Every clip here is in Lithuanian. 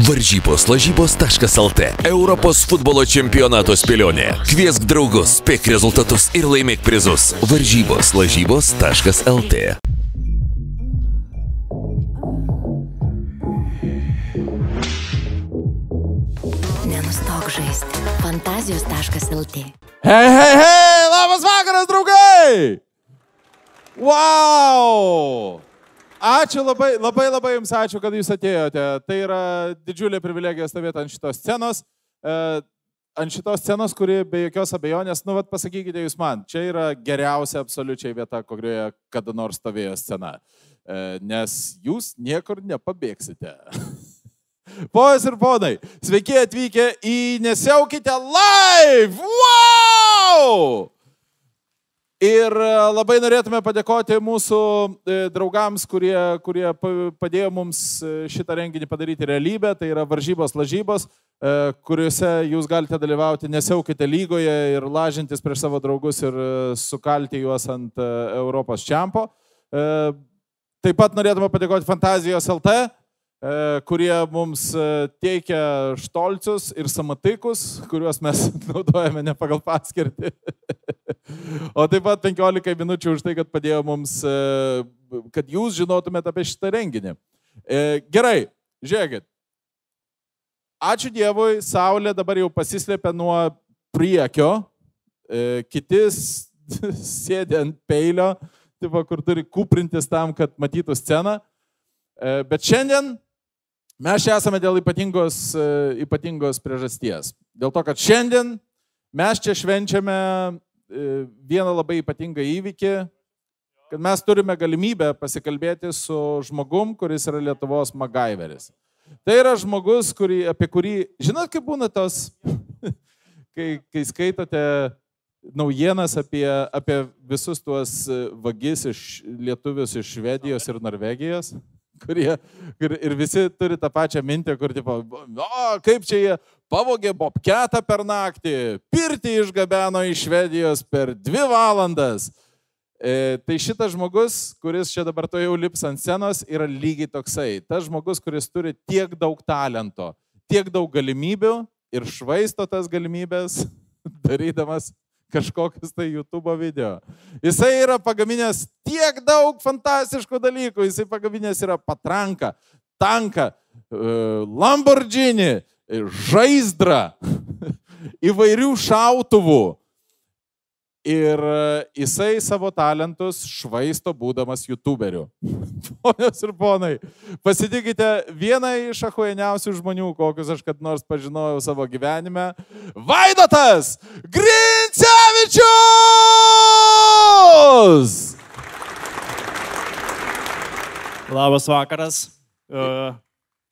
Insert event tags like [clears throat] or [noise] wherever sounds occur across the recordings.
Varžybos lažybos.lt Europos futbolo čempionato spėlionė. Kviesk draugus, spėk rezultatus ir laimėk prizus. Varžybos lažybos.lt Nenustok žaisti. Fantazijos.lt Hei, hei, hei, labas vakaras, draugai! Wow! Ačiū labai, labai, labai Jums ačiū, kad Jūs atėjote. Tai yra didžiulė privilegija stovėti ant šitos scenos. E, ant šitos scenos, kuri be jokios abejonės, nu, vat pasakykite Jūs man, čia yra geriausia absoliučiai vieta, kurioje kada nors stovėjo scena. E, nes Jūs niekur nepabėgsite. [laughs] Pojas ir ponai, sveiki atvykę į Nesiaukite live! Wow! Ir e, labai norėtume padėkoti mūsų e, draugams, kurie, kurie pa- padėjo mums e, šitą renginį padaryti realybę. Tai yra varžybos lažybos, kuriuose jūs galite dalyvauti Nesiaukite lygoje ir lažintis prieš savo draugus ir sukalti juos ant Europos čempo. Taip pat norėtume padėkoti Fantazijos LT, kurie mums teikia štolcius ir samatikus, kuriuos mes [laughs] naudojame ne pagal paskirtį. [laughs] O taip pat 15 minučių už tai, kad padėjo mums, e, kad jūs žinotumėte apie šitą renginį. E, Gerai, žiūrėkit. Ačiū Dievui, Saulė dabar jau pasislėpė nuo priekio, e, kiti s- [laughs] sėdi ant peilio, tipo, kur turi kuprintis tam, kad matytų sceną. Bet šiandien mes čia esame dėl ypatingos, ypatingos priežasties. Dėl to, kad šiandien mes čia švenčiame vieną labai ypatingą įvykį, kad mes turime galimybę pasikalbėti su žmogum, kuris yra Lietuvos Magaiveris. Tai yra žmogus, kurį, apie kurį, žinot, kaip būna tos, [laughs] kai, kai skaitote naujienas apie, apie visus tuos e, vagis iš lietuvius iš Švedijos ir Norvegijos, kurie ir, ir visi turi tą pačią mintį, kur, tipo, o, kaip čia jie pavogė bobketą per naktį, pirtį išgabeno iš Švedijos per dvi valandas. E, tai šitas žmogus, kuris čia dabar to jau lips ant scenos, yra lygiai toksai. Tas žmogus, kuris turi tiek daug talento, tiek daug galimybių ir švaisto tas galimybės, [laughs] darydamas kažkokius tai YouTube video. Jisai yra pagaminęs tiek daug fantastiškų dalykų. Jisai pagaminęs yra patranką, tanką, e, Lamborghini, žaizdrą, įvairių šautuvų. Ir e, jisai savo talentus švaisto būdamas YouTuberiu. [laughs] Ponios ir ponai, pasitikite vieną iš ahueniausių žmonių, kokius aš kad nors pažinojau savo gyvenime. Vaidotas Grincevičius! Labas vakaras. Uh,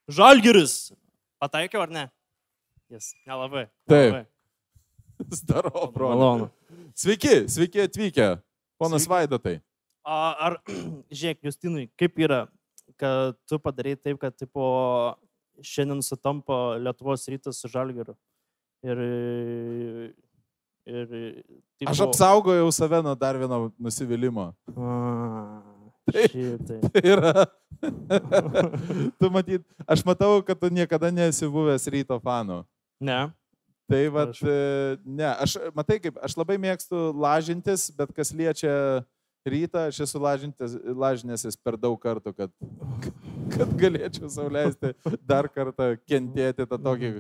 Žalgiris. Pataikiau ar ne? Jis, nelabai. Taip. nelabai. [laughs] Zdaro, broli. Malonu. Sveiki, sveiki atvykę. Ponas Sveiki. Vaidotai. Ar, [clears throat] žiūrėk, Justinui, kaip yra, kad tu padarai taip, kad tipo, šiandien sutampa Lietuvos rytas su Žalgiriu. Ir, ir tipo, Aš apsaugojau save nuo dar vieno nusivylimimo. A, šitai. Tai yra. tu matyt, aš matau, kad tu niekada nesi buvęs ryto fanų. Ne. Tai vad, Aš- ne, aš, matai kaip, aš labai mėgstu lažintis, bet kas liečia rytą, aš esu lažinęsis per daug kartų, kad, kad galėčiau sauliaisti dar kartą kentėti tą tokį,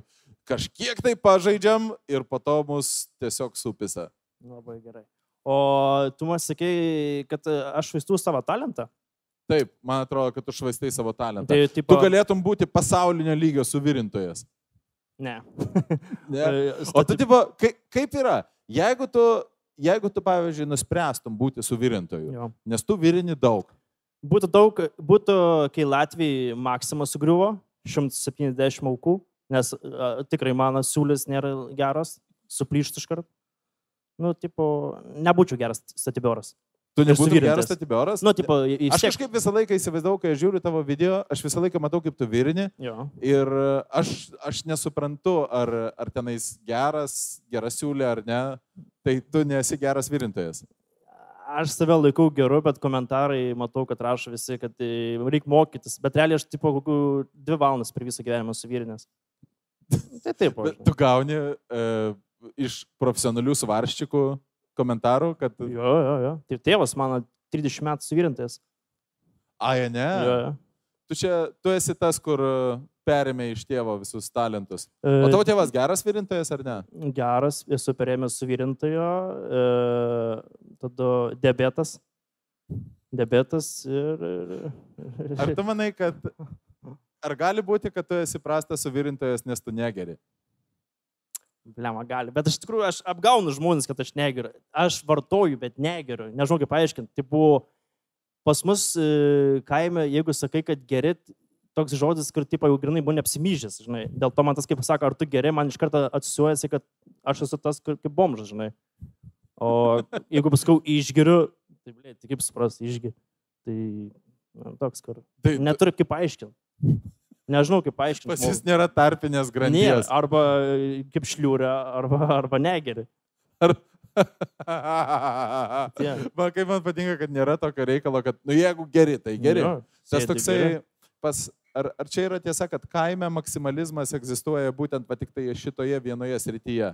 kažkiek tai pažaidžiam ir po to mus tiesiog supisa. Labai gerai. O tu man sakei, kad e, aš vaistu savo talentą. Taip, man atrodo, kad tu švaistai savo talentą. Tai, Tu tipo, galėtum būti pasaulinio lygio suvirintojas. Ne. [laughs] Ne? E, O tu, tipo, kaip, kaip yra? Jeigu tu, jeigu tu, pavyzdžiui, nuspręstum būti suvirintoju, Jo. nes tu virini daug. Būtų daug, būtų, kai Latvijai Maksima sugriuvo, 170 aukų, nes a, tikrai mano siūlis nėra geras, suplyštų iš karto. Nu, tipo, nebūčiau geras statybioras. Tu nebūtum geras statybioras? Nu, tipo, į Aš kažkaip visą laiką įsivaizdavau, kai žiūriu tavo video, aš visą laiką matau, kaip tu virini Jo. ir e, aš, aš nesuprantu, ar, ar tenais geras, geras siūlė ar ne, tai tu nesi geras virintojas. aš save laikau geru, bet komentarai matau, kad rašo visi, kad reikia mokytis. Bet realiai aš tipo kokių dvi valandas per visą gyvenimą suvirinęs. [laughs] Tai taip. Bet Tu gauni e, iš profesionalių svarščikų komentarų, kad... Jo, jo, jo. Tai tėvas mano 30 metų suvirintas. Ai, ne. Jo, jo. Tu čia, tu esi tas, kur e, perėmė iš tėvo visus talentus. E, O tavo tėvas geras virintojas ar ne? Geras, esu perėmęs suvirintojo, e, tada diabetas. Diabetas ir... ir- Ar tu manai, kad... Ar gali būti, kad tu esi prastas suvirintojas, nes tu negeri? Blema gali. Bet iš tikrųjų aš apgaunu žmonės, kad aš negeriu. Aš vartoju, bet negeriu. Nežinau kaip paaiškinti. Tai buvo pas mus e, kaime, jeigu sakai, kad geri, toks žodis, kur tipo jau grinai buvo neapsimyžęs, žinai. Dėl to man tas kaip sako, ar tu geri, man iš karto atsisuojasi, kad aš esu tas kur- kaip bomžas, žinai. O jeigu paskau išgeriu, tai blė, tai kaip supras, išgeriu. Tai na, toks, kur. Tai Neturiu kaip paaiškinti. Nežinau kaip paaiškinti. pas jis nėra tarpinės Nėra. grandies. Arba e, kaip šliūrė, arba, arba negeri. Ar... [laughs] Tie. man kaip man patinka, kad nėra tokio reikalo, kad, nu jeigu geri, tai geri. Jo, Tas toksai, geri. pas, ar, ar čia yra tiesa, kad kaime maksimalizmas egzistuoja būtent va tik tai šitoje vienoje srityje?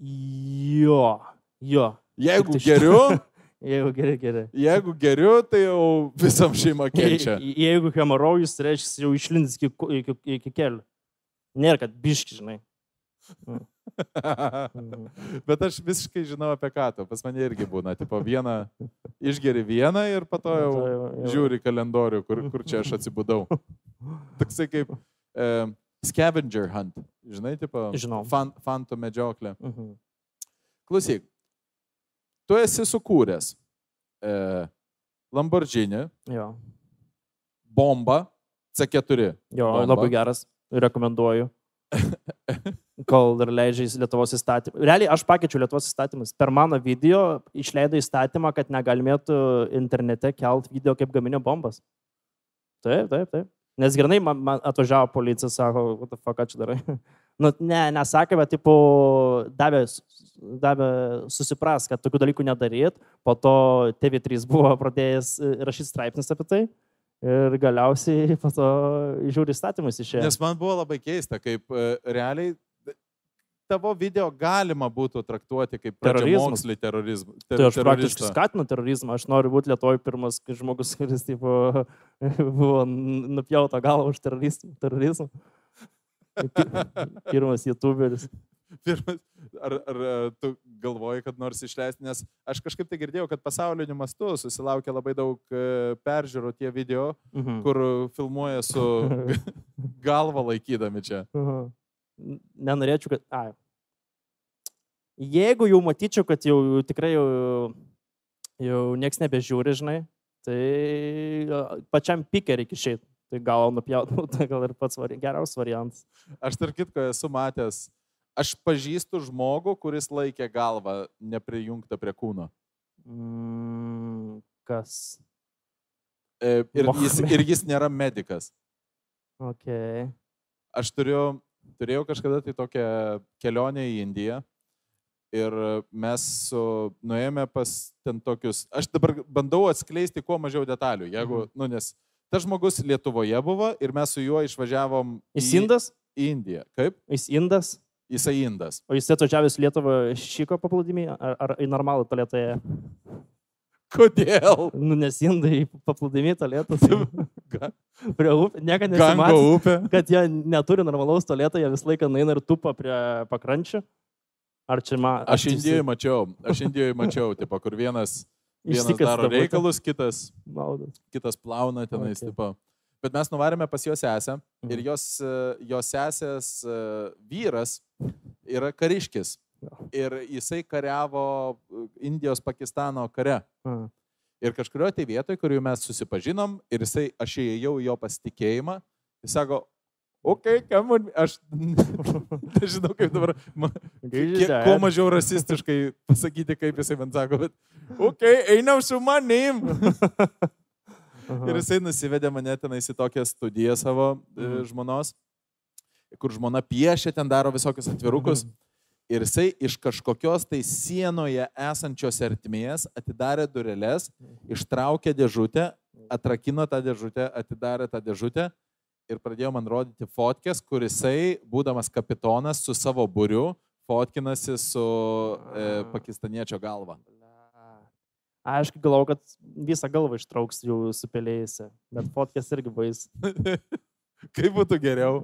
Jo, jo. Jeigu geriu, Jeigu geri, geri. jeigu geriu, tai jau visam šeima [laughs] kenčia. Je- Jeigu hemorojus, tai reiškia, jau išlindys iki, iki, iki kelių. Nėra, kad biški, žinai. Mhm. [laughs] Bet aš visiškai žinau apie ką tu. Pas mane irgi būna. Tipo, vieną išgeri vieną ir po to jau jau- jau- žiūri kalendorių, kur, kur čia aš atsibudau. [laughs] Toksai kaip e, scavenger hunt. Žinai, tipo, Žinau. fan, fantų medžioklė. Mhm. Klausyk, tu esi sukūręs e, Lamborghini, Jo, bombą C4. jo Bomba. labai geras. Rekomenduoju. [laughs] Kol dar leidžia Lietuvos įstatymą. Realiai aš pakeičiau Lietuvos įstatymus. Per mano video išleido įstatymą, kad negalėtų internete kelt video, kaip gaminio bombas. Taip, taip, taip. Nes grinai man, man atvažiavo policija, sako, what the fuck, ką čia darai. Nu, ne, nesakė, bet, tipo, davė, davė susipras, kad tokių dalykų nedaryt. Po to TV3 buvo pradėjęs e, rašyti straipsnis apie tai. Ir galiausiai po to žiūri įstatymus išėjo. Nes man buvo labai keista, kaip e, realiai tavo video galima būtų traktuoti kaip pradžiamokslį terorizmą. Ter, Tai aš praktiškai teroristą. skatinu terorizmą. Aš noriu būti Lietuvoje pirmas žmogus, kuris tipo, [laughs] buvo nupjauta galva už terorizmą. terorizmą. Pi- Pirmas YouTuberis. [laughs] Pirmas, ar, ar tu galvoji, kad nors išleisti, nes aš kažkaip tai girdėjau, kad pasauliniu mastu susilaukia labai daug e, peržiūrų tie video, Mhm. kur filmuoja su [laughs] galva laikydami čia. Aha. N- Nenorėčiau, kad... Ai. Jeigu jau matyčiau, kad jau tikrai jau, jau nieks nebežiūri, žinai, tai pačiam piker reikia išeiti. Tai gal nupjautų, tai gal ir pats vari, geriausias variantas. Aš tarp kitko esu matęs, aš pažįstu žmogų, kuris laikė galvą neprijungtą prie kūno. Mm, kas? E, Ir jis, ir jis nėra medikas. Ok. Aš turėjau, turėjau kažkada tai tokią kelionę į Indiją ir mes su, nuėjome pas ten tokius, aš dabar bandau atskleisti kuo mažiau detalių, jeigu, Mhm. nu, nes tas žmogus Lietuvoje buvo ir mes su juo išvažiavom Jis į indas? į Indiją. Kaip? Jis indas? Jisai indas. O jis atvažiavęs Lietuvą šiko paplūdimį ar, ar į normalų tualetą? Kodėl? Nu, nes indai paplūdimį tualetą. [laughs] Ga- Prie upės. Niekada nesimatė, upė. kad jie neturi normalaus tualeto, jie visą laiką nueina ir tupa prie pakrančių. Ar čia man... Aš Indijoje mačiau, aš Indijoje mačiau, tipo, kur vienas, vienas daro reikalus, kitas, Maudas. kitas plauna tenais. Okay. Okay. Bet mes nuvarėme pas jo sesę ir Mhm. jos, e, jos sesės e, vyras yra kariškis. Jo. Ir jisai kariavo e, Indijos Pakistano kare. A. Ir kažkurioje tai vietoje, kur jau mes susipažinom, ir jisai, aš įėjau į jo pasitikėjimą, jis sako, okay, kam man, aš [laughs] nežinau kaip dabar, ma, kiek, kuo mažiau rasistiškai pasakyti, kaip jisai man sako, bet, okay, einam su manim. Ir jisai nusivedė mane tenais į tokią studiją savo e, Mhm. žmonos, kur žmona piešia, ten daro visokius atvirukus. Ir jisai iš kažkokios tai sienoje esančios ertmės atidarė dureles, ištraukė dėžutę, atrakino tą dėžutę, atidarė tą dėžutę ir pradėjo man rodyti fotkės, kur jisai, būdamas kapitonas su savo būriu, fotkinasi su e, pakistaniečio galva. Aišku, galvoju, kad visą galvą ištrauks jų supelėjusi, bet fotkės irgi bais. [laughs] Kaip būtų geriau?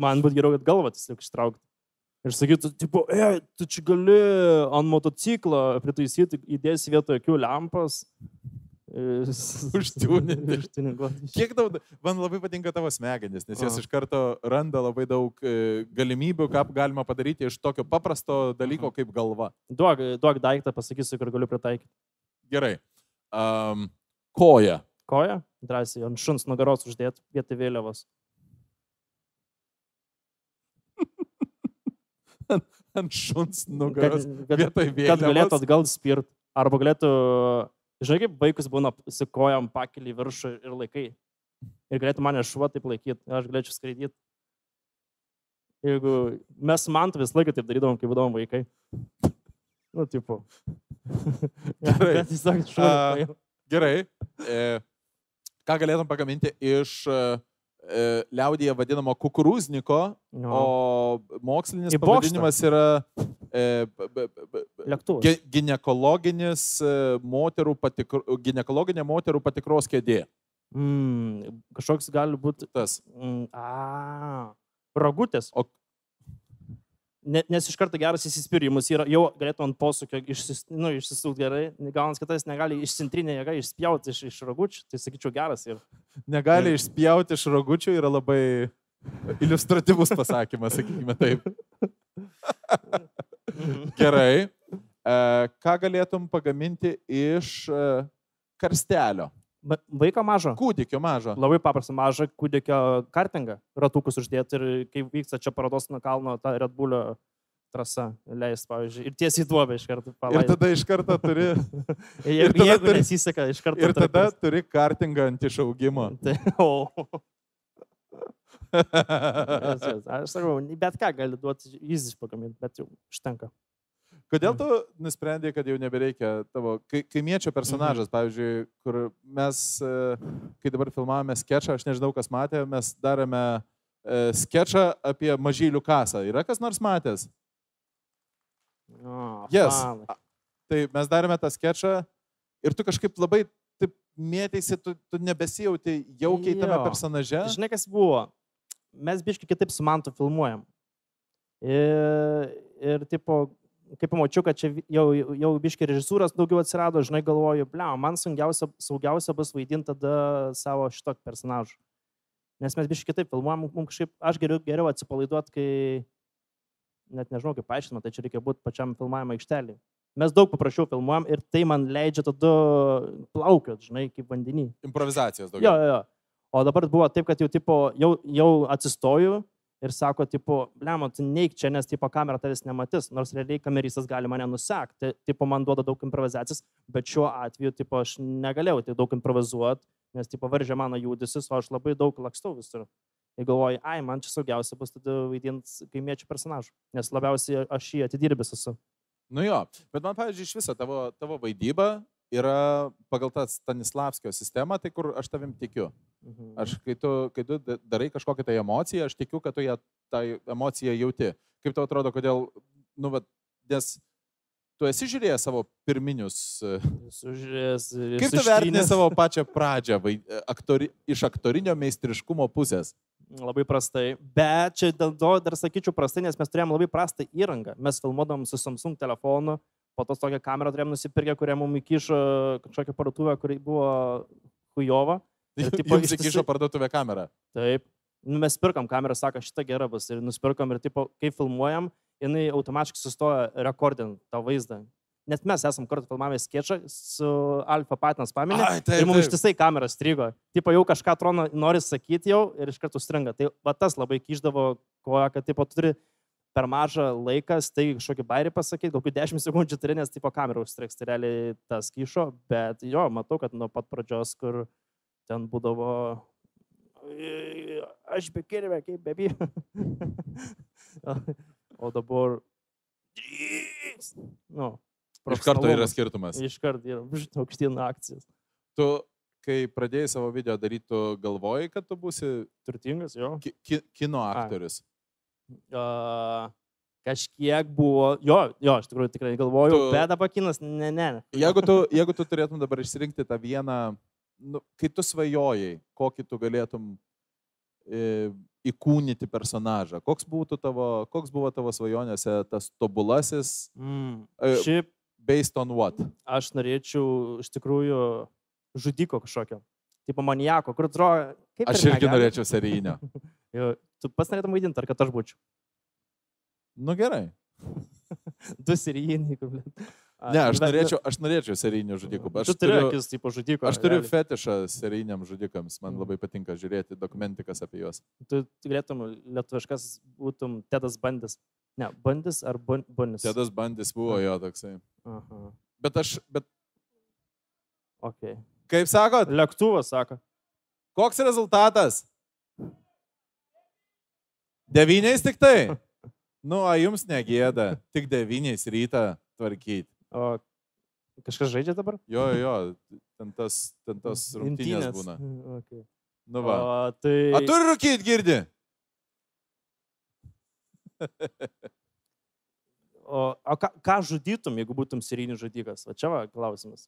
Man būtų geriau, kad galvą tiesiog ištraukti. Ir sakytų, tipo, e, tu čia gali ant motociklo pritaisyti, įdėsi vietoje akių lempas. Užtiūninti. Užtiūninti. Kiek daug, man labai patinka tavo smegenys, nes jos iš karto randa labai daug e, galimybių, ką galima padaryti iš tokio paprasto dalyko kaip galva. Duok, duok daiktą, pasakysiu, kur galiu pritaikyti. Gerai. Um, koja. Koja, drąsiai, ant šuns nugaros uždėti vietoj vėliavos. Ant šuns nugaros. Kad, kad, vietoj kad galėtų vėliavos. atgal spirt. Arba galėtų, žinai, kaip vaikus būna su kojam pakeli į viršų ir laikai. Ir galėtų mane šuo taip laikyti, aš galėčiau skraidyti. Jeigu mes man visą laiką taip darydavom, kai būdavom vaikai. Nu, tipo. [laughs] Gerai. Bet tiesiog šuo. A, Gerai. E, ką galėtum pagaminti iš e, e, liaudyje vadinamo kukurūzniko, No. o mokslinis pavadinimas yra e, b- b- b- Ginekologinis e, moterų patikro, ginekologinė moterų patikros kėdė. Mm, kažkoks gali būti. Tas. Mm, a, ragutės. O- nes iš karto geras įsispyrimas yra, jau galėtų ant posūkio išsis, nu, išsisukti gerai, gaunas, kad tas negali iš centrinė jėga išspjauti iš, iš ragučių, tai sakyčiau geras ir Negali išspjauti iš ragučių yra labai iliustratyvus pasakymas, sakykime taip. Gerai. E, ką galėtum pagaminti iš e, karstelio? Va- Vaiką mažą. Kūdikio mažo. Labai paprasta mažą kūdikio kartingą, ratukus uždėti ir kai vyksta čia parodos nuo kalno ta Red Bullio trasa leis, pavyzdžiui, ir tiesiai duobę iš karto Ir palaidoti. tada iš karto turi, [laughs] [laughs] Jeigu, tada jeigu turi- nesiseka, iš karto. ir tada traktuos. turi kartingą ant išaugimo. [laughs] Tai, o. Aš sakau, bet ką gali duoti įzis pagaminti, bet jau užtenka. Kodėl tu nusprendai, kad jau nebereikia tavo kai- kaimiečio personažas, pavyzdžiui, kur mes, e, kai dabar filmavome sketšą, aš nežinau, kas matė, mes darėme e, sketšą apie mažylių kasą. Yra kas nors matęs? O, Yes. Tai mes darėme tą sketšą ir tu kažkaip labai taip mėtėsi, tu, tu nebesijauti jaukiai tame personaže. Žinai, kas buvo? Mes biškai kitaip su mantu filmuojam. Ir, ir tipo, kai pamačiau, kad čia jau, jau biškai režisūros daugiau atsirado, žinai, galvoju, ble, man sunkiausia, saugiausia bus vaidinti tada savo šitokį personažą. Nes mes biškai kitaip filmuojam, mums kažkaip, aš geriau, geriau atsipalaiduot, kai, net nežinau, kaip paaiškinama, tai čia reikia būti pačiam filmavimo aikštelį. Mes daug paprasčiau filmuojam ir tai man leidžia tada plaukiot, žinai, kaip vandenį. Improvizacijos Jo, daugiau. jo, jo. O dabar buvo taip, kad jau, tipo, jau, jau atsistoju ir sako, tipo, blemo, tu neik čia, nes, tipo, kamera tavęs nematys, nors realiai kamerysas gali mane nusekti. Tipo, man duoda daug improvizacijos, bet šiuo atveju, tipo, aš negalėjau tiek daug improvizuoti, nes, tipo, varžė mano judesius, o aš labai daug lakstau visur. Ir galvoju, ai, man čia saugiausia bus tada vaidinti kaimiečių personažų, nes labiausiai aš jį atidirbęs esu. Nu jo, bet man, pavyzdžiui, iš viso tavo, tavo vaidyba yra pagal tą Stanislavskio sistemą, tai kur aš tavim tikiu. Mhm. Aš, kai tu, kai tu da- darai kažkokią tai emociją, aš tikiu, kad tu ją, tą emociją jauti. Kaip tau atrodo, kodėl, nu, va, nes tu esi žiūrėjęs savo pirminius. e, Sužiūrės. ir Kaip tu vertini savo pačią pradžią vai, aktori, iš aktorinio meistriškumo pusės? Labai prastai. Bet čia dėl to dar sakyčiau prastai, nes mes turėjom labai prastą įrangą. Mes filmuodom su Samsung telefonu, po to tokią kamerą turėjom nusipirkę, kurią mums įkišo kažkokią parduotuvę, kuri buvo hujova. [laughs] Ištisai- įkišo parduotuvę kamerą. Taip. Nu, mes pirkam kamerą, sako, šitą gera bus. Ir nusipirkam ir, tipo, kai filmuojam, jinai automatiškai sustoja rekordint tą vaizdą. Net mes esam kartu filmavę sketšą su Alfa Patinas paminė. Ai, taip, Ir mums ištisai kamera strigo. Tipo jau kažką atrodo nori sakyti jau ir iš karto stringa. Tai va tas labai kyždavo koją, kad tipo tu turi per mažą laiką, tai kažkokį bairį pasakyti, kokių 10 sekundžių turi, nes tipo kamera užstriks, tai realiai tas kyšo, bet jo, matau, kad nuo pat pradžios, kur ten būdavo aš be kirvė, kaip bebi. [laughs] o dabar. Nu, Iš karto yra skirtumas. Iš karto yra [laughs] aukštyn akcijas. Tu, kai pradėjai savo video daryti, tu galvojai, kad tu būsi Turtingas, jo. ki ki kino aktorius. Uh, kažkiek buvo, jo, jo, iš tikrųjų tikrai galvojau, Tu- bet dabar kinas, ne, ne. Jeigu tu, [laughs] jeigu tu turėtum dabar išsirinkti tą vieną, nu, kai tu svajojai, kokį tu galėtum e, įkūnyti personažą, koks, tavo, koks buvo tavo svajonėse tas tobulasis, Mm. E, Šiaip based on what? aš norėčiau iš tikrųjų žudiko kažkokio. Tipo maniako, kur atrodo, kaip Aš ir irgi negali. norėčiau serijinio. [laughs] Jo, tu pats norėtum vaidinti, ar kad aš būčiau. Nu gerai. Du serijiniai, kur. Ne, aš norėčiau, aš norėčiau serijinių žudikų. Aš Tu turi turiu, akis, tipo žudiko. aš turiu realiai. fetišą serijiniam žudikams, man labai patinka žiūrėti dokumentikas apie juos. Tu tu galėtum lietuviškas būtum Tedas Bandis. Ne, Bandis ar bun, Bunis. Tėdas bandys buvo jo toksai. Aha. Bet aš, bet Okay. kaip sakot, Lėktuvas, sako. koks rezultatas? Devyniais tik tai. Nu, a jums negėda, tik devyniais rytą tvarkyti. O kažkas žaidžia dabar? Jo, jo, ten tas, ten tas rungtynės būna. Okay. Nu va. O, tai... A turi rūkyti, girdi? O, o ką, ką žudytum, jeigu būtum serijinis žudikas? O čia va klausimas.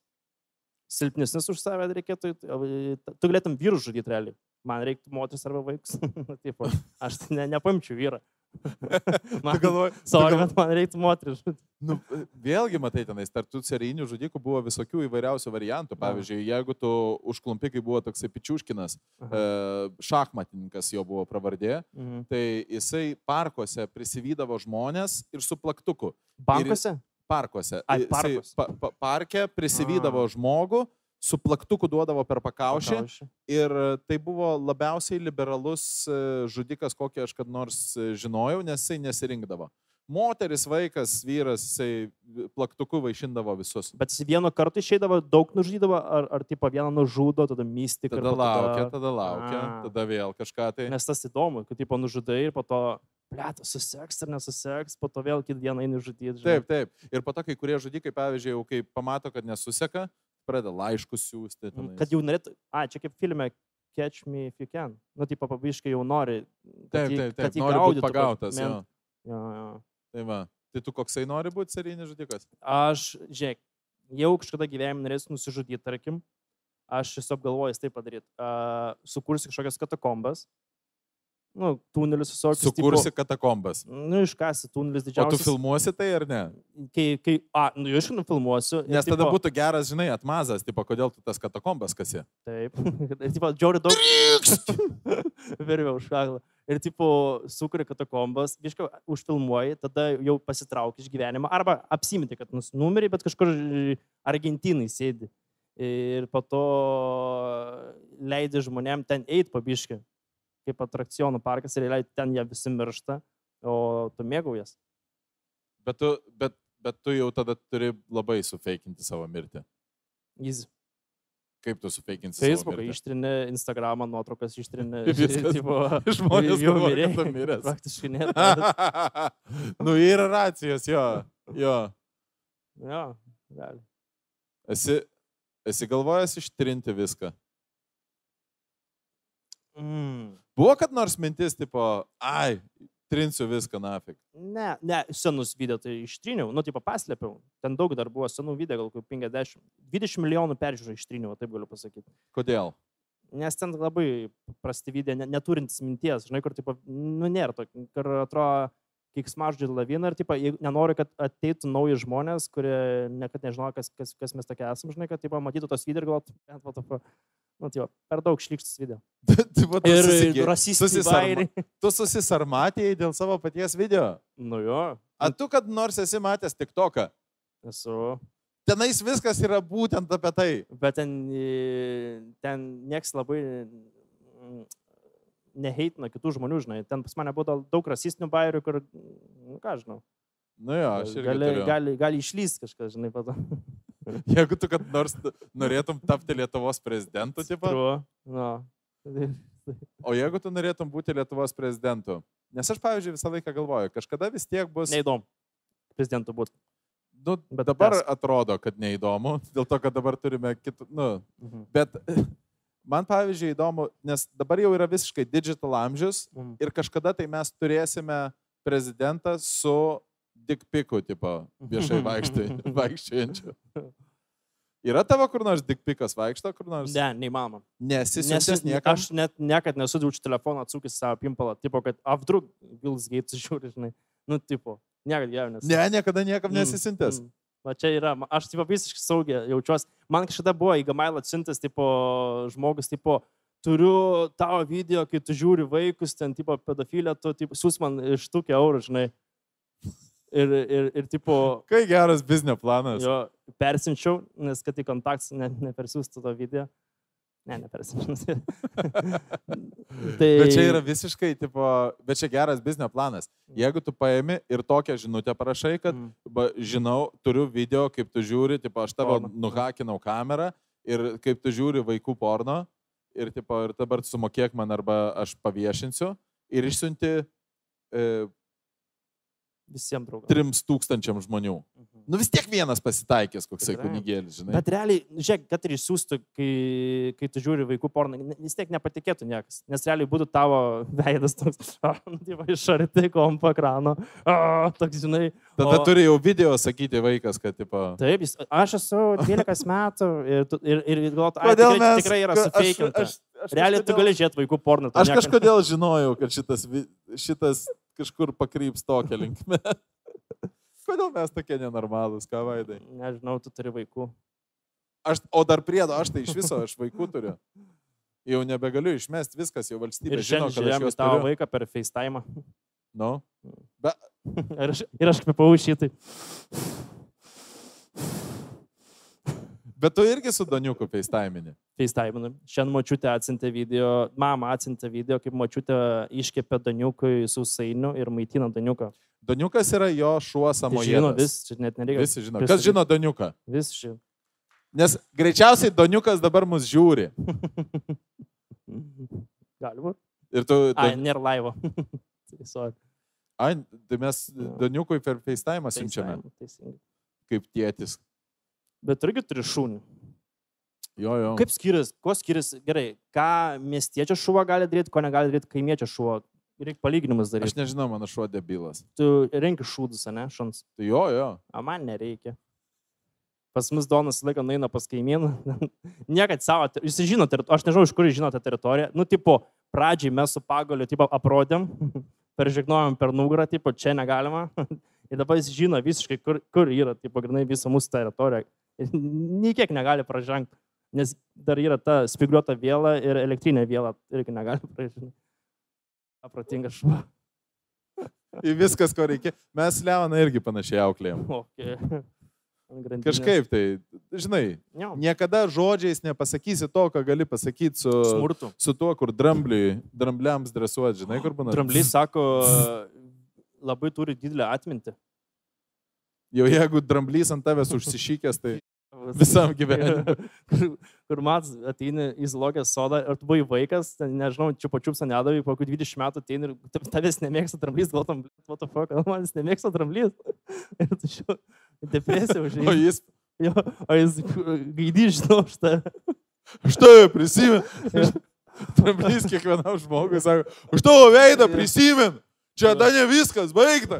Silpnesnis už save reikėtų, tu galėtum vyrų žudyti realiai. Man reiktų moteris arba vaikus. [laughs] Tipo, aš tai ne, nepaimčiau vyrą. [laughs] man, tu sorry, gal- bet man reiktų moteris žudyti. Nu, vėlgi, matai, tenais, tarp tų serijinių žudikų buvo visokių įvairiausių variantų. Pavyzdžiui, jeigu tu užklumpi, kai buvo toksai Pičiuškinas, e, šachmatininkas jo buvo pravardė, Mhm. tai jisai parkuose prisivydavo žmonės ir su plaktuku. Bankuose? Parkuose. Ai, parkuose. Pa, pa, parke prisivydavo žmogų, su plaktuku duodavo per pakaušį. Pakaušį. Ir tai buvo labiausiai liberalus e, žudikas, kokį aš kad nors e, žinojau, nes jisai nesirinkdavo. Moteris, vaikas, vyras, jisai plaktuku vaišindavo visus. Bet jis vieno karto išeidavo, daug nužudydavo, ar, ar tipo vieną nužudo, tada mystika. Tada laukia, tada laukia, A. tada vėl kažką tai. Nes tas įdomu, kad tipo nužudai ir po to, blėt, suseks ar nesuseks, po to vėl kitą dieną eini žudyti. Taip, taip. Ir po to kai kurie žudikai, pavyzdžiui, jau kai pamato, kad nesuseka, pradeda laiškus siūsti. tenais. Kad jau norėtų, a, čia kaip filme Catch Me If You Can. Nu, tipo, pavyškai jau nori. Taip, taip, taip. jį Nori būti pagautas. Jo. Jo, jo. Tai va. Tai tu koksai nori būti serijinis žudikas? Aš, žiūrėk, jau kažkada gyvenime norėsiu nusižudyti, tarkim. Aš esu apgalvojęs tai padaryti. Uh, sukursiu kažkokias katakombas. Nu, tunelius visokius. Sukursi katakombas. Tipo, nu, iškasi tunelis O tu didžiausias. filmuosi tai ar ne? Kai, kai, a, nu, aš nufilmuosiu. ir Nes tada tipo- būtų geras, žinai, atmazas, tipo, kodėl tu tas katakombas kasi. Taip. [laughs] Ir, tipo, džiauri daug. Virviau už kaklą. Ir, tipo, sukuri katakombas, biškai užfilmuoji, tada jau pasitrauki iš gyvenimo. Arba apsimeti, kad nus- numeriai, bet kažkur ž- Argentinai sėdi. Ir po to leidži žmonėm ten eiti pabiškai. Kaip atrakcionų parkas ir leidži ten jie visi miršta, o tu mėgaujas. Bet tu, bet, bet tu jau tada turi labai sufeikinti savo mirtį. Easy. Kaip tu sufeikinsi Facebooką savo mirtį? ištrini, Instagramą nuotraukas ištrini. [laughs] [laughs] Tipo, Žmonės jau mirė. miręs. Praktiškai nėra. [laughs] nu, yra racijos, jo. jo. Jo, gali. Esi, esi galvojęs ištrinti viską. Mm. Buvo kad nors mintis, tipo, ai, trinsiu viską, nafik. Ne, ne, senus video tai ištryniau, nu, tipo paslėpiau. Ten daug dar buvo senų video, gal kokių 50. 20 milijonų peržiūrų ištryniau, taip galiu pasakyti. Kodėl? Nes ten labai prasti video, ne, neturintis minties, žinai, kur, tipo, nu, nėra to, kur atrodo, kiek smaždžiai lavina ir, tipo, jeigu nenori, kad ateitų nauji žmonės, kurie niekada nežino, kas, kas, kas mes tokie esame, žinai, kad, tipo, matytų tos video ir galvotų, va, nu, tipo, per daug šlikštas video. [laughs] tipo, tu Ir susisarma- bairiai. [laughs] Tu susisarmatėjai dėl savo paties video. Nu jo, A tu kad nors esi matęs tik toką? esu. Tenais viskas yra būtent apie tai. Bet ten, ten nieks labai mm, neheitina kitų žmonių, žinai. Ten pas mane buvo daug rasistinių bairių, kur, nu, ką žinau, Nu jo, aš irgi gali, turiu. gali, gali išlysti kažkas, žinai, pato. [laughs] Jeigu tu kad nors norėtum tapti Lietuvos prezidentu, tipo, nu. o jeigu tu norėtum būti Lietuvos prezidentu, nes aš, pavyzdžiui, visą laiką galvoju, kažkada vis tiek bus... Neįdomu. prezidentu būti. Nu, Bet dabar tęsk. atrodo, kad neįdomu, [laughs] dėl to, kad dabar turime kitų, nu, Mhm. bet [laughs] man pavyzdžiui įdomu, nes dabar jau yra visiškai digital amžius Mhm. ir kažkada tai mes turėsime prezidentą su dikpiku, tipo, viešai [laughs] vaikščiojančiu. Yra tavo kur nors dikpikas vaikšto, kur nors? Ne, neįmanoma. Nesisiuntęs Nes niekam. aš net niekad nesudžiaučiu telefoną atsukęs savo pimpalą, tipo, kad avdruk Bills Gates žiūri, žinai. Nu, tipo, niekad gyvenime nesu. Ne, niekada niekam Mm, nesisintęs. mm. Va čia yra, aš tipo visiškai saugiai jaučiuosi. Man kažkada buvo į Gamailą atsintas, tipo, žmogus, tipo, turiu tavo video, kai tu žiūri vaikus, ten, tipo, pedofilę, tu, tipo, siūs man iš tūkio eurų, žinai. Ir, ir, ir, tipo, Kai geras biznio planas. jo persinčiau, nes kad į kontaktus ne, nepersiųstų to video. Ne, nepersinčiau. [laughs] tai... Bet čia yra visiškai, tipo, bet čia geras biznio planas. Jeigu tu paimi ir tokią žinutę parašai, kad Mm. ba, žinau, turiu video, kaip tu žiūri, tipo, aš tavo Porno. nuhakinau kamerą ir kaip tu žiūri vaikų porno ir, tipo, ir dabar sumokėk man arba aš paviešinsiu ir išsiunti e, Visiems draugams. trims tūkstančiam žmonių. Mhm. Nu vis tiek vienas pasitaikys, koksai kunigėlis, žinai. Bet realiai, žiūrėk, kad ir išsiųstų, kai, kai tu žiūri vaikų porną, vis tiek nepatikėtų niekas. Nes realiai būtų tavo [laughs] veidas toks, ah, tai va, iš arti kompo ekrano, toks, žinai. Tada o- turi jau video sakyti vaikas, kad, tipo, Taip, jis, aš esu 12 metų ir, tu- ir, ir galvoju, ai, tikrai, mes... tikrai yra sufeikinta. Realiai tu kažkodėl- gali žiūrėti vaikų porną. tu Aš kažkodėl žinojau, kad šitas, šitas kažkur pakryps tokia linkme. [laughs] Kodėl mes tokie nenormalūs, ką vaidai? Nežinau, tu turi vaikų. Aš, o dar priedo, aš tai iš viso, aš vaikų turiu. Jau nebegaliu išmesti viskas, jau valstybė Ir šiandien kad aš juos tavo turiu. vaiką per FaceTime. Nu, [laughs] ir aš, ir aš kvepau šitai. Bet tu irgi su Doniuku FaceTime'ini. FaceTime. Šiandien mačiutė atsintė video, mama atsintė video, kaip mačiutė iškepė Daniukui sausainių ir maitina Daniuką. Doniukas yra jo šuo Tai samoje. žino vis, čia net nereikia. Visi žino. Kas žino Doniuką? Vis žino. Nes greičiausiai Doniukas dabar mus žiūri. [laughs] Galbūt. Ir tu... Ai, Don- nėra laivo. [laughs] Tai. Ai, tai mes. Doniukui per FaceTime siunčiame kaip tėtis. Bet irgi turi šunį. Jo, jo. Kaip skiriasi, kuo skiriasi, gerai, ką miestiečio šuo gali daryti, ko negali daryti kaimiečio šuo. Reikia palyginimus Aš daryti. nežinau, mano šuo debilas. Tu renki šūdus, ne, šuns. Tai jo, jo. O man nereikia. Pas mus Donas laiko nueina pas kaimynų. [laughs] Niekad savo, ter- jis žino, ter- aš nežinau, iš kur jis žino tą teritoriją. Nu, tipo, pradžiai mes su pagaliu, tipo, aprodėm, [laughs] peržignojom per nugarą, tipo, čia negalima. [laughs] Ir dabar jis žino visiškai, kur, kur yra, tipo, grinai visa mūsų teritorija. Nei kiek negali pražengti, nes dar yra ta spigliuota vėla ir elektrinė vėla irgi negali [laughs] pražengti. Apratingas šuo. Į viskas, ko reikia. Mes Leoną irgi panašiai auklėjom. Okay. Grandinės. Kažkaip tai, žinai, Jo. niekada žodžiais nepasakysi to, ką gali pasakyti su, Smurtų. su tuo, kur drambliui, drambliams dresuoti, žinai, kur būna. Dramblys sako, labai turi didelę atmintį. Jau jeigu dramblys ant tavęs užsišykęs, tai Visam [laughs] gyvenimui. kur, kur mats ateini į zoologijos sodą ir tu buvai vaikas, ten, nežinau, čiupo čiupsa nedavai, po kokių 20 metų ateini ir tav- tavęs nemėgsta dramblys, galvotum, what the fuck, man jis nemėgsta dramblys. [laughs] Ir tu šio depresija o užėjai. jis, Jo, o jis gaidį žinau už tą. aš tave prisimenu. [laughs] Dramblys kiekvienam žmogui sako, už tavo veidą prisimenu. Čia dar ne viskas, baigta.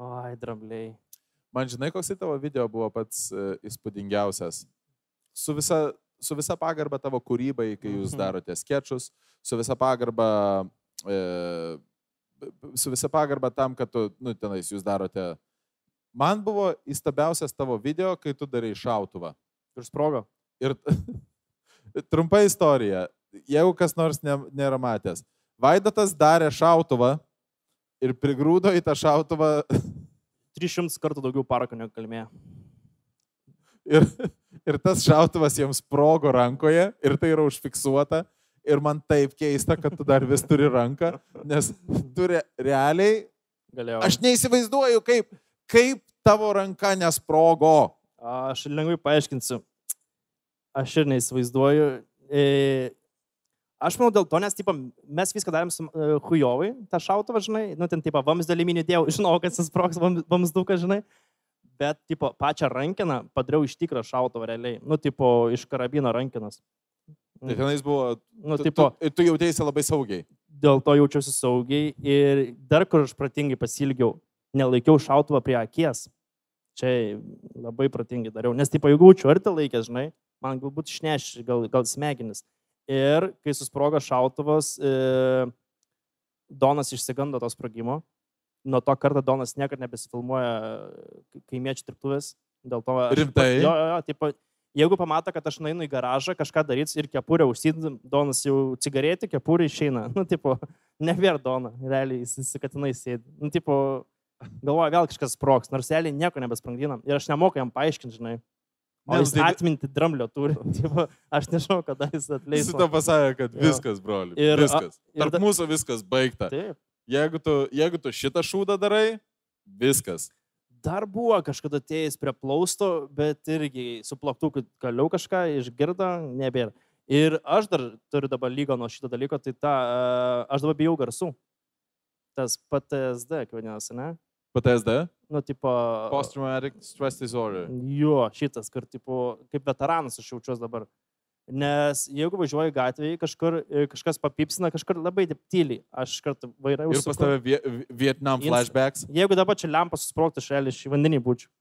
Oi, drambliai. Man žinai, koks į tavo video buvo pats e, įspūdingiausias. Su visa, su visa pagarba tavo kūrybai, kai jūs Mhm. darote sketšus, su visa pagarba, e, su visa pagarba tam, kad tu, nu, tenais jūs darote. Man buvo įstabiausias tavo video, kai tu darai šautuvą. Ir sprogo. Ir [laughs] trumpa istorija, jeigu kas nors ne, nėra matęs. Vaidotas darė šautuvą ir prigrūdo į tą šautuvą [laughs] 300 kartų daugiau parako negu kalbėjo. Ir, ir tas šautuvas jiems sprogo rankoje ir tai yra užfiksuota. Ir man taip keista, kad tu dar vis turi ranką, nes tu re, realiai, Galėjau. aš neįsivaizduoju, kaip, kaip tavo ranka nesprogo. Aš lengvai paaiškinsiu. Aš ir neįsivaizduoju. E, Aš manau dėl to, nes tipo, mes viską darėm su uh, Hujovai, tą šautuvą, žinai, nu ten, tipo, vamsdėlį miniu dėjau, [laughs] žinau, kad jis sproks vamsduką, žinai, bet, tipo, pačią rankiną padariau iš tikro šautuvą realiai, nu, tipo, iš karabino rankinas. Tai tenais buvo. Nu, tu, tipo, tu, tu jautėsi labai saugiai. dėl to jaučiausi saugiai ir dar kur aš pratingai pasilgiau, nelaikiau šautuvą prie akies. Čia labai pratingai dariau, nes, tipo, jeigu būčiau arti laikęs, žinai, man galbūt išneš, gal, gal smegenis. Ir kai susprogo šautuvas, e, Donas išsigando to sprogimo. Nuo to karto Donas niekada nebesifilmuoja kaimiečių dirbtuvės. Dėl to... Rimtai? Jo, jo, jo, tipo, jeigu pamato, kad aš nueinu į garažą kažką daryti ir kepurę užsidėm, Donas jau cigaretį, kepurę išeina. [laughs] Nu, tipo, nebėra Dona, realiai jis įsikatinai sėdi. Nu, tipo, galvoja, vėl kažkas sproks, nors realiai nieko nebesprangdinam. Ir aš nemoku jam paaiškinti, žinai. O jis tai- atminti dramblio turi. [laughs] Tipo, aš nežinau, kada jis atleis. Jis to pasakė, kad viskas, broli. Ir- viskas. ir Tarp da- mūsų viskas baigta. Taip. Jeigu tu, jeigu tu šitą šūdą darai, viskas. Dar buvo kažkada atėjęs prie plausto, bet irgi su plaktuku kaliau kažką, išgirdo, nebėra. Ir aš dar turiu dabar lygą nuo šito dalyko, tai ta, e, aš dabar bijau garsų. Tas PTSD, kaip vadinasi, ne? PTSD? Nu, tipo... Post-traumatic stress disorder. Jo, šitas, kur, tipo, kaip veteranas aš jaučiuosi dabar. Nes jeigu važiuoji gatvėje, kažkur e, kažkas papipsina, kažkur labai tyliai, aš kartą vairą Ir pas tave vie, Vietnam flashbacks. Jeigu dabar čia lempa susprogtų, aš realiai iš vandenį būčiau.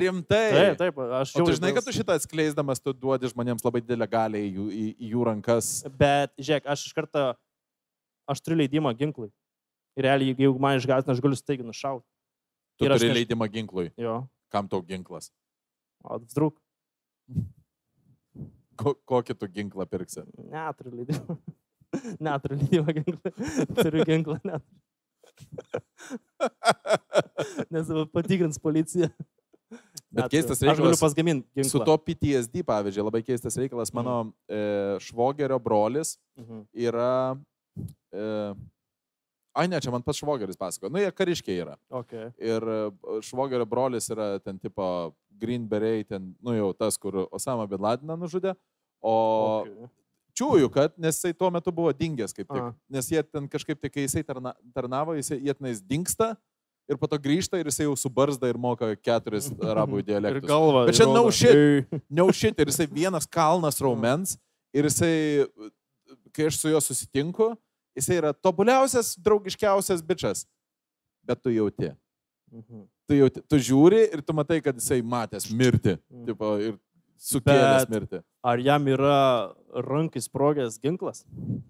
Rimtai. Taip, taip, aš O jau tu žinai, kad tu šitą atskleisdamas, tu duodi žmonėms labai didelę galę į jų, į, į jų rankas. Bet, žiūrėk, aš iš karto, aš turiu leidimą ginklui. Ir realiai, jeigu- man išgąstina, aš galiu staigiai nušauti. Tu Ir aš turi než- leidimą ginklui. Jo, Kam tau ginklas? o vdruk, [laughs] Ko, kokį tu ginklą pirksi? neturiu leidimą. [laughs] Neturiu leidimą ginklui. [laughs] Turiu ginklą, net. Nes patikrins policija. Bet Neturiu. keistas Aš galiu reikalas. pasgaminti ginklą. Su to PTSD, pavyzdžiui, labai keistas reikalas, mano e, švogerio brolis Mhm. yra... E, ai ne, čia man pats švogeris pasako. Nu, jie kariškiai yra. Okay. Ir e, švogerio brolis yra ten tipo Green Beret, ten, nu jau tas, kur Osama Bin Ladiną nužudė. O okay. čiūju, kad, nes jisai tuo metu buvo dingęs kaip tik. Aha. Nes jie ten kažkaip tik, kai jisai tarna, tarnavo, jisai jie tenais dinksta ir po to grįžta ir jisai jau subarzda ir moka keturis arabų [laughs] Ir dialektus. galva. Bet čia įrodo. no shit. Ei. Neužšit ir jisai vienas kalnas raumens ir jisai, kai aš su juo susitinku, jisai yra tobuliausias, draugiškiausias bičias. Bet tu jauti. Mhm. Tu, jauti, tu žiūri ir tu matai, kad jisai matęs mirti. Mm. Tipo, ir sukėlęs Bet- mirti. Ar jam yra rankai sprogęs ginklas?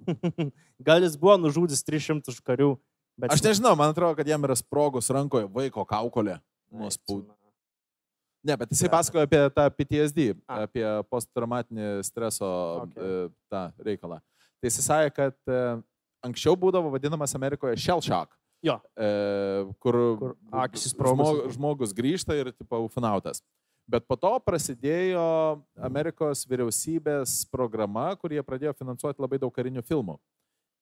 [laughs] Gal jis buvo nužudęs 300 karių, bet... Aš nežinau, man atrodo, kad jam yra sprogus rankoje vaiko kaukolė. Nuo spaudų. Ne, bet jisai Blemba. pasakoja apie tą PTSD, A. apie posttraumatinį streso Okay. okay. tą reikalą. Tai jisai sakė, kad e, anksčiau būdavo vadinamas Amerikoje shell shock. Jo. E, kur Kur akys sprogus. žmo, žmogus grįžta ir tipo ufinautas. Bet po to prasidėjo Amerikos vyriausybės programa, kur jie pradėjo finansuoti labai daug karinių filmų.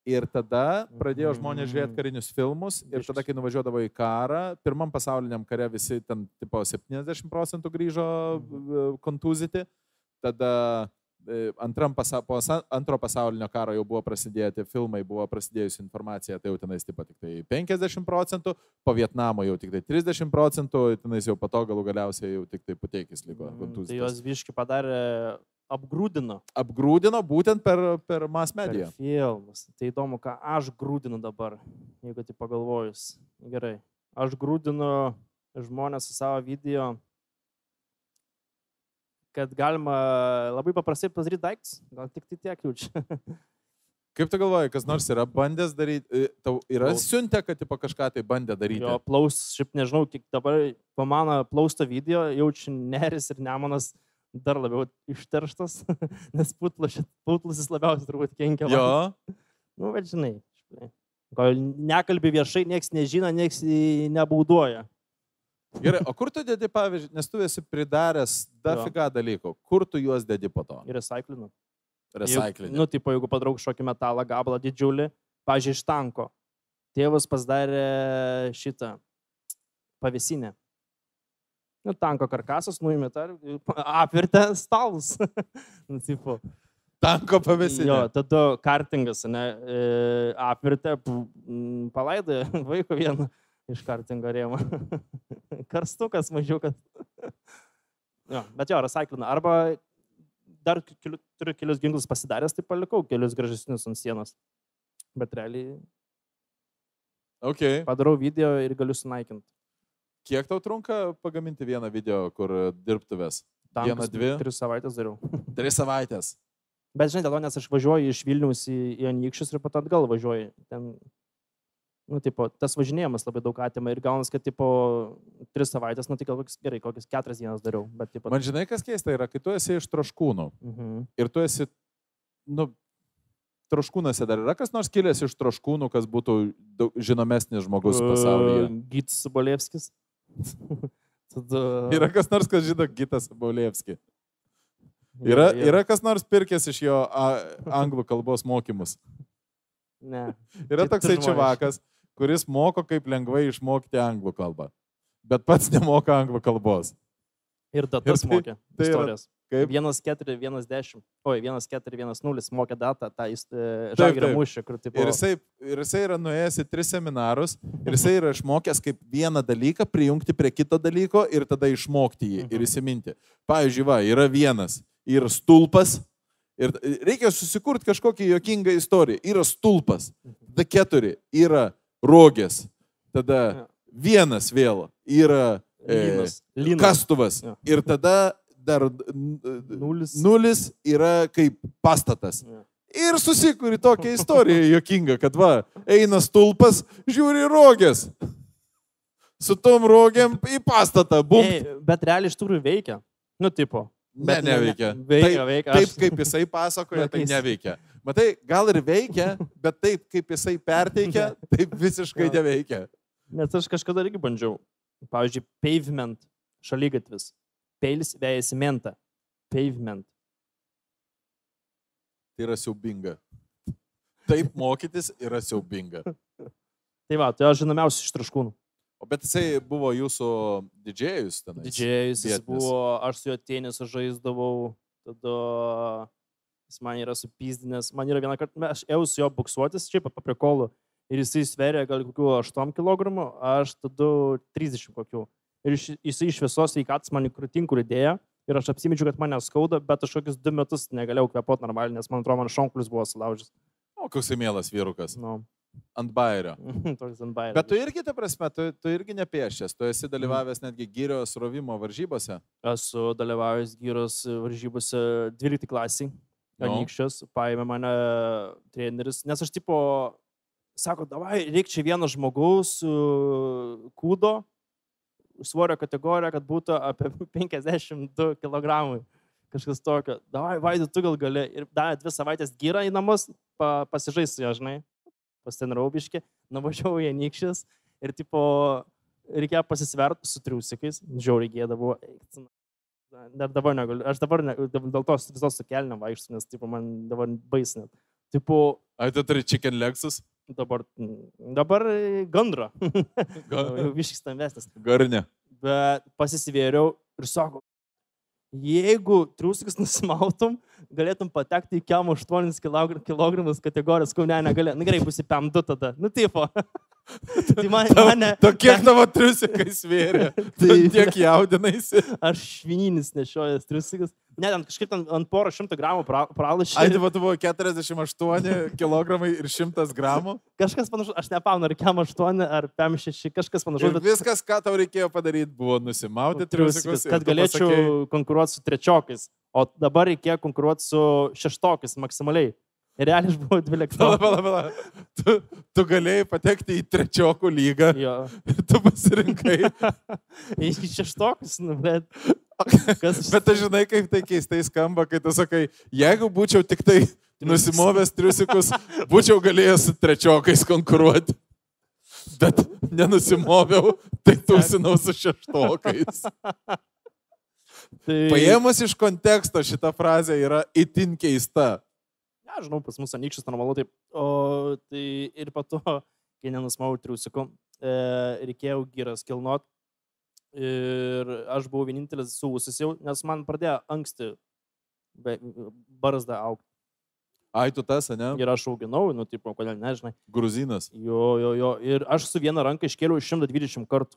Ir tada pradėjo žmonės žiūrėti karinius filmus ir tada, kai nuvažiuodavo į karą, pirmam pasauliniam kare visi ten tipo 70 procentų grįžo e, kontuzyti, tada pasa, po antro pasaulinio karo jau buvo prasidėję tie filmai, buvo prasidėjusi informacija, tai jau tenais taip pat tik tai 50 procentų, po Vietnamo jau tik tai 30 procentų, tenais jau pato galų galiausiai jau tik tai puteikis liko Mm, Tai jos viški padarė, apgrūdino. Apgrūdino būtent per, per mass Per mediją. filmus. Tai įdomu, ką aš grūdinu dabar, jeigu tai pagalvojus. Gerai. Aš grūdinu žmonės su savo video, kad galima labai paprastai padaryti daiktus. Gal tik tai tiek jaučiu. [laughs] Kaip tu galvoji, kas nors yra bandęs daryti, e, tau yra Gal- siuntę, kad tipo, kažką tai bandė daryti? Jo plaus, šiaip nežinau, kiek dabar po mano plausto video jaučiu neris ir nemonas dar labiau išterštas, [laughs] nes putlusis labiausiai turbūt kenkia. man. Jo. [laughs] Nu, bet žinai. Gal nekalbi viešai, nieks nežino, nieks jį nebaudoja. Gerai, o kur tu dedi, pavyzdžiui, nes tu esi pridaręs dafiga dalykų, kur tu juos dedi po to? Ir recyklinu. Recycling. Nu, tipo, jeigu padraug šokį metalą gabalą didžiulį, pažiūrėjau, iš tanko. Tėvas pasidarė šitą pavisinę. Nu, tanko karkasas nuimė tą ir apvirtė stalus. [laughs] nu, tipo, Tanko pavėsinė. Jo, tada kartingas, ne, m, palaidė [laughs] vaiko vieną iš kartingo rėmą. Karstukas mažiukas. jo, bet jo, recyklina. Arba dar keliu, turiu kelius ginklus pasidaręs, tai palikau kelius gražesnius ant sienos. Bet realiai Okay. padarau video ir galiu sunaikinti. Kiek tau trunka pagaminti vieną video, kur dirbtuvės? Dieną, dvi? Tris savaitės dariau. Tris savaitės. Bet žinai, dėl to, nes aš važiuoju iš Vilnius į, į Anikščius ir po to atgal važiuoju. Ten, nu, tipo, tas važinėjimas labai daug atima ir gaunas, kad, tipo, tris savaitės, nu, tai gal kokius, gerai, kokius keturias dienas dariau. Bet, tipo, Man žinai, kas keista yra, kai tu esi iš traškūnų mhm. ir tu esi, nu, traškūnuose dar yra kas nors kilęs iš traškūnų, kas būtų daug, žinomesnis žmogus pasaulyje. Gytis Bolevskis. [laughs] Tada... Yra kas nors, kas žino Gitas Baulėvski. Yra, Jo, jo. yra kas nors pirkęs iš jo a, anglų kalbos mokymus. Ne. Yra toksai čiavakas, kuris moko, kaip lengvai išmokti anglų kalbą. Bet pats nemoka anglų kalbos. Ir datas tai- mokė. tai istorijas. Kaip? 1-4, 1-10. Oi, 1-4, 1-0 mokė datą, tą Taip, žalgį taip. mūšį, kur tipo... Ir jisai, ir jisai yra nuėjęs į tris seminarus ir jisai yra išmokęs kaip vieną dalyką prijungti prie kito dalyko ir tada išmokti jį ir Mhm. įsiminti. Pavyzdžiui, va, yra vienas, yra stulpas ir reikia susikurti kažkokią juokingą istoriją. Yra stulpas, tada keturi, yra rogės, tada vienas vėl yra e. Lynas. kastuvas Jo. ir tada dar Nulis. nulis yra kaip pastatas. Jo. Ir susikūri tokią istoriją [laughs] juokingą, kad va, eina stulpas, žiūri rogės. Su tom rogėm į pastatą, bum. Ei, bet realiai iš tikrųjų veikia. Nu, tipo. Ne, neveikia. Veikia, Taip- veikia. Taip, Aš- kaip jisai pasakoja, [laughs] tai neveikia. Matai, gal ir veikia, bet taip, kaip jisai perteikia, [laughs] taip visiškai Jo. neveikia. Nes aš kažkada irgi bandžiau. Pavyzdžiui, pavement, šalygatvis. Peilis vėjasi mentą. Pavement. Tai yra siaubinga. Taip mokytis yra siaubinga. [laughs] Tai va, tai aš žinomiausias iš traškūnų. O bet jisai buvo jūsų didžėjus ten. Didžėjus, jis vietinis. buvo, aš su juo tenisą žaisdavau, tada jis man yra supyzdinęs, man yra vieną kartą, aš ėjau su juo buksuotis, šiaip apie kolų, ir jisai sveria gal kokių 8 kg, aš tada 30 kokių. Ir jisai iš visos veikatos man į krūtinkų įdėjo, ir aš apsimečiau, kad mane skauda, bet aš kokius 2 metus negalėjau kvepoti normaliai, nes man atrodo, man šonklius buvo sulaužęs. O koks įmėlas vyrukas. Nu, Ant bairio. [laughs] ant bairro. Bet tu irgi, ta prasme, tu, tu irgi nepiešęs, tu esi dalyvavęs netgi gyrios rovimo varžybose. Esu dalyvavęs gyros varžybose 12 klasiai. Anykščios, paėmė mane treneris, nes aš tipo, sako, davai, reikia čia vieno žmogaus uh, kūdo, svorio kategorija, kad būtų apie [laughs] 52 kg. Kažkas tokio. Davai, Vaidai, tu gal gali. Ir davė dvi savaitės gyra į namus, pa, pasižaisti, žinai, pasitinraubiški, nuvažiavau į Anykščius ir tipo, reikėjo pasisverti su triusikais, žiauriai gėda buvo. Dar dabar negaliu. Aš dabar ne, dėl tos visos su kelniam vaikščiu, nes tipo, man dabar baisinė. Tipo, Ai, tu turi chicken lexus? dabar, dabar gandro. [laughs] Ga- Jau Viškis stambesnis. Garne. Bet pasisvėriau ir sako, jeigu triusikas [laughs] nusimautum, galėtum patekti į kem 8 kg kategorijos, kaune negalė. Na gerai, bus į PM2 tada. Nu, tipo. [laughs] [laughs] tai man, mane, To kiek tavo triusikai svėrė? [laughs] Tai tiek jaudinaisi. aš švininis nešiojęs triusikas. Ne, ten kažkaip ten ant porą šimtų gramų pra- Ai, pralašė. tai va, tu buvo 48 kg ir 100 gramų. [laughs] Kažkas panašus, aš nepamenu, ar kem 8 ar PM6, kažkas panašus. Ir viskas, ką tau reikėjo padaryti, buvo nusimauti triusikus. kad galėčiau Pasakei, konkuruoti su trečiokais. O dabar reikėjo konkuruoti su šeštokais maksimaliai. Ir realiai aš buvau pala, dvyliktokas. pala, pala. Tu, tu galėjai patekti į trečiokų lygą. Jo. [laughs] Tu pasirinkai. [laughs] Į šeštokus, nu, bet. Kas Bet tu žinai, kaip tai keistai skamba, kai tu sakai, jeigu būčiau tik tai nusimovęs triusikus, būčiau galėjęs su trečiokais konkuruoti. Bet nenusimoviau, tai tūsinau su šeštokais. [laughs] Tai, Paėmus iš konteksto šitą frazę yra itin keista. Ne, žinau, pas mus anykščius normalu taip. O tai ir po to, [laughs] kai nenusmau triusikų, e, reikėjo gyras kilnot. Ir aš buvau vienintelis suusis jau, nes man pradėjo anksti barzdą aukti. Ai, tu tas, ne? Ir aš auginau, nu, tipo, kodėl nežinai. Gruzinas. Jo, jo, jo. Ir aš su viena ranka iškėliau 120 kartų.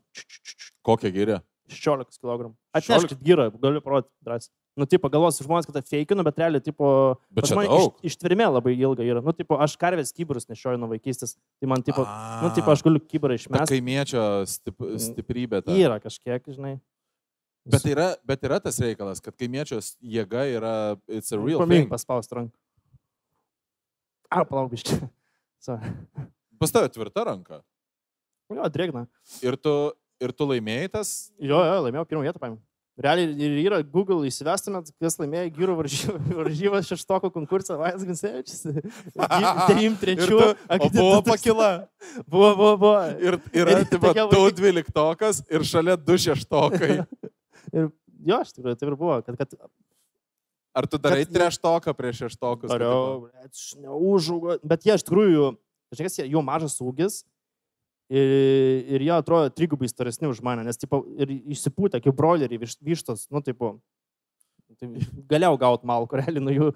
Kokia gyrė? 16 kg. Atneškit gyrą, galiu parodyti drąsiai. Nu, tipo, galvos žmonės, kad tai feikinu, bet realiai, tipo, Bet daug. iš, ištvermė labai ilga yra. Nu, tipo, aš karvės kybrus nešioju nuo vaikystės. Tai man, tipo, nu, tipo, aš galiu kybrą išmesti. kaimiečio stip, stiprybė. Ta. Yra kažkiek, žinai. Bet yra, bet yra tas reikalas, kad kaimiečios jėga yra, it's a real Pamink thing. paspaust ranką. A, palauk, biškai. Pas tavę tvirta ranka. Jo, drėgna. Ir tu, ir tu laimėjai tas. Jo, jo, laimėjau pirmą vietą, paėmiau. Realiai ir yra Google įsivestumėt, kas laimėjo varžybą- [laughs] varžybas šeštoko konkursą. [laughs] Ir tu- O buvo pakila. [laughs] Buvo, buvo, buvo. Ir yra tipo, tu dvyliktokas ir šalia du šeštokai. Ir jo, iš tikrųjų, taip ir buvo. Kad, kad Ar tu darai treštoką prieš šeštokus? Dariau, aš neužaugo. Bet jie iš tikrųjų, žinai, jų mažas ūgis. Ir, ir jie atrodo trigubai storesni už mane, nes tipo, ir išsipūtė, kaip broileriai, viš- vištos, nu, tipo, tai galėjau gauti malko, realiai nuo jų,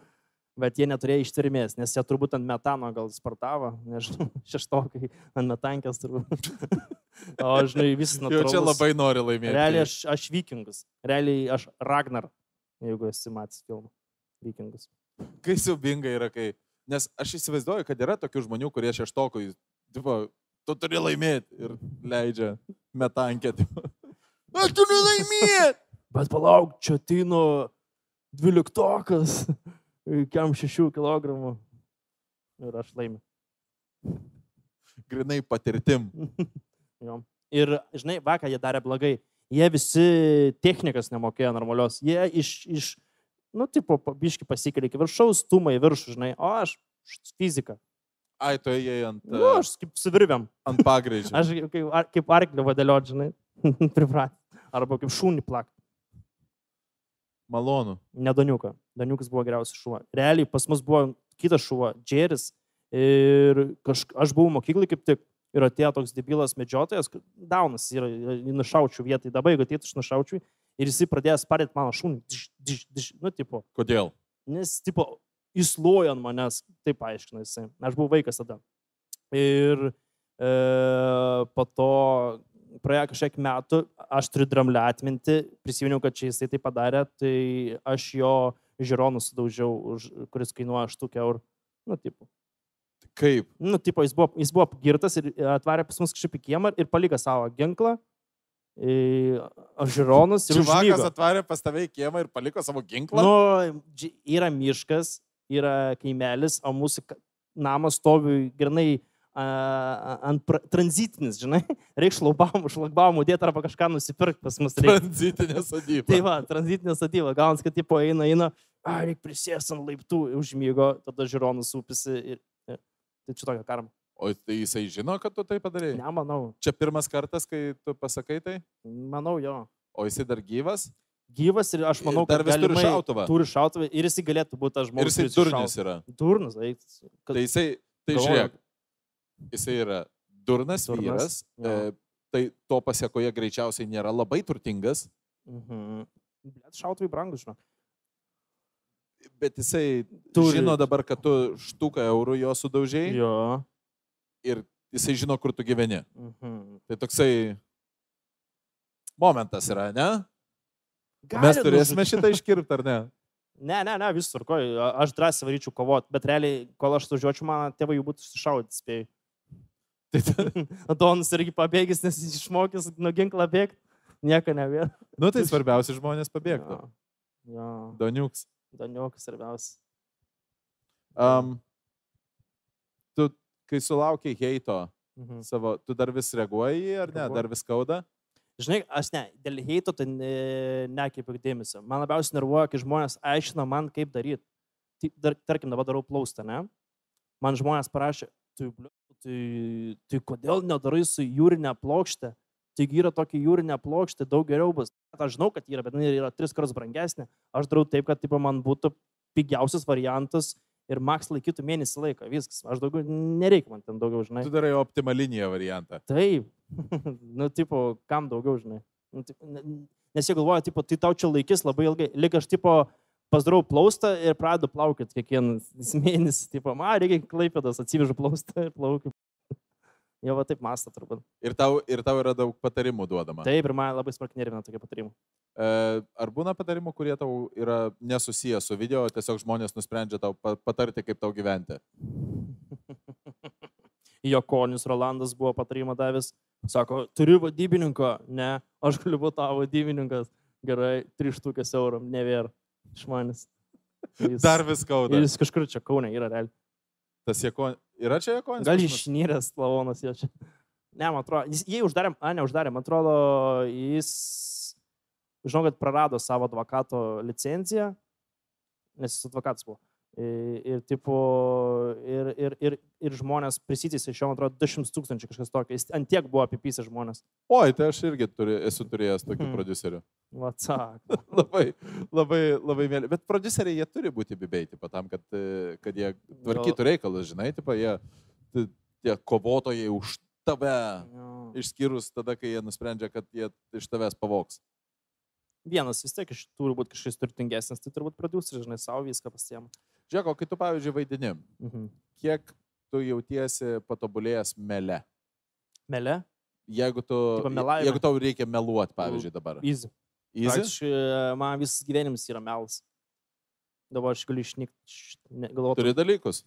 bet jie neturėjo ištvermės, nes jie turbūt ant metano gal spartavo, nežinau, [laughs] šeštokai ant metankės turbūt. [laughs] O, žinai, visas Jau natūralus. čia labai nori laimėti. Realiai aš, aš vikingus, realiai aš Ragnar, jeigu esi matęs filmą. Vikingus. Kai siubinga yra, kai... Nes aš įsivaizduoju, kad yra tokių žmonių, kurie šeštokui, tipo, tu turi laimėti ir leidžia metankę. tipo. [laughs] Aš turiu laimėti! Bet palauk, čia atino dvyliktokas, kiam šešių kilogramų. Ir aš laimiu. Grinai patirtim. [laughs] Jo. Ir, žinai, vakar jie darė blogai. Jie visi technikas nemokėjo normalios. Jie iš, iš nu, tipo, biški pasikėlė iki viršaus, stumai viršų, žinai, o aš fizika. Ai, tu ėjai ant, Nu, aš kaip su virvėm. ant pagreičio. [laughs] Aš kaip, ar- kaip arklio vadeliot, žinai, [laughs] priprat. Arba kaip šūnį plak. Malonu. Ne Daniuką. Daniukas buvo geriausias šuo. Realiai pas mus buvo kitas šuo, Džeris. Ir kažk... aš buvau mokyklai kaip tik. Ir atėjo toks debilas medžiotojas, Daunas yra, nušaučiau vietai, dabar jeigu ateitų, aš nušaučiau. Ir jisai pradėjo sparėti mano šunį. Diš, diš, diš, nu, tipo, Kodėl? nes, tipo, jis lojo ant manęs, taip aiškina jisai. Aš buvau vaikas tada. Ir e, po to praėjo kažkiek metų, aš turiu dramlę atminti, prisiminiau, kad čia jisai tai padarė, tai aš jo žiūronų sudaužiau, už, kuris kainuoja 8 eurų. Nu, tipo. Kaip? Nu, tipo, jis buvo, jis buvo girtas ir atvarė pas mus kažkaip į kiemą ir paliko savo ginklą, žiūronus ir užmygo. atvarė pas tave į kiemą ir paliko savo ginklą? Nu, yra miškas, yra kaimelis, o mūsų namas stovi grinai ant pra- tranzitinis, žinai, [laughs] reikia šlaubamų, šlagbamų dėti arba kažką nusipirkti pas mus. Reikia. Tranzitinė sodyba. Tai va, tranzitinė statyba, gaunasi, kad tipo eina, eina, a, reikia prisėsti ant laiptų, užmygo, tada žiūronus upisi ir... ir tai čia tokia karma. O tai jisai žino, kad tu tai padarai? Nemanau, Čia pirmas kartas, kai tu pasakai tai? manau jo. O jisai dar gyvas? Gyvas ir aš manau, Ir dar kad vis turi šautuvą. Turi šautuvą ir jisai galėtų būti tas Ir žmogus. jisai kuris durnis iššautų. yra. Durnas, eik. Kad... Tai jisai, tai Galvoju. žiūrėk, jisai yra durnas, Durnas, vyras, jo. e, tai to pasiekoje greičiausiai nėra labai turtingas, Mhm. Bet šautuvai brangus, žinau. bet jisai Turi. žino dabar, kad tu štuką eurų jo sudaužiai Jo. ir jisai žino, kur tu gyveni. Mhm. Tai toksai momentas yra, ne? Gali Mes turėsime nužudyt. šitą iškirpti, ar ne? Ne, ne, ne, vis turkoj. Aš drąsiai varyčiau kovot, bet realiai, kol aš važiuočiau, man tėvai jau būtų sušaudyti, spėjai. [laughs] Tai ta- [laughs] Adonis irgi pabėgęs, nes jis išmokęs nuo ginklą bėgti. Nieko nevėl. nu tai svarbiausia žmonės pabėgtų. Jo, Doniuks. Daniukas svarbiausia. Um, tu, kai sulaukiai heito Mhm. savo, tu dar vis reaguoji ar ne? Reaguoju. Dar vis skauda? Žinai, aš ne, dėl heito tai ne- nekreipiu dėmesio. Man labiausiai nervuoja, kai žmonės aiškina man, kaip daryti. Dar, tarkim, dabar darau plaustą, ne? Man žmonės parašė, tai, tai, tai kodėl nedarai su jūrinė plokštė? Taigi yra tokia jūrinė plokštė, daug geriau bus. Aš žinau, kad yra, bet jinai yra tris kartus brangesnė. Aš darau taip, kad tipo, man būtų pigiausias variantas ir maks laikytų mėnesį laiko. Viskas. Aš daugiau, nereikia man ten daugiau, žinai. Tu darai optimalinį variantą. Taip. [laughs] nu, tipo, kam daugiau, žinai. Nu, tipo, ne- nes jie galvoja, tipo, tai tau čia laikys labai ilgai. Lik aš, tipo, pasdarau plaustą ir pradedu plaukti kiekvieną [laughs] mėnesį. Tipo, man reikia klaipėdas, atsivežu plaustą ir plaukiu. [laughs] Jau va taip mąsta turbūt. Ir tau, ir tau yra daug patarimų duodama. Taip, ir man labai smarkiai nervina tokie patarimai. E, ar būna patarimų, kurie tau yra nesusiję su video, tiesiog žmonės nusprendžia tau pa- patarti, kaip tau gyventi? Jo konis Rolandas buvo patarimą davęs. Sako, turiu vadybininką. Ne, aš galiu būti tavo vadybininkas. Gerai, 3 štukės eurų, nevėr. Iš manęs. Jis, Dar vis skauda. Jis kažkur čia kaunė yra realiai. Tas jėko... Yra čia jėkonis? Gal išnyręs lavonas jo čia. Ne, man atrodo, jis, jie uždarė, a, ne uždarė, man atrodo, jis, žinau, kad prarado savo advokato licenciją, nes jis advokatas buvo. Ir, ir, tipo, ir, ir, ir, ir žmonės prisiteisė iš jo, man atrodo, 200 tūkstančių kažkas tokio. Jis ant tiek buvo apipysę žmonės. Oi, tai aš irgi turi, esu turėjęs tokių Hmm. producerių. Vatsak. [laughs] labai, labai, labai mėly. Bet produceriai jie turi būti bibiai, tipo, tam, kad, e, kad jie tvarkytų reikalus, žinai, tipo, jie, tie kovotojai už tave, išskyrus tada, kai jie nusprendžia, kad jie iš tavęs pavoks. Vienas vis tiek iš turi būti kažkas turtingesnis, tai turbūt produceris, žinai, savo viską pasiema. Žiūrėk, o kai tu, pavyzdžiui, vaidini, Mhm. kiek tu jautiesi patobulėjęs mele? Mele? Jeigu, tu, jeigu tau reikia meluoti, pavyzdžiui, dabar. Easy. Easy? Praktiškai e, man visas gyvenimas yra melas. Dabar aš galiu išnykti, galvoju. Turi dalykus.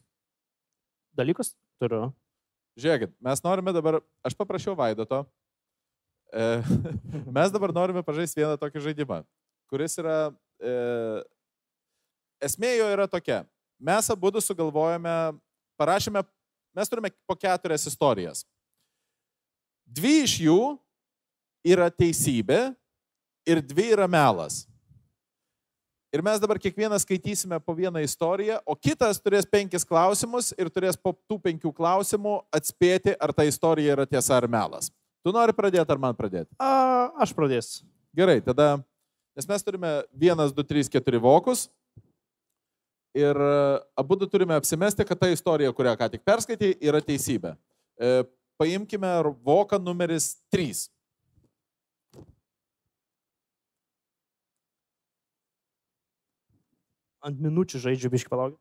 dalykus? Turiu. Žiūrėkit, mes norime dabar, aš paprašiau Vaidoto, e, [laughs] mes dabar norime pažaisti vieną tokį žaidimą, kuris yra, e, esmė jo yra tokia. Mes abu du sugalvojame, parašėme, mes turime po keturias istorijas. Dvi iš jų yra teisybė ir dvi yra melas. Ir mes dabar kiekvienas skaitysime po vieną istoriją, o kitas turės penkis klausimus ir turės po tų penkių klausimų atspėti, ar ta istorija yra tiesa ar melas. Tu nori pradėti ar man pradėti? A, aš pradėsiu. Gerai, tada, nes mes turime vienas, du, trys, keturi vokus. Ir e, abu du turime apsimesti, kad ta istorija, kurią ką tik perskaitė, yra teisybė. E, paimkime voką numeris 3. Ant minučių žaidžiu biški palauk.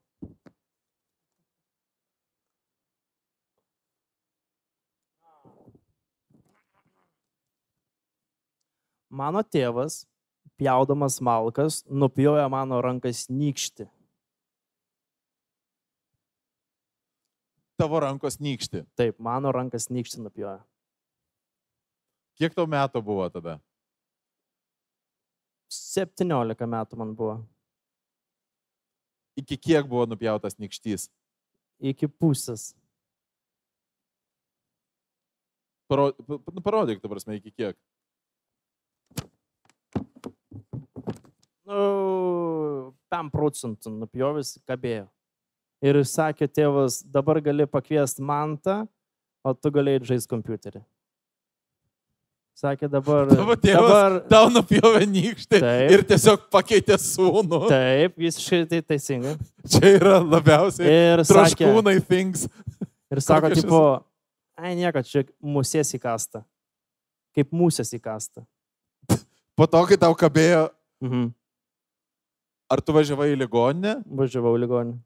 Mano tėvas, pjaudamas malkas, nupjoja mano rankas nykšti. Tavo rankos nykšti. Taip, mano rankas nykšti nupjoja. Kiek tau metų buvo tada? 17 metų man buvo. Iki kiek buvo nupjautas nykštys? Iki pusės. Paro, pa- pa- parodyk, ta prasme, iki kiek. Nu, 5 procentų nupjovęs kabėjo. Ir sakė tėvas, dabar gali pakviesti mantą, o tu galėjai žaisti kompiuterį. Sakė dabar. [laughs] Tavo tėvas dabar Tau nupjovė nykštį Taip. ir tiesiog pakeitė sūnų. taip, visiškai tai teisingai. Čia yra labiausiai Ir traškūnai things. ir sako, kokios tipo, ai nieko, čia musės įkasta. Kaip musės įkasta. Po to, kai tau kabėjo, Mhm. ar tu važiavai į ligoninę? Važiavau į ligoninę.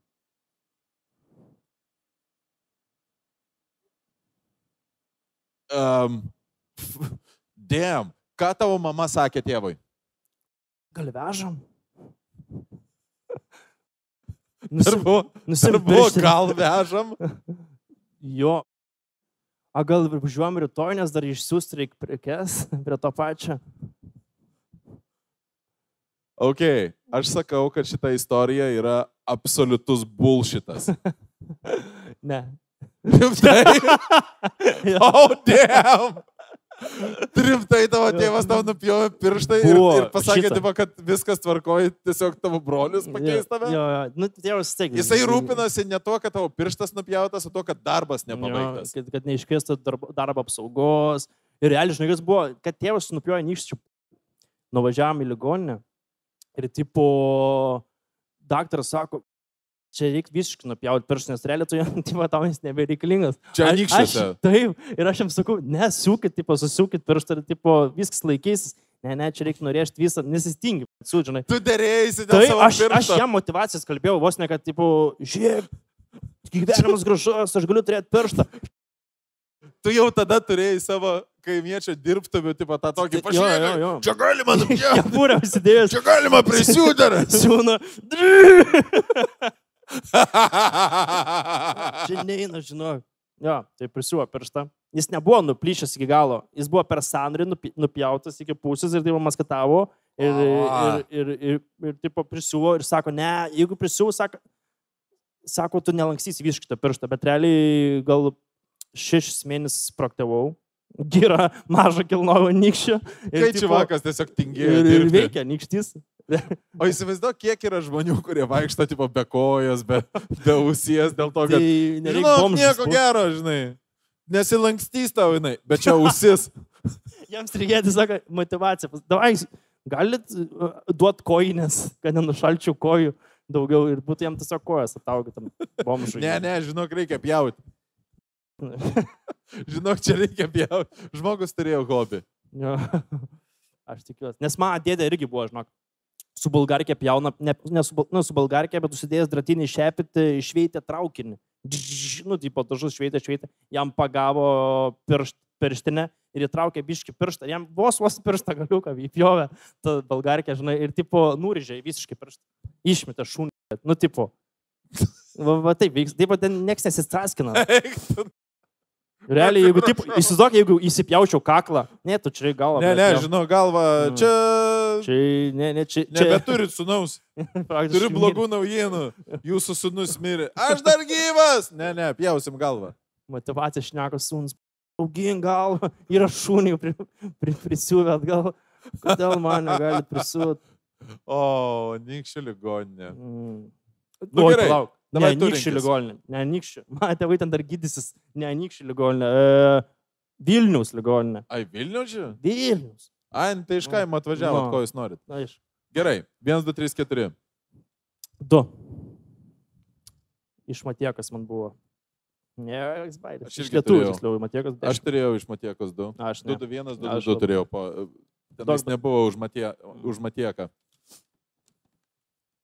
Um, [laughs] Dėm, ką tavo mama sakė tėvui? Gal vežam? [laughs] Buvo Nusimpišti. gal vežam? [laughs] Jo. A gal važiuojam rytoj, nes dar išsiųsti reikia prekes prie to pačio. Ok, aš sakau, kad šita istorija yra absoliutus bullshitas. Ne. Rimtai? Jo. [laughs] Oh, damn! Rimtai tavo tėvas tau nupjovė pirštai ir, ir pasakė, tipo, kad viskas tvarkoja, tiesiog tavo brolius pakeis tave. Jo, jo. Nu, tėvas steigė. Jisai rūpinasi ne tuo, kad tavo pirštas nupjautas, o tuo, kad darbas Jo, nepabaigtas. kad, kad neiškviestų darbo, darbo apsaugos. Ir realiai, žinai, kas buvo, kad tėvas nupjojo nykščių. Nuvažiavam į ligoninę ir tipo, daktaras sako, čia reikia visiškai nupjauti pirštus, nes realiai tu, [laughs] tipo, tau jis nebereikalingas. Čia Aš- anykščiuose. aš- Taip, ir aš jam sakau, nesukit, tipo, susiukit pirštą ir, tipo, viskas laikysis, Ne, ne, čia reikia norėti visą, nesistingi, sužinai. Tu dėrėjai Tai aš, aš piršto. jam motivacijas kalbėjau, vos ne, kad, tipo, žiūrėk, gyvenimas gražus, aš galiu turėti pirštą. Tu jau tada turėjai savo kaimiečio dirbtuvių, tipo tą tokį jo. Čia galima [laughs] užsidėjęs. Čia galima prisiūdar. [laughs] Siūna. [laughs] Čia neina, žinau. Jo, tai prisiuvo pirštą. Jis nebuvo nuplyšęs iki galo. Jis buvo per sandrį nupjautas iki pusės ir taip maskatavo. Ir, ir, ir, ir, ir taip prisiuvo ir sako, ne, jeigu prisiuvo, sako, sako, tu nelankstysi visiškai tą pirštą, bet realiai gal šešis mėnesius praktavau. Gira mažą kilnojau nykščio. Kai čia vakas tiesiog tingėjo. Ir, ir veikia nykštys. O įsivaizduok, kiek yra žmonių, kurie vaikšto tipo be kojos, be, be ausies, dėl to, Tai kad... nereikia Žinok, nieko gero, žinai. Nesilankstys tau, jinai, bet čia ausis. Jiems reikėtų, sako, motivacija. Davai, galit uh, duoti kojines, kad nenušalčiau kojų daugiau ir būtų jam tiesiog kojas ataugytam bomžui. Ne, ne, žinok, reikia pjauti. [laughs] Žinok, čia reikia pjauti. Žmogus turėjo hobį. [laughs] Aš tikiuosi. Nes mano dėdė irgi buvo, žinok, su bulgarkė pjauna, ne, ne su, nu, su bulgarkė, bet užsidėjęs dratinį šepitį, šveitė traukinį. Džž, Nu, tipo, dažus šveitė, šveitė, jam pagavo piršt, pirštinę ir įtraukė biški pirštą. Jam vos vos pirštą galiuką įpjovė, ta bulgarkė, žinai, ir tipo, nurižė visiškai pirštą. Išmetė šunį. Nu, tipo. [laughs] Va, va taip, vyks, taip, ten nieks nesistraskina. [laughs] Realiai, jeigu, taip, įsivaizduok, jeigu įsipjaučiau kaklą, ne, tu čia galva. Ne, ne, žinau, galva, Mm. čia... Čia, ne, ne, čia. čia Nebeturit sunaus. [laughs] Turiu blogų naujienų. Jūsų sunus mirė. Aš dar gyvas. Ne, ne, pjausim galvą. Motivacija šneka suns. Augin galvą, yra šūnių pri, pri, prisiūvę atgal. Kodėl man negali prisiūti? O, nikščių ligoninė. Mm. Nu, Oi, gerai. palauk. Ne, Dabar nikščių rinkis. ligoninė. Ne, nikščių. Mano tėvai ten dar gydysis. Ne, nikščių ligoninė. E, Vilnius ligoninė. Ai, Vilnius čia? Vilnius. Ai, tai iš kaimo atvažiavot, Nu. ko jūs norit. Iš. Gerai, 1, 2, 3, 4. Du. Iš Matiekas man buvo. Ne, jis baidė. Aš Iš lietuvių, tiksliau, Matiekas. Aš turėjau iš Matiekos 2. Aš 2, ne. 2, 1, 2, Aš 2 labai- turėjau. Po... Tenais Daug- nebuvo už, matie... už Matieką.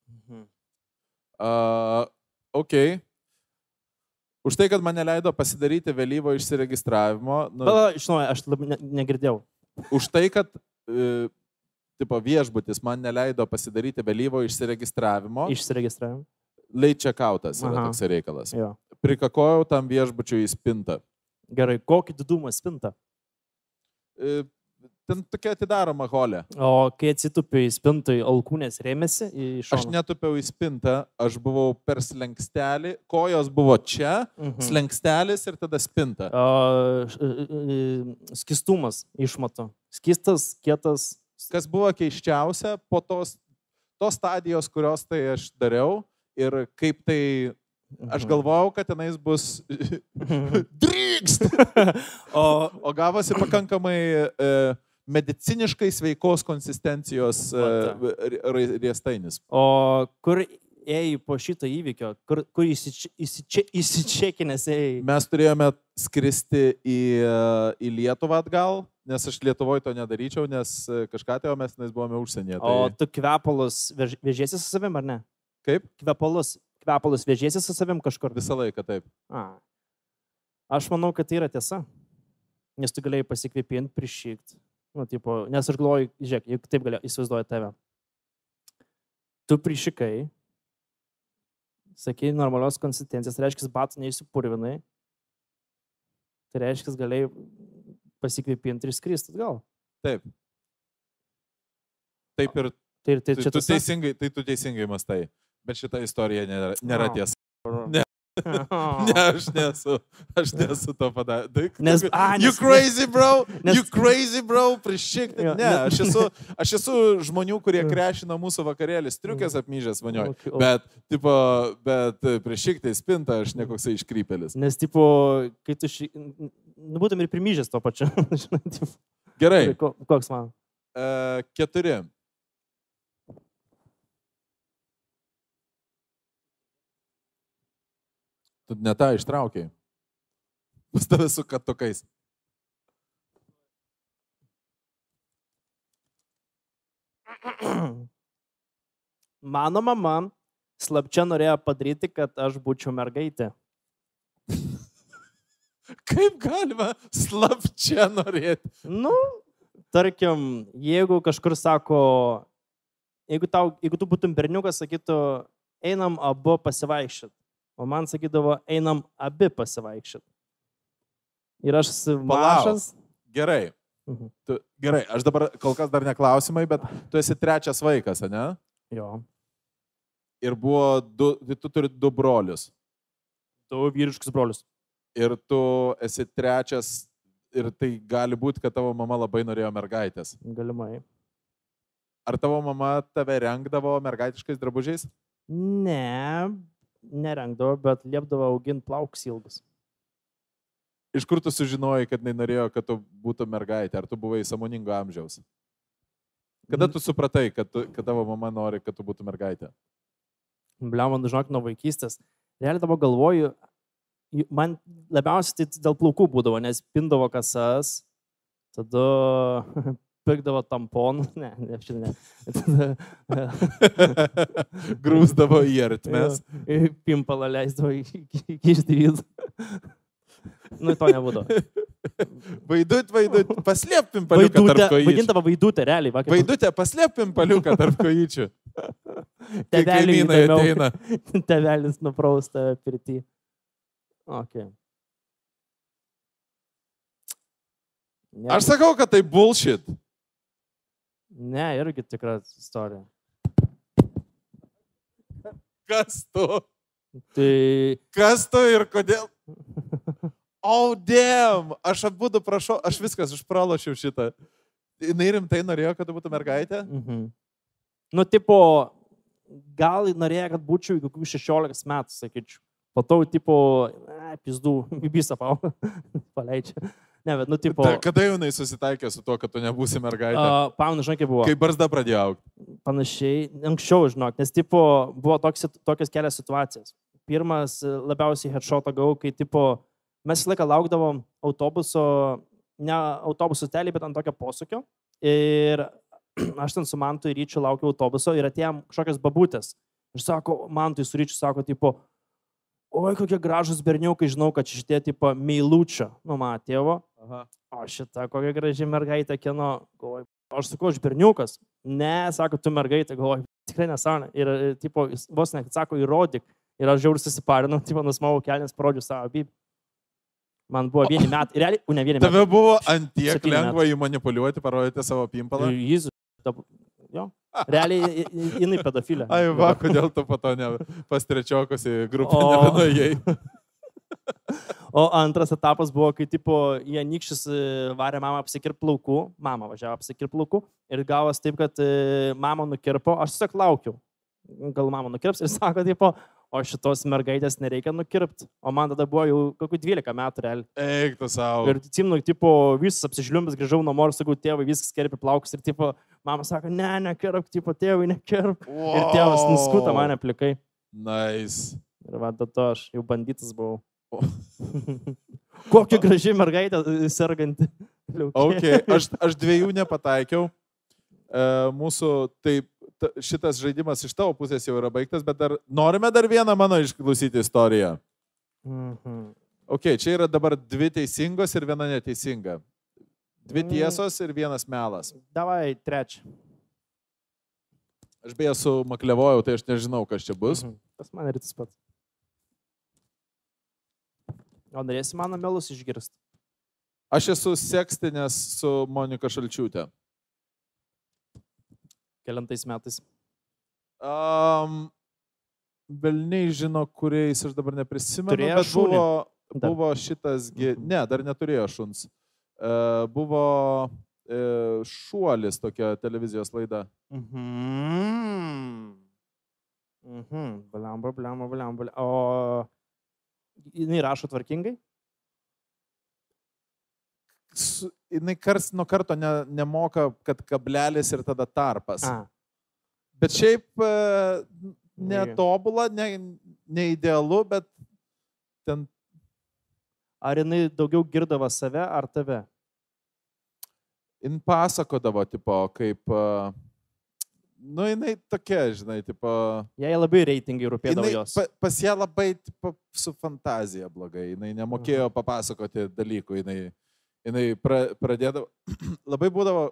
Mhm. Uh, ok. Už tai, kad mane leido pasidaryti vėlyvo išsiregistravimo, nu, Pala, iš naujo, aš labai ne, negirdėjau. už tai, kad e, tipo, viešbutis man neleido pasidaryti vėlyvo išsiregistravimo, Iš... Išsiregistravim. late checkoutas yra Aha. toks reikalas. Jo. Prikakojau tam viešbučiui į spintą. Gerai, kokį didumą spinta? E, ten tokia atidaroma holė. O kai atsitupiai spintai, alkūnės rėmėsi į Aš šoną. netupiau į spintą, aš buvau per slengstelį, kojos buvo čia, Mhm. slengstelis ir tada spinta. O, e, e, Skistumas išmato. Skistas, kietas. Kas buvo keiščiausia po tos, tos stadijos, kurios tai aš dariau ir kaip tai aš Mhm. galvojau, kad tenais bus [laughs] drykst. [laughs] o O gavosi pakankamai e, mediciniškai sveikos konsistencijos e, riestainis. O kur ėjai po šito įvykio, kur, kur įsiče- įsiče- įsičekinęs ėjai? Mes turėjome skristi į, e, į Lietuvą atgal, nes aš Lietuvoje to nedaryčiau, nes e, kažką tai, o mes tenais buvome užsienyje. O Tai tu kvepalus vež- vežiesi su savim ar ne? kaip? Kvepalus, kvepalus vežiesi su savim kažkur? Visą laiką taip. A. Aš manau, kad tai yra tiesa. Nes tu galėjai pasikvėpinti, prišykti. Nu, tipo, nes aš galvoju, žiūrėk, juk taip galėjau įsivaizduoti tave. Tu prišikai, sakai, normalios konsistencijos, tai reiškia, batų neįsipurvinai. Tai reiškia, galėjai pasikvėpinti ir skristi atgal. Taip. Taip ir Tai, tai tai, tu teisingai, tai tu teisingai mastai. Bet šita istorija nėra, nėra Au. tiesa. Ne. [laughs] Ne, aš nesu, aš nesu to padaręs. Nes- a, You nes- crazy, bro? nes- You crazy, bro? Prišikti. Jo, Ne, ne- aš esu, aš esu žmonių, kurie krešino mūsų vakarėlį, striukės apmyžęs vanioj. Ok, o- Bet, tipo, bet prišikti spintą aš nekoksai iškrypelis. Nes, tipo, kai tu šį... Nu, būtum ir primyžęs to pačiu. [laughs] Gerai, ko- Koks man? e, keturi. Tu ne tą ištraukiai. Pas tave su katukais. Mano mama slapčia norėjo padaryti, kad aš būčiau mergaitė. [laughs] Kaip galima slapčia norėti? Nu, tarkim, jeigu kažkur sako, jeigu, tau, jeigu tu būtum berniukas, sakytų, einam abu pasivaikščiot. O man sakydavo, einam abi pasivaikščiot. Ir aš mažas. Gerai. Mhm. Tu, gerai, aš dabar kol kas dar neklausimai, bet tu esi trečias vaikas, ne? Jo. Ir buvo du, tu turi du brolius. Tu vyriškus brolius. Ir tu esi trečias. Ir tai gali būti, kad tavo mama labai norėjo mergaitės. Galimai. Ar tavo mama tave rengdavo mergaitiškais drabužiais? Ne, nerengdavo, bet liepdavo auginti plaukus ilgus. Iš kur tu sužinojai, kad jinai norėjo, kad tu būtum mergaitė? Ar tu buvai samoningo amžiaus? Kada tu supratai, kad, tu, kad tavo mama nori, kad tu būtum mergaitė? Bliam, man žinok, nuo vaikystės. Realiai dabar galvoju, ju- man labiausiai tai dėl plaukų būdavo, nes pindavo kasas, tada [laughs] pirkdavo tamponų, ne, ne, ne. [laughs] Grūsdavo į artmes. jo, Pimpalą leisdavo į- į- vidų. Nu, to nebūdavo. Vaidut, vaidut, paslėpim paliuką tarp Vaidutė, kojyčių. vadintava vaidutė, realiai. Va, kaip Vaidutė, paslėpim paliuką tarp kojyčių. Įdomiau. ateina. [laughs] Tevelis nuprausta pirti. Okay. Ne, Aš sakau, kad tai bullshit. Ne, irgi tikra istorija. Kas tu? Tai Kas tu ir kodėl? Oh, damn! Aš abu prašau, aš viskas, aš pralošiau šitą. Jis rimtai norėjo, kad būtum mergaitė? mhm. nu, tipo, gal norėjo, kad būčiau iki kokių 16 metų, sakyčiau. Po to, tipo, e, pizdų, [laughs] visą pau, paleidžia. Ne, bet, nu, tipo, Ta, kada jau jinai susitaikė su to, kad tu nebūsi mergaitė? uh, paunu, žinai, kaip buvo. Kai barzda pradėjo aukti. panašiai, anksčiau, žinok, nes tipo, buvo toks, tokios kelios situacijos. Pirmas e, labiausiai headshotą gavau, kai tipo, mes visą laiką laukdavom autobuso, ne autobuso telį, bet ant tokio posūkio. Ir [clears throat] aš ten su Mantu ir Ryčiu laukiau autobuso ir atėjom kažkokios babutės. Ir sako, Mantui su Ryčiu sako, tipo, oi kokie gražus berniukai, žinau, kad šitie, tipo, meilučio, nu, mano tėvo. Aha. O šita kokia graži mergaitė, kieno, galvoju, aš sakau, aš berniukas. Ne, sako, tu mergaitė, galvoju, tikrai nesąmonė. Ir, e, tipo, vos net sako, įrodyk. Ir aš žiauriai susiparinau, [laughs] tipo, nusmau kelnes, parodžiu savo abį. Man buvo vieni metai, realiai, ne vieni metai. Tave buvo antiek lengva jį manipuliuoti, parodyti savo pimpalą. Jis, jo. Realiai, jinai pedofilė. Ai, va, kodėl tu po to ne pas trečiokus į grupę O. [laughs] [laughs] O antras etapas buvo, kai tipo Janikštis e, varė mamą apsikirp plaukų, mama važiavo apsikirp plaukų ir gavos taip, kad e, mama nukirpo, aš tiesiog laukiau, gal mama nukirps ir [laughs] sako, tipo, o šitos mergaitės nereikia nukirpti. O man tada buvo jau kokių 12 metų realiai. Eik tu savo. Ir atsimenu, tipo, visas apsižliumbęs grįžau namo ir sakau, tėvai viskas kerpi plaukus ir tipo, mama sako, ne, nekirp, tipo, tėvai nekirp. Ir tėvas nuskuta mane plikai. Nice. Ir va, to aš jau bandytas buvau. [laughs] Kokia graži mergaitė e, serganti. Ok, aš, aš dviejų nepataikiau. E, mūsų, taip, ta- šitas žaidimas iš tavo pusės jau yra baigtas, bet dar norime dar vieną mano išklausyti istoriją. Mhm. Ok, čia yra dabar dvi teisingos ir viena neteisinga. Dvi Mm. tiesos ir vienas melas. Davai, trečią. Aš beje su Maklevojau, tai aš nežinau, kas čia bus. Mhm. Pas man ir tas pats. O norėsi mano melus išgirsti? Aš esu sekstinės su Monika Šalčiūtė. Kelintais metais. Um, Velniai žino, kuriais aš dabar neprisimenu. Turėjo bet šunį? buvo, buvo šitas, gi- ne, dar neturėjo šuns. Uh, buvo uh, šuolis tokia televizijos laida. Mhm. Mhm. Bliamba, bliamba. blia- O jinai rašo tvarkingai? Su, jinai kars nuo karto ne, nemoka, kad kablelis ir tada tarpas. A, Bet šiaip uh, netobula, ne, neidealu, bet ten ar jinai daugiau girdavo save ar tave? in pasakodavo, tipo, kaip, uh, nu jinai tokia, žinai, tipo... Jai labai reitingai rūpėdavo Jinai, jos. pa, pas ją labai tipo, su fantazija blogai, jinai nemokėjo Mhm. papasakoti dalykų, jinai, jinai pra, pradėdavo, [clears throat] labai būdavo,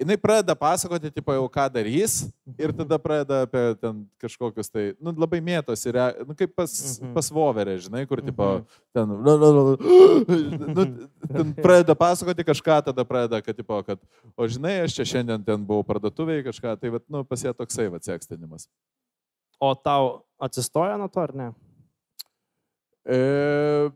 jinai pradeda pasakoti, tipo, jau ką darys ir tada pradeda apie ten kažkokius tai, nu, labai mėtosi, re- nu, kaip pas, Mhm. pas voverę, žinai, kur, tipo, Mhm. ten, [gasps] nu, ten pradeda pasakoti kažką, tada pradeda, kad, tipo, kad, o žinai, aš čia šiandien ten buvau parduotuvėje kažką, tai, vat, nu, pas ją toksai, va, sekstinimas. O tau atsistoja nuo to, ar ne? E,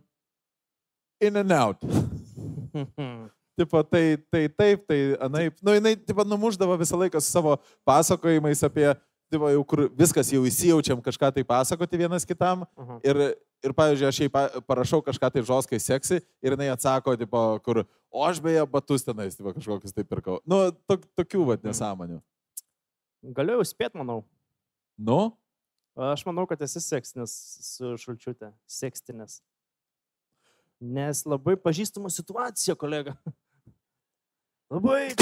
in and out. [laughs] Tipo, tai, tai taip, tai anaip. Nu, jinai, tipo, numuždavo visą laiką su savo pasakojimais apie, tipo, jau kur viskas jau įsijaučiam kažką tai pasakoti vienas kitam. Aha. Ir, ir pavyzdžiui, aš jai pa- parašau kažką tai žoskai seksi ir jinai atsako, tipo, kur, o aš beje batus tenais, tipo, kažkokius tai pirkau. Nu, tok, tokių, vad, nesąmonių. Galiu jau spėt, manau. Nu, Aš manau, kad esi sekstinės su šalčiute. Sekstinės. Nes labai pažįstama situacija, kolega. Labai.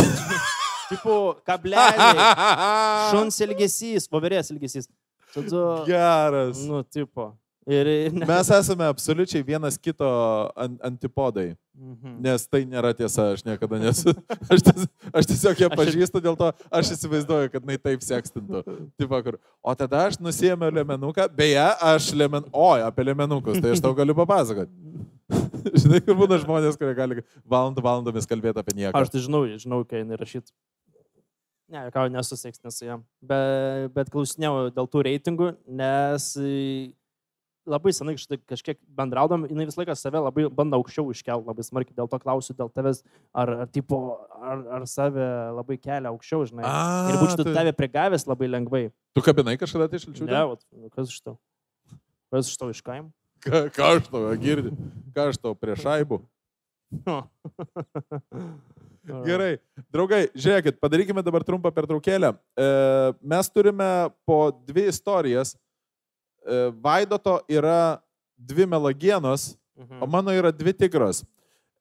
Tipo, kableliai. [laughs] Šuns ilgesys, voverės ilgesys. Tada. geras. Nu, tipo. Ir, ir ne. Mes esame absoliučiai vienas kito an, antipodai. Mhm. Nes tai nėra tiesa, aš niekada nesu. Aš, ties, aš tiesiog ją pažįstu, dėl to aš įsivaizduoju, kad jinai taip sekstintų. Taip, kur. O tada aš nusėmiau lemenuką, beje, aš lemen... O, apie lemenukus, tai aš tau galiu papasakoti. [laughs] Žinai, kur būna žmonės, kurie gali valandų valandomis kalbėti apie nieką. Aš tai žinau, žinau, kai jinai rašyt. Ne, ką nesu sekstinė su jam. Be, bet klausinėjau dėl tų reitingų, nes e, labai senai kažkiek bendraudam, jinai visą laiką save labai bando aukščiau iškelti, labai smarkiai. Dėl to klausiu dėl tavęs, ar, ar, tipo, ar, ar save labai kelia aukščiau, žinai. A, Ir būčiau tai- tave prigavęs labai lengvai. Tu kabinai kažkada tai šalčių? Ne, vat, nu, kas iš to? Kas iš to iš kaimo? Ką, ką aš tau girdi? Ką aš tau prie šaibų? [laughs] Gerai, draugai, žiūrėkit, padarykime dabar trumpą pertraukėlę. E, mes turime po dvi istorijas. E, Vaidoto yra dvi melagienos, o Mhm. mano yra dvi tigros.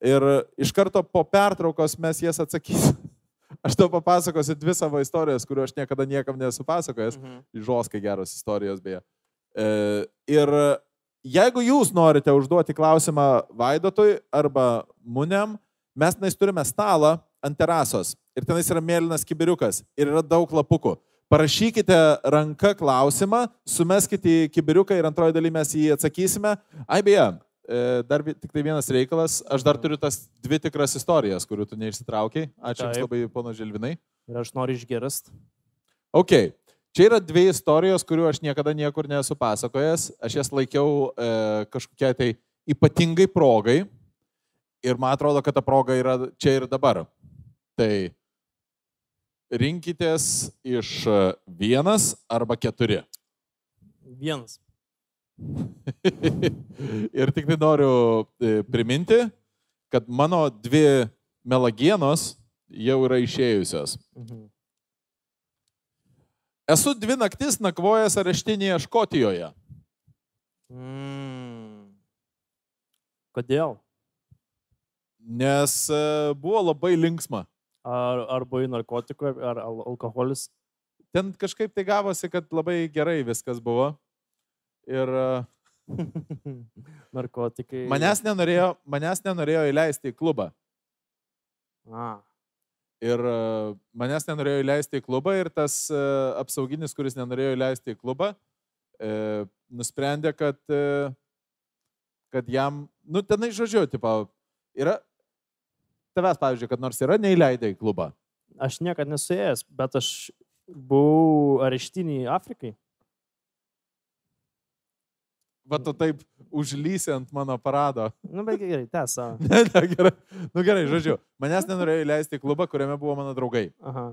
Ir iš karto po pertraukos mes jas atsakysim. [laughs] Aš tau papasakosiu dvi savo istorijas, kurių aš niekada niekam nesu pasakojęs. Mhm. Žoskai geros istorijos beje. E, ir jeigu jūs norite užduoti klausimą Vaidotui arba Munėm, mes tenais turime stalą ant terasos ir tenais yra mėlynas kibiriukas ir yra daug lapukų. Parašykite ranką klausimą, sumeskite į kibiriuką ir antroji daly mes jį atsakysime. Ai beje, e, dar tik tai vienas reikalas, aš dar turiu tas dvi tikras istorijas, kurių tu neišsitraukiai. Ačiū Jums Taip. labai, pono Žilvinai. Ir aš noriu išgirst. Ok, čia yra dvi istorijos, kurių aš niekada niekur nesu pasakojęs. Aš jas laikiau e, kažkokiai tai ypatingai progai. Ir man atrodo, kad ta proga yra čia ir dabar. Tai rinkitės iš e, vienas arba keturi. Vienas. [laughs] ir tik tai noriu e, priminti, kad mano dvi melagienos jau yra išėjusios. Mhm. Esu dvi naktis nakvojęs areštinėje Škotijoje. Mm. Kodėl? Nes e, buvo labai linksma. Ar, ar buvai narkotikų, ar al alkoholis? Ten kažkaip tai gavosi, kad labai gerai viskas buvo. Ir e, [laughs] Narkotikai. manęs nenorėjo, manęs nenorėjo įleisti į klubą. A. Ir e, manęs nenorėjo įleisti į klubą ir tas e, apsauginis, kuris nenorėjo įleisti į klubą, e, nusprendė, kad, kad jam, nu tenai žodžiu, tipo, yra, tavęs, pavyzdžiui, kad nors yra neįleidę į klubą. Aš niekada nesuėjęs, bet aš buvau areštinį Afrikai. Va tu taip užlysi ant mano parado. [laughs] Nu, bet gerai, tęsa. Ne, ne, gerai. Nu gerai, žodžiu, manęs nenorėjo įleisti į klubą, kuriame buvo mano draugai. Aha.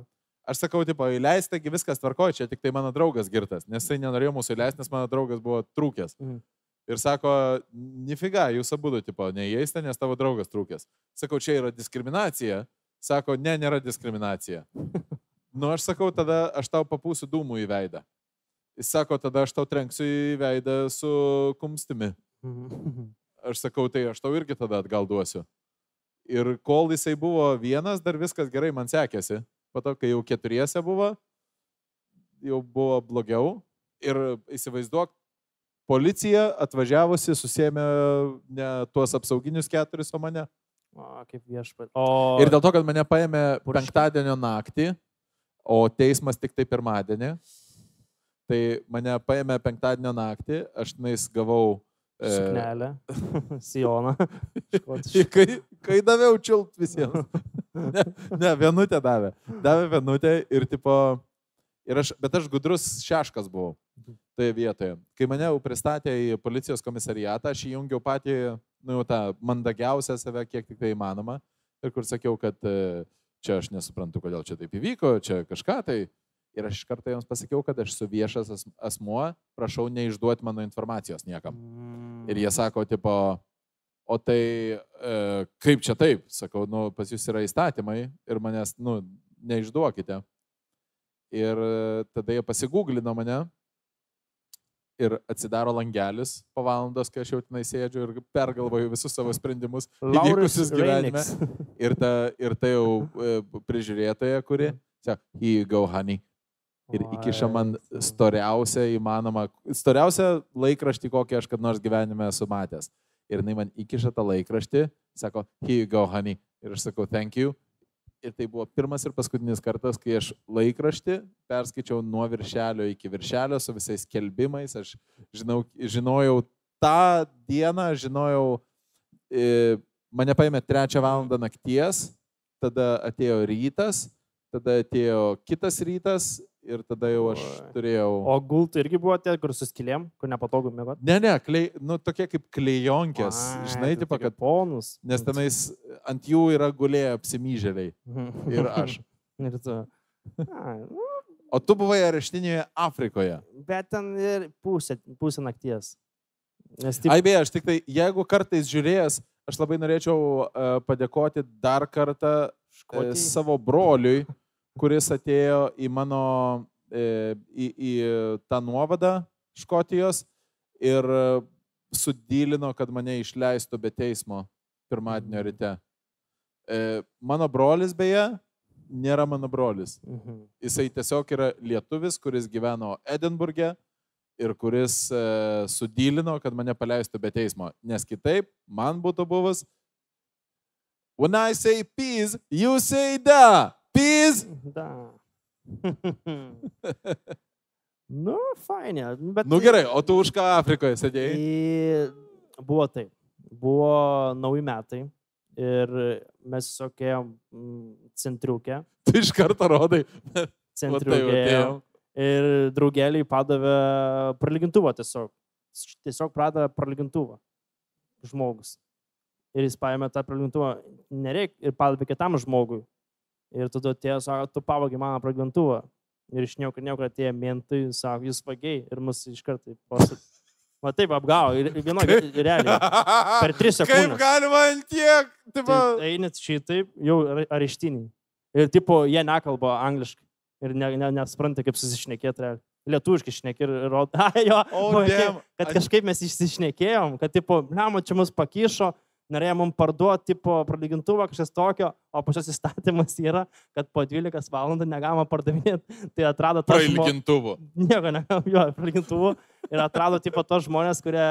Aš sakau, tipo, įleisti, taigi viskas tvarkoja, čia tik tai mano draugas girtas, nes jisai nenorėjo mūsų įleisti, nes mano draugas buvo trūkęs. Mhm. Ir sako, nifiga, jūs abu, tipo, neįeisite, nes tavo draugas trūkęs. Sakau, čia yra diskriminacija. Sako, ne, nėra diskriminacija. [laughs] Nu, aš sakau, tada aš tau papūsiu dūmų į veidą. Jis sako, tada aš tau trenksiu į veidą su kumstimi. Mhm. Aš sakau, tai aš tau irgi tada atgal duosiu. Ir kol jisai buvo vienas, dar viskas gerai man sekėsi. Po to, kai jau keturiese buvo, jau buvo blogiau. Ir įsivaizduok, policija atvažiavusi susėmė ne tuos apsauginius keturis, o mane. O, kaip viešpat. O, Ir dėl to, kad mane paėmė Purškė. penktadienio naktį, o teismas tik tai pirmadienį, tai mane paėmė penktadienio naktį, aš tenais gavau... e, Suknelę, [laughs] Sijoną. [laughs] kai, kai daviau čiult visiems. [laughs] Ne, ne, vienutę davė. Davė vienutę ir tipo... Ir aš, bet aš gudrus šeškas buvau toje vietoje. Kai mane jau pristatė į policijos komisariatą, aš įjungiau patį, nu, jau tą mandagiausią save, kiek tik tai įmanoma. Ir kur sakiau, kad e, čia aš nesuprantu, kodėl čia taip įvyko, čia kažką tai. Ir aš iš karto jiems pasakiau, kad aš esu viešas as- asmuo, prašau neišduoti mano informacijos niekam. Mm. Ir jie sako, tipo, o tai e, kaip čia taip? Sakau, nu, pas jūs yra įstatymai ir manęs, nu, neišduokite. Ir e, tada jie pasigūglino mane ir atsidaro langelis po valandos, kai aš jau tenai sėdžiu ir pergalvoju visus savo sprendimus įvykusius gyvenime. Ir ta, ir ta jau e, prižiūrėtoja, kuri, sako, here you go, honey. Ir įkiša man storiausią įmanomą, storiausią laikraštį, kokį aš kad nors gyvenime esu matęs. Ir jinai man įkiša tą laikraštį, sako, here you go, honey. Ir aš sakau, thank you. Ir tai buvo pirmas ir paskutinis kartas, kai aš laikraštį perskaičiau nuo viršelio iki viršelio su visais kelbimais. Aš žinau, žinojau tą dieną, žinojau, e, mane paėmė trečią valandą nakties, tada atėjo rytas, tada atėjo kitas rytas ir tada jau aš Oi. turėjau... O gultų irgi buvo tie, kur suskilėm, kur nepatogu mėgoti. Ne, ne, klei, nu, tokie kaip klejonkės, žinai, tipo, kad... Ponus. Nes tenais ant jų yra gulėję apsimyžėliai. ir aš. [laughs] ir tu. Ai, nu, O tu buvai areštinėje Afrikoje. bet ten ir pusė, pusė nakties. Nes taip, Ai beje, aš tik tai, jeigu kartais žiūrėjęs, aš labai norėčiau uh, padėkoti dar kartą uh, savo broliui, kuris atėjo į mano, e, į, į tą nuovadą Škotijos ir sudylino, kad mane išleistų be teismo pirmadienio ryte. E, mano brolis beje, nėra mano brolis. Mhm. Jisai tiesiog yra lietuvis, kuris gyveno Edinburgė ir kuris e, sudylino, kad mane paleistų be teismo. Nes kitaip man būtų buvus. When I say peace, you say da. Peace. Da. [laughs] nu, fainė. Bet Nu gerai, o tu už ką Afrikoje sėdėjai? Tai buvo taip. Buvo nauji metai ir mes tiesiog ėjom centriukę. Tu iš karto rodai. Centriukę. Ir draugeliai padavė pralygintuvą tiesiog. Tiesiog pradavė pralygintuvą. Žmogus. Ir jis paėmė tą pralygintuvą. Nereik ir padavė kitam žmogui. Ir tada atėjo, sako, tu pavagi mano pralygintuvą. Ir iš nieko, nieko atėjo mentai, sako, jūs vagiai. Ir mus iš karto posat. [laughs] Va taip apgavo. Vieno realiai. [laughs] Per tris Kaip sekundes. galima ant tiek? Tipo, Tai einat šitaip, jau ar- areštiniai. Ir tipo, jie nekalba angliškai. Ir ne, ne, nesuprantate, kaip susišnekėti realiai. Lietuviškai šnekė ir rodo. [laughs] Jo, O, buvo damn. taip, kad kažkaip mes išsišnekėjom, kad, tipo, blemo, čia mus pakišo, norėjo mums parduoti, tipo, pralygintuvą, kažkas tokio, o pačios įstatymas [laughs] yra, kad po 12 valandų negalima pardavinėti. Tai atrado tą žmogų. prailgintuvu. Nieko negalima, jo, pralygintuvų. Ir atrado, tipo, tos žmonės, kurie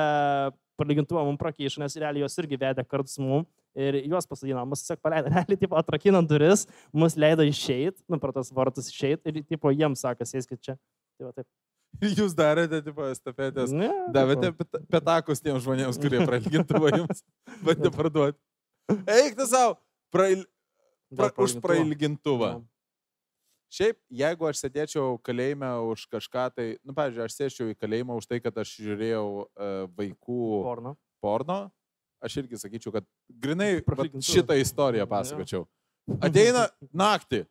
pralygintuvą mums prakišo, nes realiai jos irgi vedė kartu su mum. Ir juos pasadino, mus tiesiog paleido, [laughs] realiai, tipo, atrakino duris, mus leido išeit, nu, pro tos vartus išeit ir, tipo, jiems sako, sėskit čia. Tai va taip. [laughs] Jūs darėte, tipo, estafetės. Ne, Davėte tipo, pet- petakus tiems žmonėms, kurie [laughs] prailgintuvą jums bandė parduoti. Eik tu savo, prail, pra, už prailgintuvą. Jo. Šiaip, jeigu aš sėdėčiau kalėjime už kažką, tai, nu, pavyzdžiui, aš sėdėčiau į kalėjimą už tai, kad aš žiūrėjau uh, vaikų Porno. porno, aš irgi sakyčiau, kad grinai šitą istoriją pasakočiau. Ateina naktį,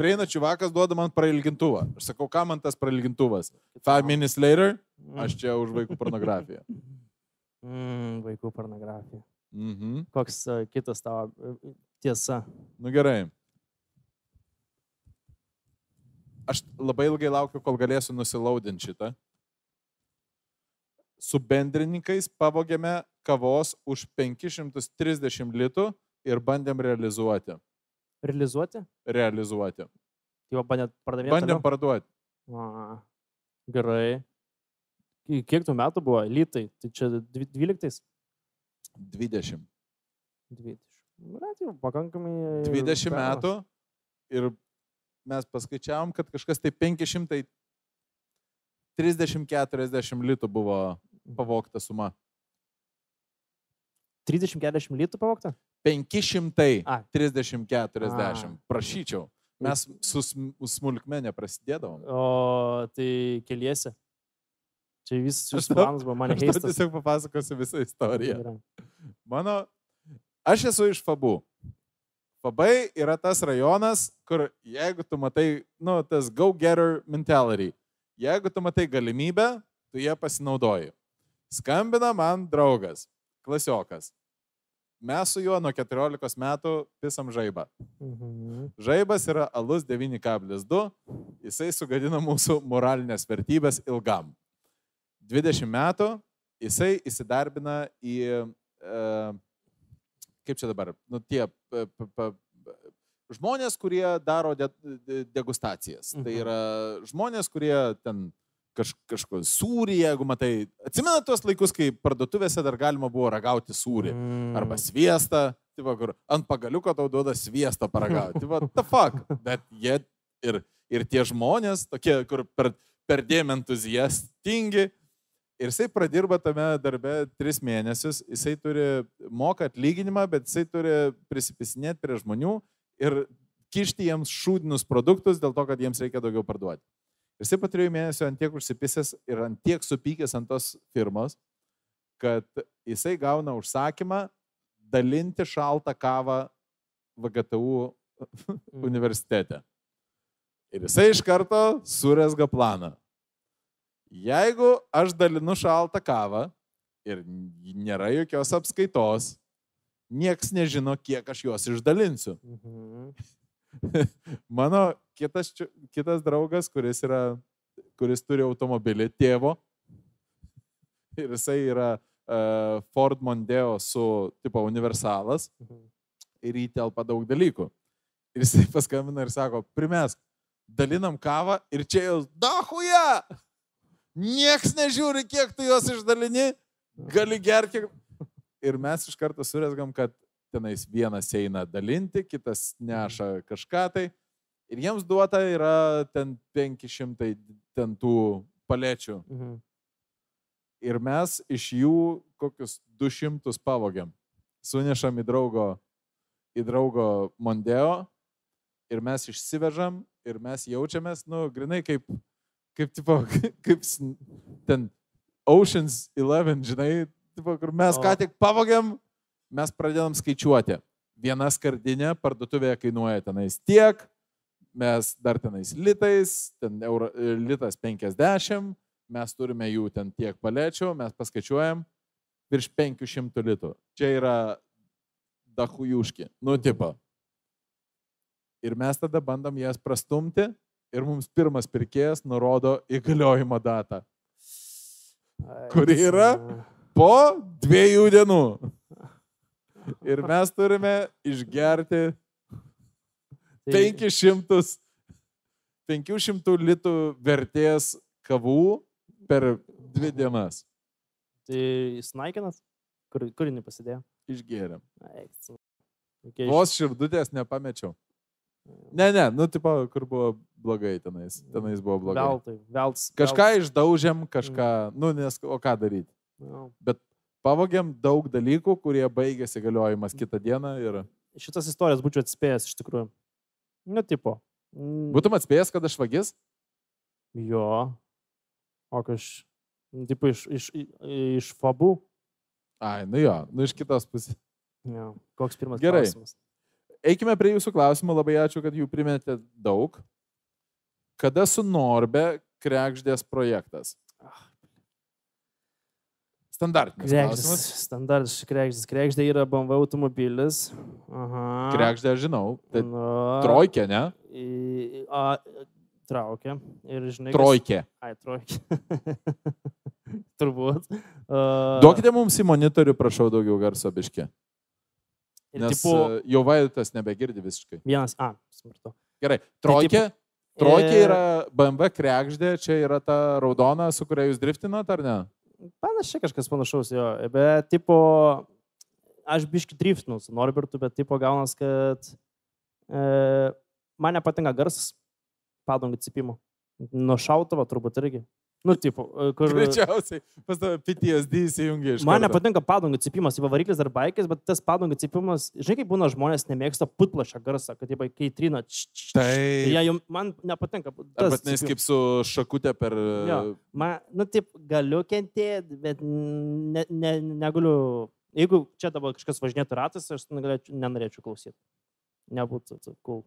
prieina čivakas, duoda man prailgintuvą. Aš sakau, ką man tas prailgintuvas? Five minutes later, aš čia už vaikų pornografiją. Mm, vaikų pornografija. Mhm. Koks uh, kitas tavo uh, tiesa? Nu gerai. Aš labai ilgai laukiu, kol galėsiu nusilaudinti šitą. Su bendrininkais pavogėme kavos už 530 litų ir bandėm realizuoti. Realizuoti? Realizuoti. Jau bandėt pardavinėti? Bandėm parduoti. A, gerai. Ki- Kiek tų metų buvo? Lytai. Tai čia dvi- 12? 20. 20. Bet jau pakankamai. 20 senas. metų ir mes paskaičiavom, kad kažkas tai 530-40 litų buvo pavokta suma. 30-40 litų pavokta? 530-40. A. Prašyčiau. Mes su sm- smulkmenė prasidėdavom. O tai keliesi. Čia vis Aš šis tau- planas buvo mane Aš tau heistas. tiesiog papasakosiu visą istoriją. Mano, aš esu iš Fabų. Fabai yra tas rajonas, kur jeigu tu matai, nu, tas go-getter mentality, jeigu tu matai galimybę, tu ją pasinaudoji. Skambina man draugas, klasiokas. Mes su juo nuo 14 metų pisam žaibą. Mhm. Žaibas yra alus 9,2, jisai sugadina mūsų moralinės vertybės ilgam. 20 metų jisai įsidarbina į, e, kaip čia dabar, nu tie p, p, p, žmonės, kurie daro de, de, degustacijas. Mhm. Tai Mhm. yra žmonės, kurie ten kaž, kažko sūrį, jeigu matai, atsimena tuos laikus, kai parduotuvėse dar galima buvo ragauti sūrį Mm. arba sviestą, tai va, kur ant pagaliuko tau duoda sviestą paragauti. Tai va, [laughs] the fuck. Bet jie ir, ir tie žmonės, tokie, kur per, per dėm entuziastingi, ir jisai pradirba tame darbe tris mėnesius, jisai turi moka atlyginimą, bet jisai turi prisipisinėti prie žmonių ir kišti jiems šūdinius produktus dėl to, kad jiems reikia daugiau parduoti. Ir jisai po trijų mėnesių ant tiek užsipisęs ir ant tiek supykęs ant tos firmos, kad jisai gauna užsakymą dalinti šaltą kavą VGTU Mm. universitete. Ir jisai iš karto suresga planą. Jeigu aš dalinu šaltą kavą ir nėra jokios apskaitos, nieks nežino, kiek aš juos išdalinsiu. Mhm. [laughs] Mano kitas, kitas draugas, kuris, yra, kuris turi automobilį tėvo [laughs] ir jisai yra uh, Ford Mondeo su tipo universalas Mhm. ir įtelpa daug dalykų. Ir jisai [laughs] paskambina ir sako, primesk, dalinam kavą ir čia jau dahuja. Niekas nežiūri, kiek tu juos išdalini, gali gerti. Ir mes iš karto surezgam, kad tenais vienas eina dalinti, kitas neša kažką tai. Ir jiems duota yra ten 500 ten tų palečių. Mhm. Ir mes iš jų kokius 200 pavogiam. Sunešam į draugo, į draugo Mondeo ir mes išsivežam ir mes jaučiamės, nu, grinai kaip, kaip, tipo, [laughs] kaip ten Oceans 11, žinai, tipo, kur mes O. ką tik pavogiam, mes pradedam skaičiuoti. Viena skardinė parduotuvėje kainuoja tenais tiek, mes dar tenais litais, ten euro, litas 50, mes turime jų ten tiek palečių, mes paskaičiuojam virš 500 litų. Čia yra dahujuški, nu tipo. Ir mes tada bandom jas prastumti ir mums pirmas pirkėjas nurodo įgaliojimo datą. Kuri yra? Po dviejų dienų. Ir mes turime išgerti Tai- 500, 500 litų vertės kavų per dvi dienas. Tai jis naikinat? Kur, kur jinai pasidėjo? Išgėrėm. Iš- Vos širdutės nepamečiau. Ne, ne, nu, tipo, kur buvo blogai tenais. Tenais buvo blogai. Veltui, velts. Kažką išdaužėm, kažką, nu, nes, o ką daryti. No. Pavogiam daug dalykų, kurie baigėsi galiojimas kitą dieną ir... Šitas istorijas būčiau atspėjęs iš tikrųjų. Nu, tipo. mm, Būtum atspėjęs, kad aš vagis? Jo. O kaž. nu, Tipo iš, iš, iš fabų. Ai, nu jo, nu iš kitos pusės. Jo. Koks pirmas Gerai. klausimas? Eikime prie jūsų klausimų, labai ačiū, kad jų primetė daug. Kada su Norbe krekždės projektas? Standartinis Krekždės. Standartiškai krekždės. Krekždė yra BMW automobilis. Aha. Krekždė, žinau. Tai Nu, trojkė, ne? į- A, traukia. Ir žinai. kas- Trojkė. Ai, trojkė. [laughs] Turbūt. Uh, Duokite mums į monitorių, prašau, daugiau garso biški. Ir Nes tipo, e, jau vaidotas nebegirdi visiškai. vienas. A, smartu. Gerai. Trojkė. Trojkė Ir- yra BMW krekždė, čia yra ta raudona, su kuria jūs driftinat, ar ne? Panašiai kažkas panašaus jo, bet tipo, aš biški driftinu su Norbertu, bet tipo gaunas, kad e, man nepatinka garsas padangų cipimo. Nuo šautuvo turbūt irgi. Nu, tipo, e, kur... Greičiausiai pas tave PTSD įsijungia iš Man nepatinka padangų cipimas, tai variklis ar baikis, bet tas padangų cipimas, žinai, kaip būna žmonės nemėgsta putplašą garsą, kad jie kai trina. Taip. Jie jau man nepatinka. Tenais cypimas. kaip su šakutė per... Jo. Man, nu, taip, galiu kentėti, bet ne, ne, negaliu. Jeigu čia dabar kažkas važinėtų ratas, aš negalėčiau, nenorėčiau klausyti. Nebūtų tai cool.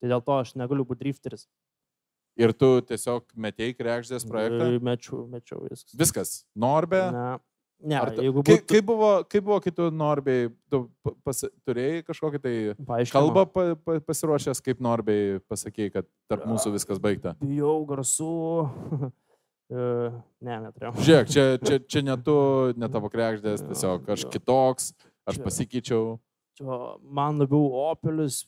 Tai dėl to aš negaliu būti drifteris. Ir tu tiesiog metėjai krekždės projektą. E, Mečiau, mečiau viskas. Viskas. Norbė. Ne, ne Ar tu, jeigu kaip, būtų... kaip, buvo, kaip buvo kitų Norbiai? Tu pa- pasi, turėjai kažkokį tai paaiškinimą. kalbą pa, pa, pasiruošęs, kaip Norbiai pasakėjai, kad tarp mūsų viskas baigta? Bijau garsų. [laughs] E, ne, neturėjau. Žiūrėk, čia, [laughs] čia, čia ne tu, ne tavo krekždės, tiesiog aš kitoks, aš Čia- pasikeičiau. Čia man labiau opelis,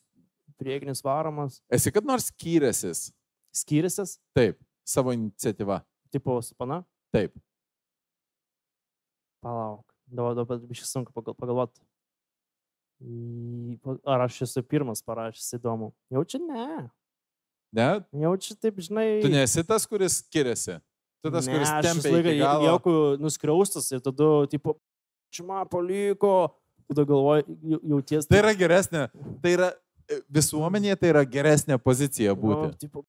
priekinis varomas. Esi kad nors skyrėsis? Skyrisis, Taip, savo iniciatyva. tipo su pana. Taip. Palauk. Dabar dabar biškai sunku pagal, pagalvoti. Ar aš esu pirmas parašęs įdomu? Jaučiu ne. Ne? Jaučiu taip, žinai. Tu nesi tas, kuris skiriasi. Tu tas, ne, kuris aš tempia laiką jau- galo. Jauku nuskriaustas ir tada, tipo, čia man paliko. Tada galvoju, jau- jauties. Tai yra geresnė. Tai yra e, visuomenėje tai yra geresnė pozicija būti. Nu, tipo,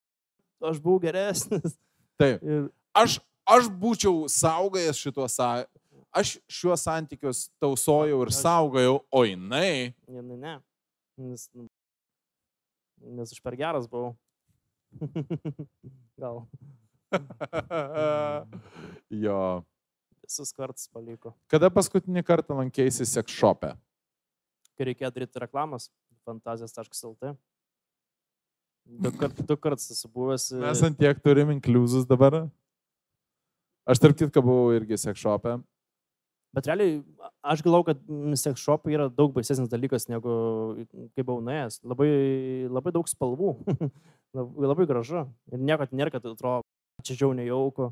aš buvau geresnis. Taip. [laughs] Ir Aš, aš būčiau saugojęs šitos, sa- aš šiuos santykius tausojau ir Aš- saugojau, o jinai. Ne, ne, ne. Nes, nu, nes aš per geras buvau. [laughs] Gal [laughs] jo. visus kartus paliko. Kada paskutinį kartą lankėsi seks shopę? Kai reikėjo daryti reklamas, fantazijas.lt. Du, kart, du kartus esu buvęs. e, Mes ant tiek turim inkliuzus dabar. Aš tarp kitko buvau irgi seks shopę. Bet realiai, aš galvoju, kad seks shopai yra daug baisesnis dalykas negu kai buvau nuėjęs. Labai, labai daug spalvų. [laughs] labai, labai gražu. Ir nieko nėra, kad atrodo, čia žiau nejauku.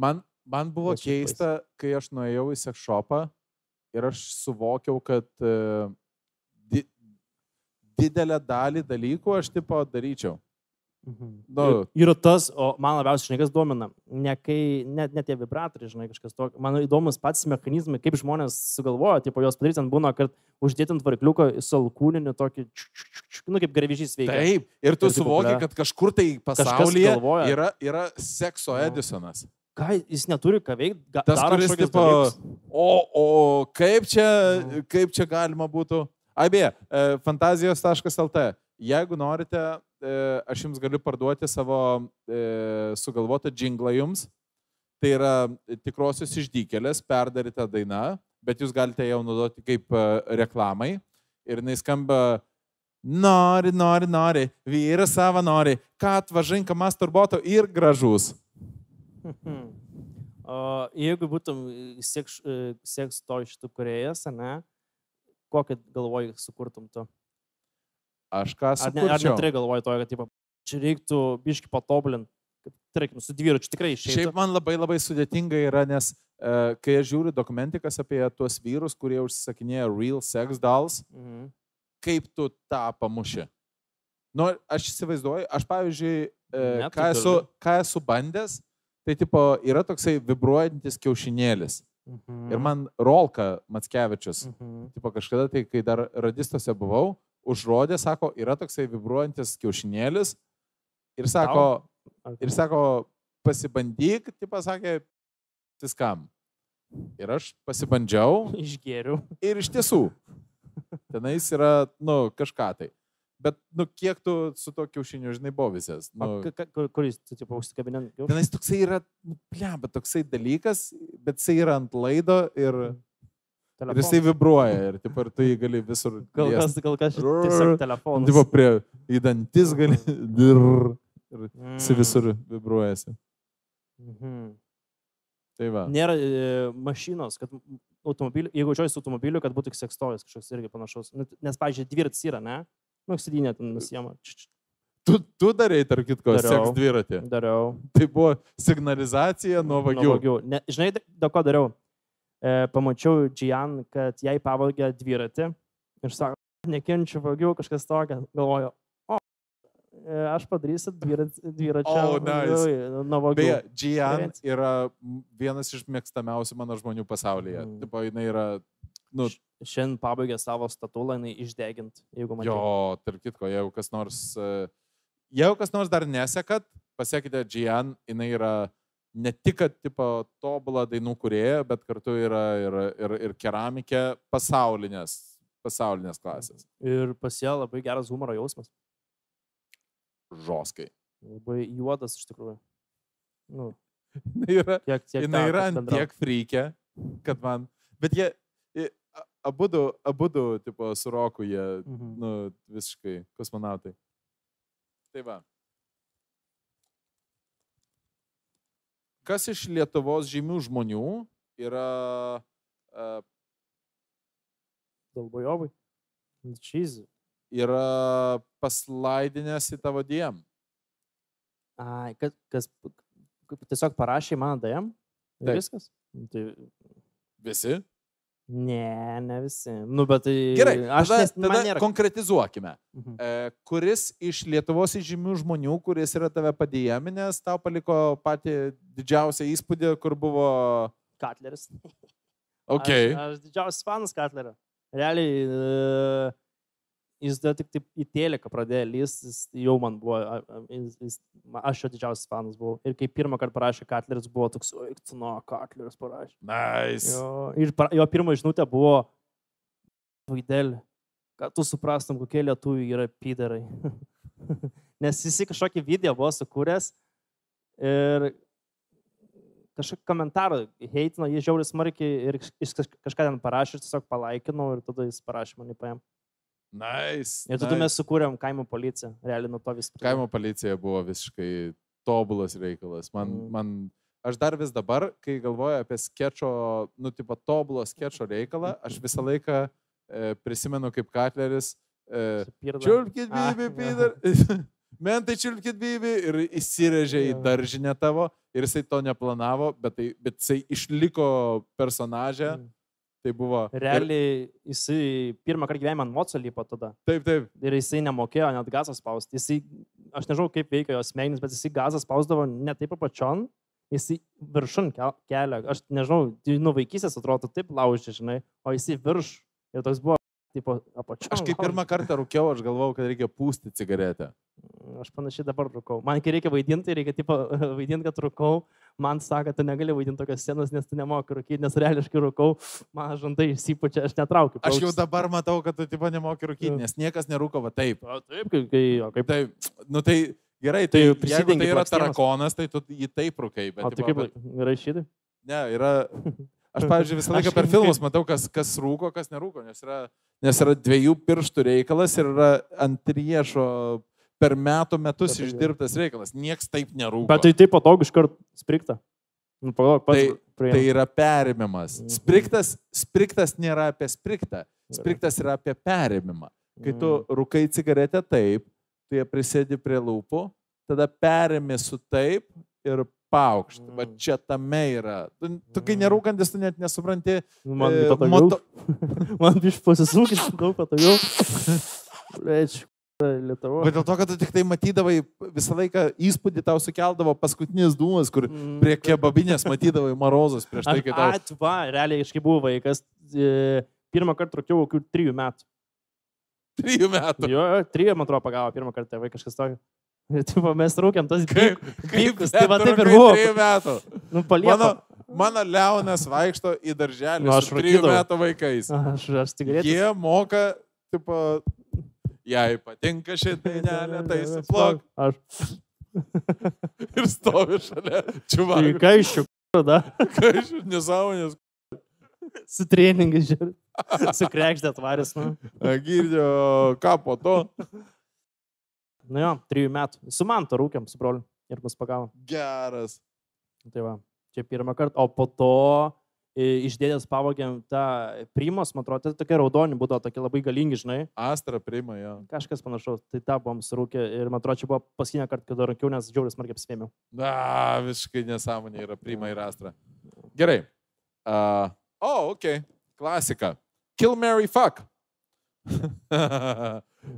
Man, man buvo keista, kai aš nuėjau į seks shopą ir aš suvokiau, kad di, didelę dalį dalykų aš tipo daryčiau. Mhm. Nu. Ir- Yra tas, o man labiausiai žinai, kas domina, ne, kai, net, net tie vibratoriai, žinai, kažkas tokio. Man įdomus pats mechanizmai, kaip žmonės sugalvoja, tipo, jos padaryti ant būna, kad uždėti ant varikliuko su alkūniniu tokį, čiuk, čiuk, čiuk, nu kaip grevyžys veikia. Taip, ir tu Ir suvoki, kad kažkur tai pasaulyje yra, yra sekso Nu. Edisonas. Ką jis neturi ką veikti, ga, Tas, kuris tipo, o, o kaip čia, Nu. kaip čia galima būtų. Abie, fantazijos.lt. Jeigu norite, e, aš jums galiu parduoti savo e, sugalvotą džinglą jums. Tai yra tikrosios išdykelės, perdaryta daina, bet jūs galite jau naudoti kaip e, reklamai. Ir jinai skamba Nori, nori, nori, vyras savo nori, kad važinka masturboto ir gražus. [laughs] O jeigu būtum seks, e, seks to iš tų kuriejas, ne, kokį galvoji sukurtum tu? Aš ką Ar, ne, ar sukurčiau? neturi galvoji to, kad tipo, čia reiktų biški patobulinti, tarkim, su dviračiu tikrai išėjai. Šiaip man labai labai sudėtinga yra, nes e, kai aš žiūriu dokumentikas apie tuos vyrus, kurie užsisakinėja real sex dolls, Mhm. kaip tu tą pamuši. Nu, aš įsivaizduoju, aš pavyzdžiui, e, Ne, ką, esu, ką esu bandęs, tai tipo yra toksai vibruojantis kiaušinėlis. Mhm. Ir man Rolka Matskevičius, Mhm. tipo kažkada tai, kai dar radistose buvau, užrodė, sako, yra toksai vibruojantis kiaušinėlis. Ir sako, Ar- Ir sako, pasibandyk, tai pasakė, viskam. Ir aš pasibandžiau [laughs] Išgėriau. ir iš tiesų, tenais yra, nu, kažką tai. Bet, nu, kiek tu su to kiaušiniu, žinai. O Nu, Kuris, tu, tipo, užsikabinant? jau? tenais toksai yra, nu, bleba, toksai dalykas, bet jisai yra ant laido ir, ir Telefonas. jisai vibruoja ir, tipo, ir tu jį gali visur. [laughs] Gal kas, gal kas tiesiog Nu, telefonas. Tipo, prie į dantis gali. [laughs] Ir Mm. jisai visur vibruojasi. Mhm. Tai va. Nėra e, mašinos, kad automobiliu, jeigu važiuoji su automobiliu, kad būtų sekstojas kažkoks irgi panašus. Nu, Nes, pavyzdžiui, dviratis yra, ne? Nu, sėdynė ten nusiema. Tu, tu darėjai, tarp kitko, Dariau. seks dviratį. Dariau. Tai buvo signalizacija nuo Nuo vagių. vagių. Ne, žinai, dėl ko dariau? E, pamačiau Džian, kad jai pavogė dviratį. Ir sako, nekenčiu vagių, kažkas tokio. Galvoju, o, e, aš padarysiu dvirat, dviračią. Oh, nice. ui, Nuo vagių. Beje, Gian yra vienas iš mėgstamiausių mano žmonių pasaulyje. Mm. Tipo, jinai yra, nu, Šiandien pabaigė savo statulą, jinai išdegint, jeigu man. jo, tarp kitko, jeigu kas nors, e, jeigu kas nors dar nesekat, pasiekite Gian, jinai yra ne tik, kad, tipo, tobulą dainų kurėja, bet kartu yra ir, ir, ir keramikė pasaulinės, pasaulinės klasės. Ir pas ją labai geras humoro jausmas. Žoskai. Labai juodas iš tikrųjų. Nu, yra, tiek, tiek jinai yra ant tiek frykė, kad man, bet jie, abudu, abudu, tipo, su Roku, jie, Mhm. nu, visiškai kosmonautai. Tai va. Kas iš Lietuvos žymių žmonių yra uh, Dalbojovai. Čyzi. yra paslaidinęs į tavo diem. Ai, kas, kas tiesiog parašė man DM? Ir Taip. viskas? Nu, Tai, Visi? Ne, ne visi. Nu, bet tai... Gerai, aš tada, nes, tada nėra. konkretizuokime. Mhm. E, kuris iš Lietuvos žymių žmonių, kuris yra tave padėjaminės, tau paliko patį didžiausią įspūdį, kur buvo... Katleris. Ok. Aš, aš didžiausias fanas Katlerio. Realiai, e, jis dar tik taip į teleką pradėjo lyst, jis jau man buvo, jis, jis, aš jo didžiausias fanas buvau. Ir kai pirmą kartą parašė Katleris, buvo toks, oi, nu, Katleris parašė. Nice. Jo, ir para- jo pirma žinutė buvo, vaidelė, kad tu suprastum, kokie lietuviai yra pydarai. [laughs] Nes jis kažkokį video buvo sukūręs ir kažkokį komentarą heitino, jis žiauriai smarkiai ir kažką ten parašė, aš tiesiog palaikinau ir tada jis parašė man į paėm. Nice. Ir tada nice. mes sukūrėm kaimo policiją, realiai nuo to vis prasidėjo. Kaimo policija buvo visiškai tobulas reikalas. Man, Mhm. man, aš dar vis dabar, kai galvoju apie skečio, nu, tipo, tobulo skečio reikalą, aš visą laiką e, prisimenu, kaip Katleris e. Čiulpkit, Ah, bibi. Peter. [laughs] Mentai čiulpkit, bibi. Ir įsirėžė į daržinę tavo. Ir jisai to neplanavo, bet, tai, bet jisai išliko personažė. Mm. Tai buvo. Ir, Realiai jisai pirmą kartą gyvenime ant moco lipo tada. taip, taip. Ir jisai nemokėjo net gazą spausti. Jisai, aš nežinau, kaip veikia jos smegenys, bet jisai gazą spausdavo ne taip apačion, jisai viršun kel- kelia. Aš nežinau, tai nuo vaikystės atrodo taip laužė, žinai, o jisai virš. Ir toks buvo, tipo, apačion. Aš kai pirmą kartą rūkiau, aš galvojau, kad reikia pūsti cigaretę. Aš panašiai dabar rūkau. Man kai reikia vaidinti, reikia tipo, [laughs] vaidinti, kad rūkau. Man sako, tu negali vaidinti tokios scenos, nes tu nemoki rūkyti, nes reališkai rūkau. Man žandai išsipučia, aš netraukiu. Aš jau dabar matau, kad tu tipo nemoki rūkyti, nes niekas nerūko va taip. O, Taip, kaip, kai, o, kaip Taip, nu tai gerai, Tai tai, jeigu tai yra tarakonas, tai tu jį taip rūkai. Bet, O tai kaip bet- rašyti? Ne, yra. Aš, pavyzdžiui, visą laiką per filmus matau, kas, kas rūko, kas nerūko, nes yra, nes yra dviejų pirštų reikalas ir yra ant riešo per metų metus Bet išdirbtas reikalas. Niekas taip nerūko. Bet tai taip patogu iš karto sprikta. Nu, pagalvok, pats. Tai- priėm. tai yra perimimas. Mhm. Spriktas, spriktas nėra apie spriktą, spriktas yra apie perimimą. Kai tu Mm. rūkai cigaretę taip, tu ją prisėdi prie lūpų, tada perimi su taip ir paukšt. Va Mm. čia tame yra. Tu, tu kai Mm. nerūkantis, tu net nesupranti. Nu, Man e, patogiau. moto- [laughs] Man iš pasisūkis daug patogiau. [laughs] Lečiu. Lietuva. Bet dėl to, kad tu tik tai matydavai visą laiką įspūdį tau sukeldavo paskutinis dūmas, kur Mm, prie kebabinės matydavai marozas prieš tai, kai tau... At, va, realiai, aš kai buvau vaikas, e, pirmą kartą rūkiau kokių trijų metų. Trijų metų. Jo, trijų, man atrodo, pagavo pirmą kartą tėvai kažkas tokio. Ir tipo, mes rūkiam tas Kaip, kaip bykus, tai va taip ir buvo. Trijų metų. Nu. Mano, mano Leonas vaikšto į darželį Nu, aš su trijų metų vaikais. Aš, aš cigaretę. Jie moka, tipo, jai patinka ši dainelė, tai suplok Aš. [laughs] ir stovi šalia. Tai Čiuvakai, ką iš jų, tada? ką iš nesąmonės. Su treningai žiūri. Su krekždė atvarės, nu. Girdėjo, ką po to. Nu jo, trijų metų. Su man to rūkiam, su broliu. Ir mus pagavo. Geras. Tai va, čia pirmą kartą. O po to iš dėdės pavogėm tą primos, man atrodo, tai tokie raudoni būdavo, tokie labai galingi, žinai. Astra priima jo. Kažkas panašaus. Tai tą buvom surūkę ir man atrodo, čia buvo paskutinė kartą, kada rankiau, nes džiaugiuosi smarkiai apsvėmiau. Na, visiškai nesąmonė yra priima ir Astra. Gerai. Uh, o, oh, ok. Klasika. Kill Mary [laughs] [laughs] Fuck.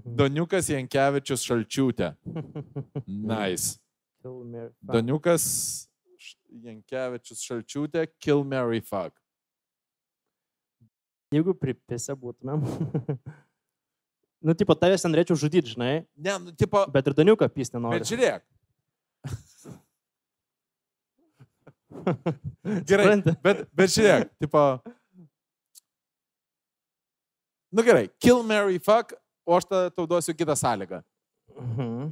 Doniukas Jankievičius Šalčiūtė. Nice. Doniukas Jankievičius Šalčiūtė. Kill Mary Fuck. Jeigu pripėse būtumėm. [laughs] nu, tipo, tavęs norėčiau žudyti, žinai, Ne, nu, tipo, bet ir Daniuką pys nenori. bet žiūrėk. [laughs] Gerai, Supranti? bet, bet žiūrėk, tipo. Nu gerai, kill Mary Fuck, o aš tau duosiu kitą sąlygą. Mhm.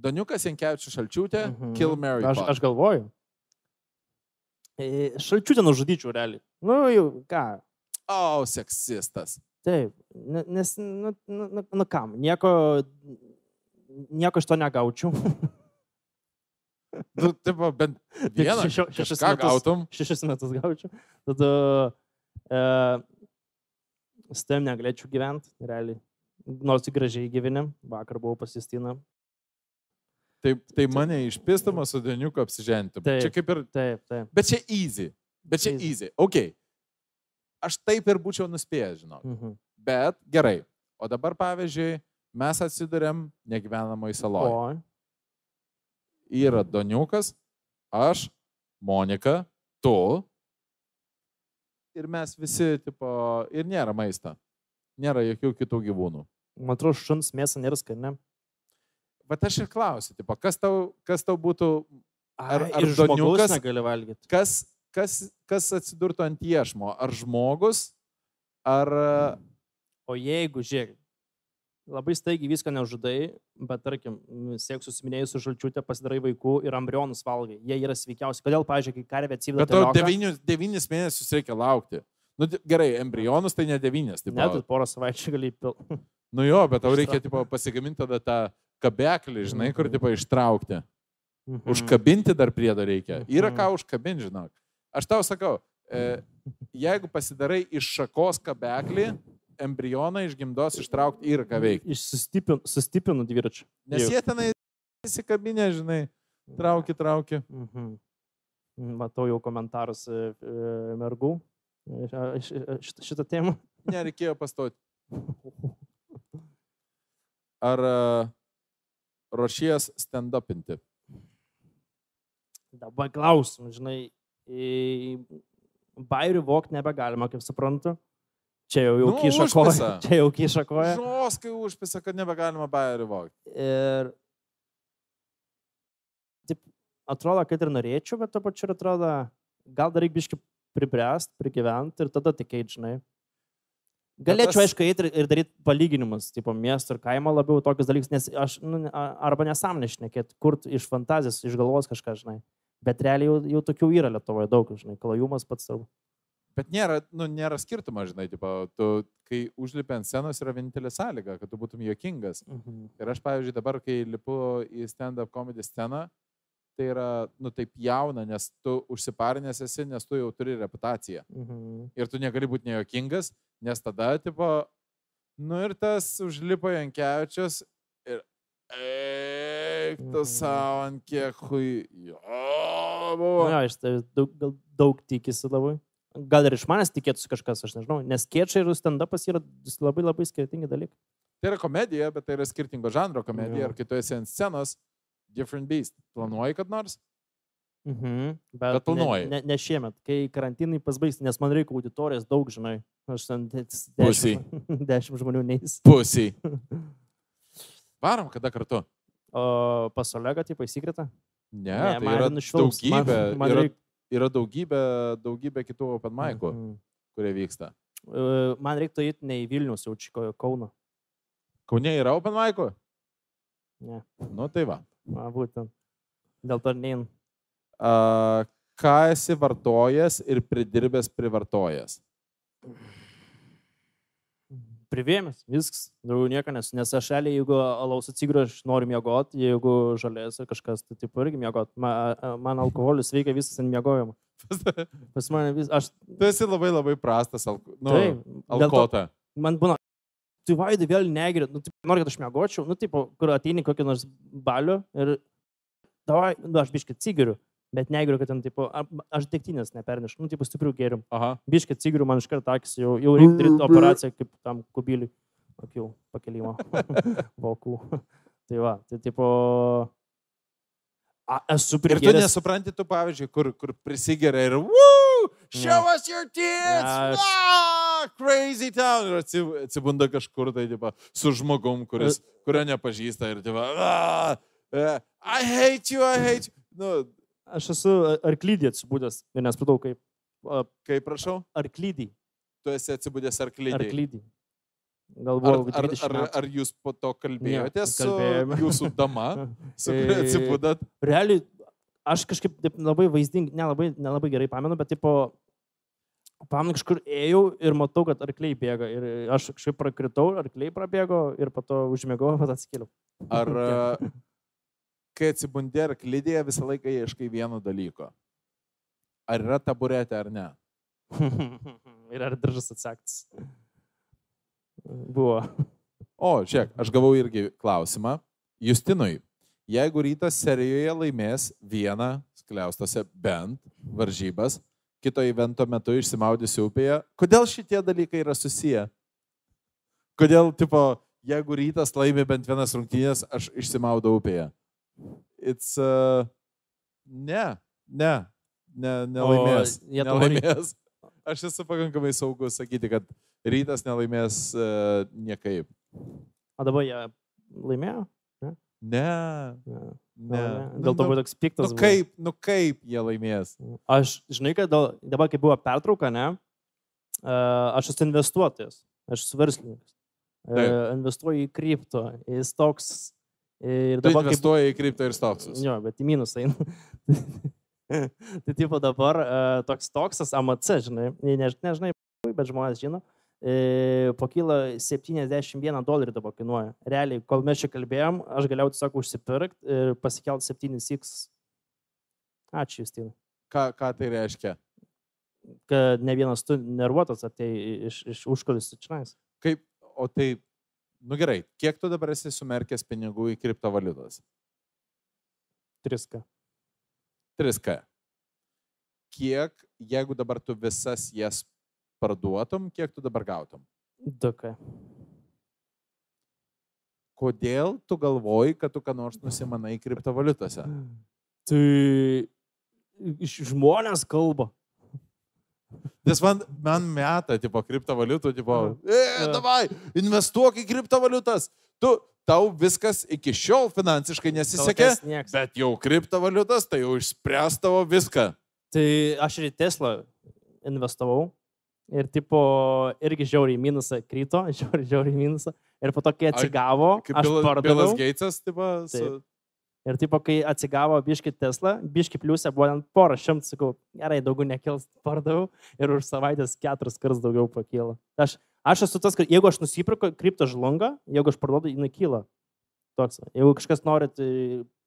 Doniukas Jankievičius Šalčiūtė, Mhm. kill Mary Aš, Fuck. aš galvoju. E, Šalčių ten nužudyčiau realiai. Nu, jau, ką. O, seksistas. Taip, ne- nes, nu, nu, nu, nu kam, nieko, nieko iš to negaučiau. Nu, tipo, bent vieną šešio- šešis metus. gautum. Šešis metus gaučiau. Tada e, su tavim negalėčiau gyventi, realiai. Nors gražiai gyvenim, vakar buvau pasistina. Tai, tai mane išpistama su Doniuku apsižengti. Taip. Čia kaip ir. Taip, taip. Bet čia easy. Bet čia Easy. easy. Ok. Aš taip ir būčiau nuspėjęs, žinau. Mhm. Bet gerai. O dabar, pavyzdžiui, mes atsidurėm negyvenamoj saloje. Yra Doniukas, aš, Monika, tu. Ir mes visi, tipo, ir nėra maisto. Nėra jokių kitų gyvūnų. man atrodo, šuns mėsą nėra skani. Bet aš ir klausiu, tipo, kas, tau, kas tau būtų, Ar- ar doniukas- negali valgyti. kas, kas, kas atsidurtų ant iešmo? Ar žmogus, ar... O jeigu, žiūrėk, labai staigiai viską neužudai, bet tarkim, siek susiminėjus su žalčiutė, pasidarai vaikų ir embrionus valgai. Jie yra sveikiausi. Kodėl, pažiūrėk, kai karvė atsiveda... Bet tau devynius, devynis mėnesius reikia laukti. Nu, gerai, embrionus tai ne devynis. Tipo, Net ir porą savaičių gali pilti. Nu jo, bet tau reikia tipo, pasigaminti tada tą kabeklį, žinai, kur Mhm. tipo, ištraukti. Mhm. Užkabinti dar priedo reikia. Yra Mhm. ką užkabinti, žinok. Aš tau sakau, e, jeigu pasidarai iš šakos kabeklį, embrioną iš gimdos ištraukti yra ką veikti. Išsistipinu, sustipinu dviračiu. Nes jie tenai įsikabinę, žinai, trauki, trauki. Mhm. Matau jau komentarus e, e, mergų šitą, šitą temą. Nereikėjo pastoti. [laughs] Ar e, ruošies stand-upinti? Dabar klausim, žinai, bairių vok nebegalima, kaip suprantu. Čia jau, jau Nu, kiša koją. [laughs] Čia jau kiša koją. Žoskai užpisa, kad nebegalima bairį vokti. Ir taip, atrodo, kad ir norėčiau, bet to pačiu ir atrodo, gal dar reikia biški pribręst, prigyventi ir tada tik eit, žinai. Galėčiau, aišku, eiti ir, ir daryti palyginimus, tipo miesto ir kaimo labiau tokius dalykus, nes aš, nu, arba nesąmonė šnekėti, kur iš fantazijos, iš galvos kažką, žinai. Bet realiai jau, jau tokių yra Lietuvoje daug, žinai, klajumas pats savo. Bet nėra, nu, nėra skirtumo, žinai, tipo, tu, kai užlipi ant scenos yra vienintelė sąlyga, kad tu būtum juokingas. Mhm. Ir aš, pavyzdžiui, dabar, kai lipu į stand-up comedy sceną, tai yra, nu, taip jauna, nes tu užsiparinęs esi, nes tu jau turi reputaciją. Mhm. Ir tu negali būti nejuokingas, nes tada, tipo, nu ir tas užlipo Jankievičius ir eik tu Mhm. savo ant kiek hui. Jo, buvo. Na, iš tai daug, gal daug tikisi labai. Gal ir iš manęs tikėtųsi kažkas, aš nežinau, nes kiečiai ir stand-upas yra labai labai skirtingi dalykai. Tai yra komedija, bet tai yra skirtingo žanro komedija. Jo. Ir kai tu esi ant scenos, different beast. Planuoji, kad nors? Mhm. Bet Bet planuoji. ne, ne, ne šiemet, kai karantinai pasbaigs, nes man reikia auditorijos daug, žinai. Aš ten dešimt, [laughs] dešimt žmonių neįs. Pusiai. [laughs] Varom kada kartu? O pas Olegą, tipo, įsikrita? Ne, Ne, tai man yra nušvilps, man- daugybė, man yra, reik- yra daugybė, daugybė kitų open mic'ų, Mhm. kurie vyksta. E, Man reiktų eiti ne į Vilnius, jau čia Kauną. Kaune yra open mic'ų? Ne, Nu tai va. Man būtent. Dėl to nein. A, ką esi vartojęs ir pridirbęs privartojęs? Privėmės, viskas, daugiau nieko nesu, nes aš realiai, jeigu alaus atsigriu, aš noriu miegoti, jeigu žalės ar kažkas, tai taip irgi miegoti. Man, man alkoholis veikia visas ant miegojimo. [laughs] Pas mane vis, aš Tu esi labai labai prastas alko, nu, to- alkota. man būna, tu vaidai vėl negeri, nu, taip, nori, kad aš mėgočiau, nu, taip, kur ateini kokį nors balių ir, davai, nu, aš biškai cigiriu, bet negeriu, kad ten, tipo, a- aš degtinės nepernešu, nu, tipo, stiprių gėrium. Aha. Biškai cigiriu, man iš karto akis jau, jau reikia daryti operaciją kaip tam kubiliui. Akių pakelimo. [laughs] Vokų. [laughs] tai va, tai tipo, a, esu Ir tu nesupranti, tu pavyzdžiui, kur, kur prisigeria ir Woo! Show us your tits! Ne, aš- Ah, crazy town! Ir atsi- atsibunda kažkur tai, tipo, su žmogum, kuris, kurio nepažįsta ir, tipo, ah, eh, I hate you, I hate you. Nu, Aš esu arklydį atsibūdęs ir nespratau kaip. a, kaip prašau, Arklydį. tu esi atsibudęs arklydį. Arklydį. Ar, Galvoju, ar, 20 ar, metų. ar jūs po to kalbėjote su kalbėjome. jūsų dama, [laughs] su kuria E, atsibudat? Realiai, aš kažkaip taip labai vaizdingai, nelabai, nelabai gerai pamenu, bet tipo, pamenu kažkur ėjau ir matau, kad arkliai bėga. Ir aš kažkaip prakritau, arkliai prabėgo ir po to užmėgau, [laughs] pat atskėliau. Ar [laughs] e, kai atsibundi arklydėje visą laiką ieškai vieno dalyko? Ar yra taburetė ar ne? [laughs] ir ar diržas atsektas. Buvo. O, žiūrėk, aš gavau irgi klausimą. Justinui, jeigu rytas serijoje laimės vieną, skliaustose bent varžybas, kito evento metu išsimaudysi upėje, kodėl šitie dalykai yra susiję? Kodėl, tipo, jeigu rytas laimi bent vienas rungtynės, aš išsimaudau upėje? It's... Uh, ne, ne, ne, nelaimės. O nelaimės. Aš esu pakankamai saugus sakyti, kad rytas nelaimės uh, niekaip. O dabar jie laimėjo? Ne, Ne. ne. Nelaimėjo. Dėl to buvo toks piktas. Nu buvo. kaip, nu kaip jie laimės? Aš, žinai, kad dėl- dabar, kai buvo pertrauka, ne, aš esu investuotojas, aš esu verslininkas. Taip. Investuoju į kripto, į stocks. Ir Tu dabar, kaip investuoji į kripto ir stoksus. Jo, bet į minusą eina. [laughs] tai tipo dabar uh, toks toksas AMC, žinai, ne, ne, nežinai, bet žmonės žino, e, pakyla 71 dolerį dabar kainuoja. Realiai, kol mes čia kalbėjom, aš galėjau tiesiog užsipirkti ir pasikelt 7x. Ačiū, Justinai. Ką, ką tai reiškia? Kad ne vienas tu nervuotas atei iš, iš užkulisų čia. Kaip, o tai, nu gerai, kiek tu dabar esi sumerkęs pinigų į kriptovaliutas? 3K. 3K. Kiek, jeigu dabar tu visas jas parduotum, kiek tu dabar gautum? 2K. Kodėl tu galvoji, kad tu ką nors nusimanai kriptovaliutose? [gasps] Tai žmonės kalba. [laughs] Nes man, man meta, tipo, kriptovaliutų, tipo, e, davai, investuok į kriptovaliutas. Tu, tau viskas iki šiol finansiškai nesisekė, bet jau kriptovaliutas, tai jau išspręs tavo viską. Tai aš ir į Tesla investavau. Ir tipo, irgi žiauriai minusą krito, [laughs] žiauriai, žiauriai minusą. Ir po to, kai atsigavo, Kaip aš Bilas, Bilas pardaviau. Geitsas, tipo, su... Taip. Ir tipo, kai atsigavo biški Tesla, biški pliusė buvo ant porą šimtų, sakau, gerai, daugiau nekils, pardaviau. Ir už savaitės keturis kartus daugiau pakyla. Aš, aš esu tas, kad jeigu aš nusipirku, kripto žlunga, jeigu aš parduodu, jinai kyla. Toks. Jeigu kažkas nori tai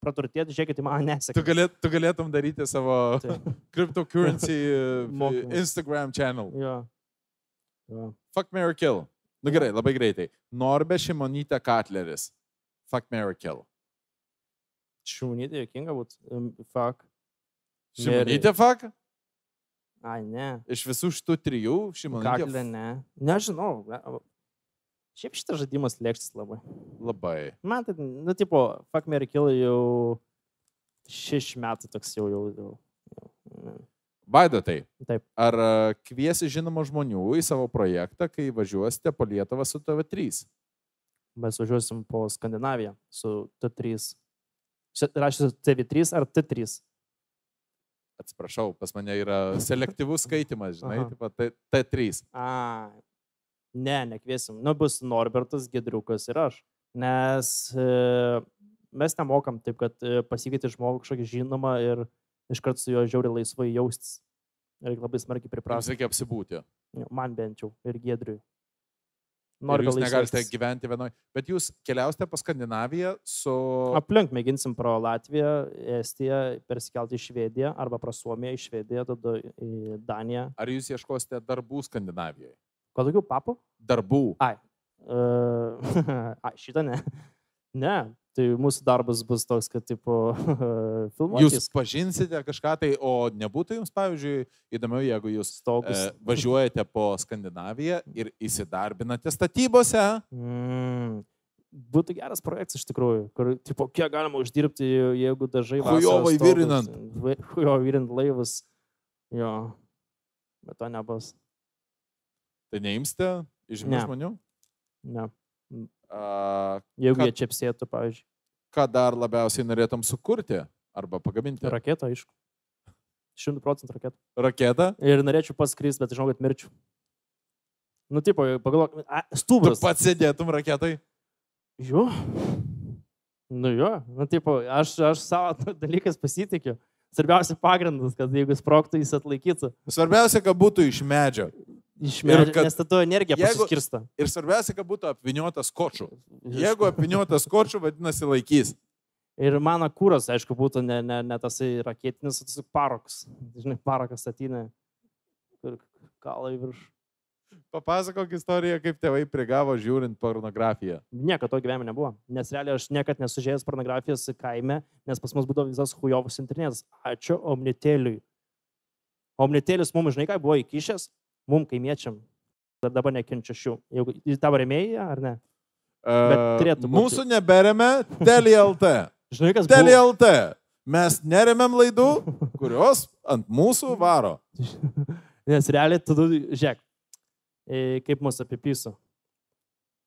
praturtėti, žiūrėkit, man Tu, nesėkmė. galėt, tu galėtum daryti savo [laughs] cryptocurrency. [laughs] Instagram channel. Jo. Fuck Mary Kill. Nu gerai, labai greitai. Norbė Šimonytė Katleris. Fuck Mary Kill. Šūnytė, jokinga būtų. Um, Fuck. Šimonytė fuck? Ai, ne. Iš visų šitų trijų Šimonytė Kaklė, ne. Nežinau. ne. Šiaip šitas žaidimas lėkštas labai. labai. Man tai, nu, tipo, Fuck Mary Kill jau šeši metai toks jau, jau, jau. jau. Vaidotai, Taip. ar a, kviesi žinomų žmonių į savo projektą, kai važiuosite po Lietuvą su TV3? Mes važiuosim po Skandinaviją su T3. Čia rašysiu TV3 ar T3? Atsiprašau, pas mane yra selektyvus skaitimas, žinai, taip pat T- T3. A, ne, nekviesim. Nu, bus Norbertas, Gedriukas ir aš. Nes e, mes nemokam taip, kad e, pasikvieti žmogų kažkokį žinomą ir iškart su juo žiauriai laisvai jaustis. Reikia labai smarkiai Jums priprasti. reikia apsibūti. Man bent jau ir Gedriui. Ir Noriu jūs gal negalite laisvesnis. gyventi vienoje. Bet jūs keliausite po Skandinaviją su... Aplink mėginsim pro Latviją, Estiją, persikelti į Švediją arba pro Suomiją, į Švediją, tada į Daniją. Ar jūs ieškosite darbų Skandinavijoje? Ko daugiau papų? Darbų. Ai. Uh, [laughs] ai, šitą ne. Ne, tai mūsų darbas bus toks, kad tipo [laughs] filmuoti. Jūs pažinsite kažką tai, o nebūtų jums, pavyzdžiui, įdomiau, jeigu jūs stogus. e, važiuojate po Skandinaviją ir įsidarbinate statybose. Mm. Būtų geras projektas iš tikrųjų, kur, tipo, kiek galima uždirbti, jeigu dažai... Chujovai virinant. Hujo virinant laivus. Jo. Bet to nebus. Tai neimsite žymių Ne. žmonių? Ne. A, Jeigu Ką- jie čia apsėtų, pavyzdžiui, ką dar labiausiai norėtum sukurti arba pagaminti? raketą, aišku. Šimtų procentų raketą. Raketą? Ir norėčiau paskris, bet žinau, kad mirčiau. Nu, tipo, pagalvok, a, Tu pats sėdėtum raketai? Jo. Nu jo, nu, tipo, aš, aš savo [laughs] dalykais pasitikiu. Svarbiausia pagrindas, kad jeigu sproktų, jis atlaikytų. Svarbiausia, kad būtų iš medžio. Iš Ir medžio, kad- nes tada energija jeigu- pasiskirsta. Ir svarbiausia, kad būtų apviniuotas kočiu. Jeigu apviniuotas kočiu, vadinasi laikys. Ir mano kūras, aišku, būtų ne, ne, ne tasai raketinis, tiesiog parokas. Žinai, parakas atina, kur kalai virš. Papasakok istoriją, kaip tėvai prigavo žiūrint pornografiją. Nieko to gyvenime nebuvo. Nes realiai aš niekad nesužėjęs pornografijos kaime, nes pas mus būdavo visas hujovus internetas. Ačiū Omnitėliui. Omnitėlis mums, žinai, ką buvo įkišęs, mums kaimiečiam. Ir dabar nekenčiu šių. Jeigu į tavo remėjai, ar ne? Būti. Mūsų nebereme TLT. [laughs] Žinai, kas TLT. Mes neremiam laidų, kurios ant mūsų varo. [laughs] Nes realiai, tu, žiūrėk, e, kaip mūsų apipysiu.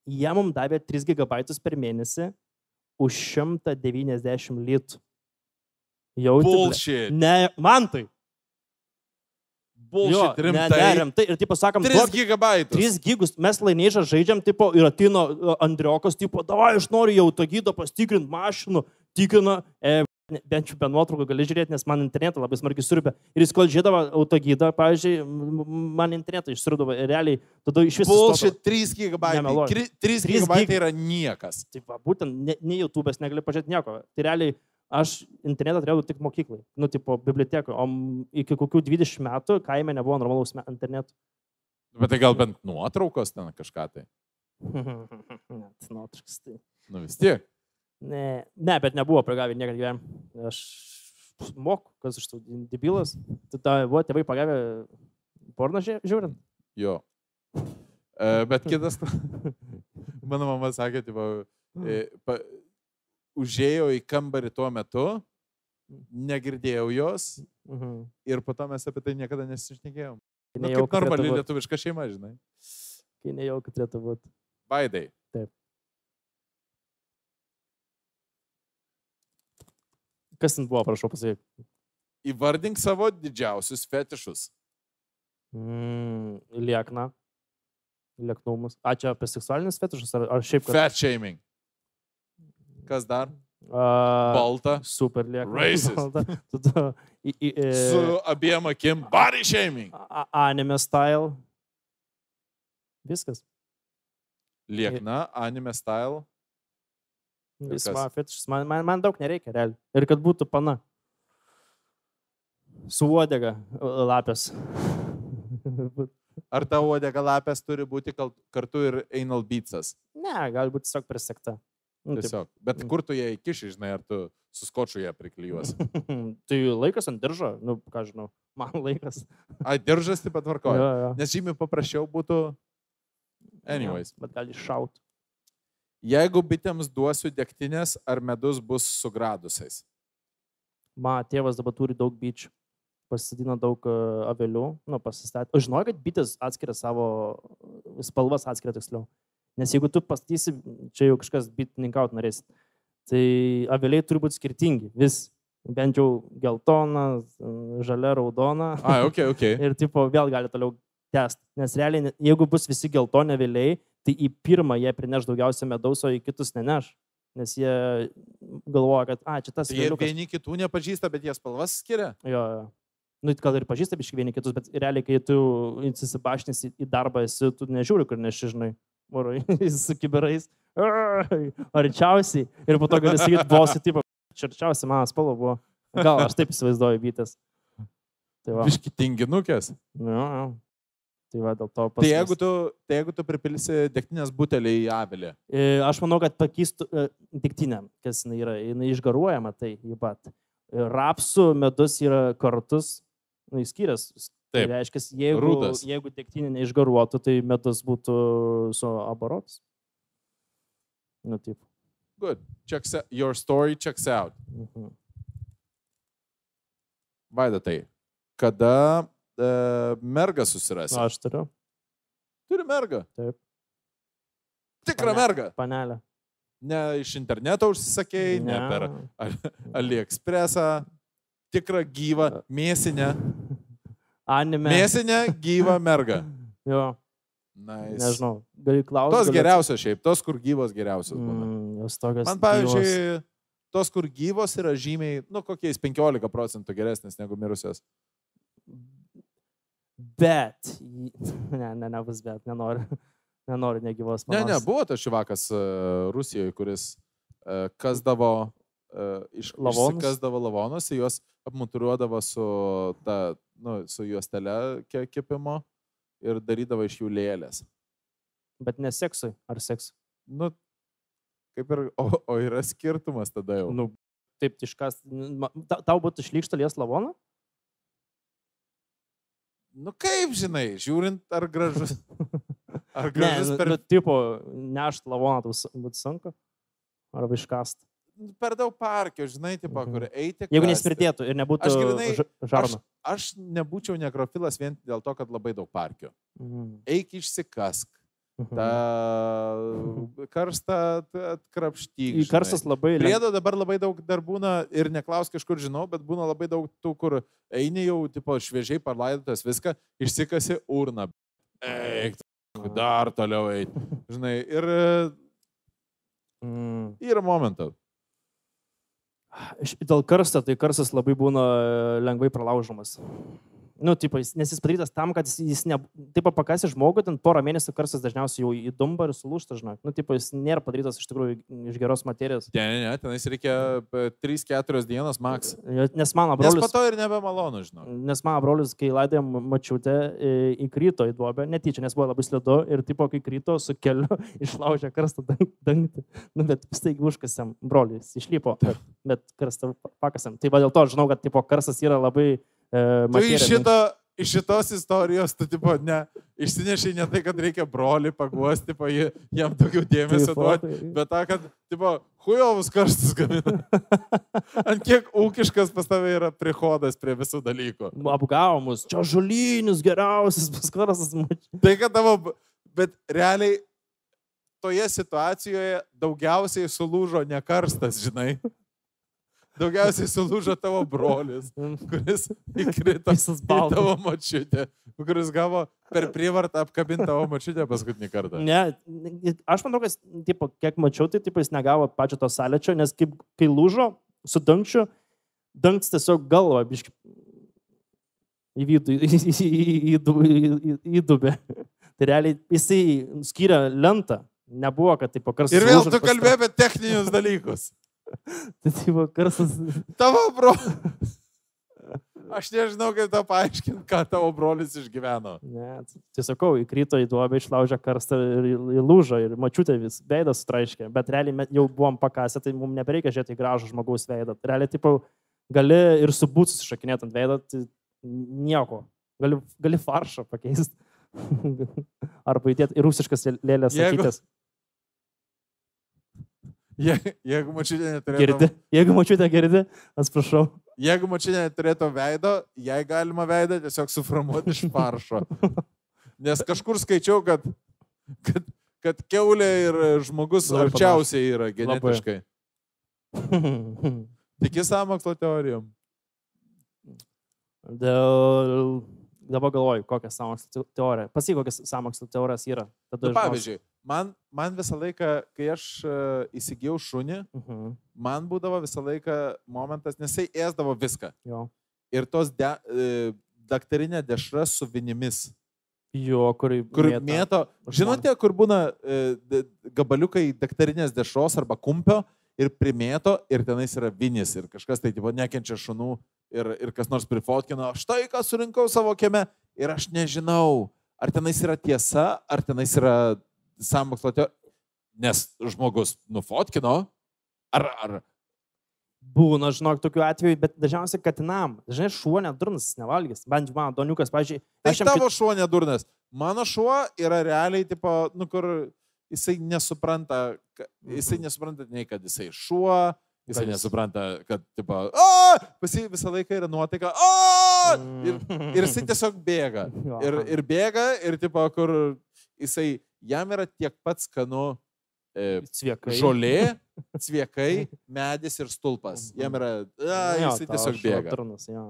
Jie mums davė 3 gigabaitus per mėnesį už 190 litų. Jau. Bullshit. Ne, man tai. Bullshit, ne, rimtai. ne, rimtai. Ir taip pasakom, 3 gigabaitus. 3 gigus, mes laimėžą žaidžiam, tipo, ir atino e, Andriokas, tipo, davai, aš noriu jau to gydo pastikrinti mašinų, tikrina, e, ne- bent jau be nuotraukų gali žiūrėti, nes man internetą labai smarkiai surubė. Ir jis kol žiūrėdavo autogydą, pavyzdžiui, man internetą išsurudavo ir realiai tada iš viso... Bullshit, 3 gigabaitai. Nemeluoju. 3 3 gigabaitai gig- yra niekas. Taip, va, būtent, ne, ne YouTube'as negali pažiūrėti nieko. Tai realiai aš internetą turėjau tik mokyklai, nu, tipo, bibliotekoje, o iki kokių 20 metų kaime nebuvo normalaus interneto. Bet tai gal bent nuotraukos ten kažką tai. [laughs] Net nuotraukas. Tai. Nu vis tiek. Ne, ne, bet nebuvo pagavę niekada gyvenime. Aš moku, kas iš tų debilas. Tada buvo tėvai pagavę porno žiūrint. Jo. E, bet kitas, [laughs] mano mama sakė, tipo, e, pa, užėjo į kambarį tuo metu, negirdėjau jos Mhm. ir po to mes apie tai niekada nesišnekėjom. Nu, kaip normali lietuviška šeima, žinai. Kai nejauku turėtų būti. Vaidai. Taip. Kas ten buvo, prašau pasakyti? Įvardink savo didžiausius fetišus. Mm, liekna. Lieknumus. A, čia apie seksualinius fetišus ar, ar šiaip? kad- Fat shaming. Kas dar? A, Balta. Super liekna. Racist. Į, į, į, Su abiem akim. Body shaming. a- anime style. Viskas. Liekna, anime style. Vis man fetišas. Man, man, man daug nereikia, realiai. Ir kad būtų pana. Su uodega o- lapės. Ar tavo uodega lapės turi būti kartu ir anal beatsas? ne, gali būti tiesiog prisekta. Nu. Tiesiog. Bet Mm. kur tu ją įkiši, žinai, ar tu su skočiu ją priklyjuosi? [laughs] tai laikas ant diržo, nu, ką žinau, man [laughs] laikas. Ai, diržas taip pat Jo, tvarkoja. jo. Nes žymiai paprasčiau būtų. Anyways. Jo, Bet gali šaut. Jeigu bitėms duosiu degtinės, ar medus bus su gradusiais? Man tėvas dabar turi daug bičių. Pasidina daug e, avilių, nu, pasistatė. Aš žinau, kad bitės atskiria savo spalvas, atskiria tiksliau. Nes jeigu tu pastatysi, čia jau kažkas bitininkaut norės, tai aviliai turi būti skirtingi. Vis. Bent jau geltona, žalia, raudona. Ai, ok, ok. [laughs] ir tipo vėl gali toliau tęsti. Nes realiai, jeigu bus visi geltoni vėliai, tai į pirmą jie prineš daugiausia medaus, o į kitus neneš. Nes jie galvoja, kad, a, čia tas Tai Jie vieni kitų nepažįsta, bet jie spalvas skiria. Jo, jo. Nu, gal ir pažįsta biškai vieni kitus, bet realiai, kai tu įsibašnis į į darbą, esi, tu nežiūri, kur nešižnai. Varai [laughs] su kiberais. Ai, Arčiausiai. Ir po to gali sakyti, bosai, tipo, čerčiausiai mano spalva buvo. Gal aš taip įsivaizduoju vytis. Tai va. Biški tinginukės. Jo, jo. Tai va, dėl to Tai jeigu tu, tai jeigu tu pripilsi degtinės butelį į avilį, E, Aš manau, kad pakeistų e, degtinę, kas jinai yra. Jinai išgaruojama, tai jį pat. Rapsų medus yra kartus, nu, įskyręs. Tai reiškia, jeigu, Rūtas. jeigu degtinė neišgaruotų, tai medus būtų su abarotas. Nu, taip. good. Checks, out- your story checks out. Mhm. Vaidotai, kada e, mergą susirasi? Nu, aš turiu. Turi mergą. Taip. Tikrą Pane- mergą. Panelę. Ne iš interneto užsisakėjai, ne, ne per [laughs] AliExpressą. Tikrą gyvą mėsinę. Anime. Mėsinę gyvą [laughs] mergą. Jo, Nice. nežinau. Gali klausti. Tos geriausios šiaip, tos, kur gyvos geriausios. Mm. Man, pavyzdžiui, tos, kur gyvos yra žymiai, nu, kokiais 15 procentų geresnės negu mirusios. Bet. [laughs] Ne, ne, nebus bet, nenoriu. [laughs] Nenoriu negyvos. Ne, ne, mamos. buvo tas šivakas uh, Rusijoje, kuris uh, kasdavo, uh, iš, Lavonus? kasdavo lavonus, juos apmuturiuodavo su, ta, nu, su juostele ke- kepimo ir darydavo iš jų lėlės. Bet ne seksui. Ar seksui? Nu, kaip ir, o, o yra skirtumas tada jau. Nu, taip, iškas. Tau būtų išlykštalės lavoną? Nu kaip žinai, žiūrint, ar gražus. [laughs] Ar Ne, gražus nu, per, nu, tipo, nešt lavoną būtų sunku. Arba iškast. per daug parkio, žinai, tipo, Mhm. kur eiti. Jeigu nespirtėtų ir nebūtų žarno. Aš nebūčiau nekrofilas vien dėl to, kad labai daug parkio. Mhm. Eik išsikask. Mhm. Ta karstą atkrapštyk. Į karstas labai lengva. Priedo dabar labai daug dar būna ir neklaus kažkur žinau, bet būna labai daug tų, kur eini jau, tipo, šviežiai palaidotas viską, išsikasi urną. Eik, dar toliau eiti. [laughs] Žinai, ir Mm. yra momentų. Dėl karsto, tai karstas labai būna e, lengvai pralaužomas. Nu, tipo, jis- nes jis padarytas tam, kad jis, jis ne, taip pakasi žmogų, ten porą mėnesių karstas dažniausiai jau įdumba ir sulūšta, žinai. Nu, tipo, jis nėra padarytas iš tikrųjų iš geros materijos. Ne, ne, ne, tenais reikia 3-4 dienas maks. Nes mano Nes po to ir nebemalonu, žinau. nes mano brolis, kai laidėm mačiutę, e, įkrito į duobę, netyčia, nes buvo labai slidu ir tipo, kai krito su keliu, [laughs] išlaužė karstą dang- dangtį. Nu, bet staigi užkasėm brolis, išlipo, bet, bet karstą pakasėm. Tai va dėl to žinau, kad tipo, karstas yra labai... E, Tu iš, šito, iš šitos istorijos, tu tipo, ne, išsinešiai ne tai, kad reikia broli paguosti, pa, jam daugiau dėmesio Taip, duoti, tai- bet tą, kad, tipo, hujovus karstus gamina. Ant kiek ūkiškas pas tave yra prihodas prie visų dalykų. apgaumus, čia žulynius geriausias paskarasas. Tai, kad tavo, bet realiai toje situacijoje daugiausiai sulūžo ne karstas, žinai. Daugiausiai sulūžo tavo brolis, kuris įkrito į tavo mačiutę, kuris gavo per prievartą apkabinti tavo mačiutę paskutinį kartą. Ne, aš manau, kad, tipo, kiek mačiau, tai tipo, jis negavo pačio to sąlečio, nes kaip, kai lūžo su dangčiu, dangtis tiesiog galva, biški, į vidų, į, į, į, į, du- į, į, į dubę. Tai realiai jisai skyrė lentą, nebuvo, kad taip pakarsas. Ir vėl tu kalbėjai apie techninius dalykus. [laughs] Tai tipo, karsas. Tavo bro. Aš nežinau, kaip tau paaiškinti, ką tavo brolis išgyveno. Ne, tiesiog įkrito į duobę, išlaužė karstą ir įlūžo ir mačiutė vis veidas traiškė. Bet realiai jau buvom pakasę, tai mums nebereikia žiūrėti į gražų žmogaus veidą. Realiai, tipo, gali ir su būtus iššakinėti ant veido, tai nieko. Gali, gali faršą pakeisti. [laughs] Arba įdėti į rusiškas lėlės Jeigu- sakytės. Je, jeigu mačiutė neturėtų, Girdi. Jeigu mačiutė girdi, atsiprašau. jeigu mačiutė neturėtų veido, jai galima veidą tiesiog suformuoti iš paršo. Nes kažkur skaičiau, kad, kad, kad keulė ir žmogus Labai arčiausiai yra genetiškai. Tiki sąmokslo teorijom. Dėl... Dabar galvoju, kokią sąmokslo teoriją. Pasakyk, kokias sąmokslo teorijas yra. Tada Nu, pavyzdžiui, man, man visą laiką, kai aš uh, įsigijau šunį, Mhm. man būdavo visą laiką momentas, nes jisai ėsdavo viską. Jo. Ir tos de, e, daktarinė dešra su vinimis. Jo, kur, kur mėto. Žinote, kur būna e, gabaliukai daktarinės dešros arba kumpio ir primėto ir tenais yra vinis ir kažkas tai tipo nekenčia šunų ir, ir kas nors prifotkino, štai ką surinkau savo kieme ir aš nežinau, ar tenais yra tiesa, ar tenais yra samokslo teorija, nes žmogus nufotkino, ar, ar Būna, žinok, tokių atvejų, bet dažniausiai katinam. Dažnai šuo nedurnas nevalgys. Bent mano doniukas, pažiūrėjau, Tai aš tavo šuo nedurnas. Mano šuo yra realiai, tipo, nu kur jisai nesupranta, jisai nesupranta nei kad jisai šuo, jisai Kad nesupranta, kad, tipo, o, pas jį visą laiką yra nuotaika, o, ir, ir jisai tiesiog bėga. [laughs] Ir, ir bėga, ir, tipo, kur jisai, jam yra tiek pat skanu e, Sveikai. žolė, [laughs] cviekai, medis ir stulpas. Jam yra, a, Jo, jisai tau tiesiog bėga. durnas, jo.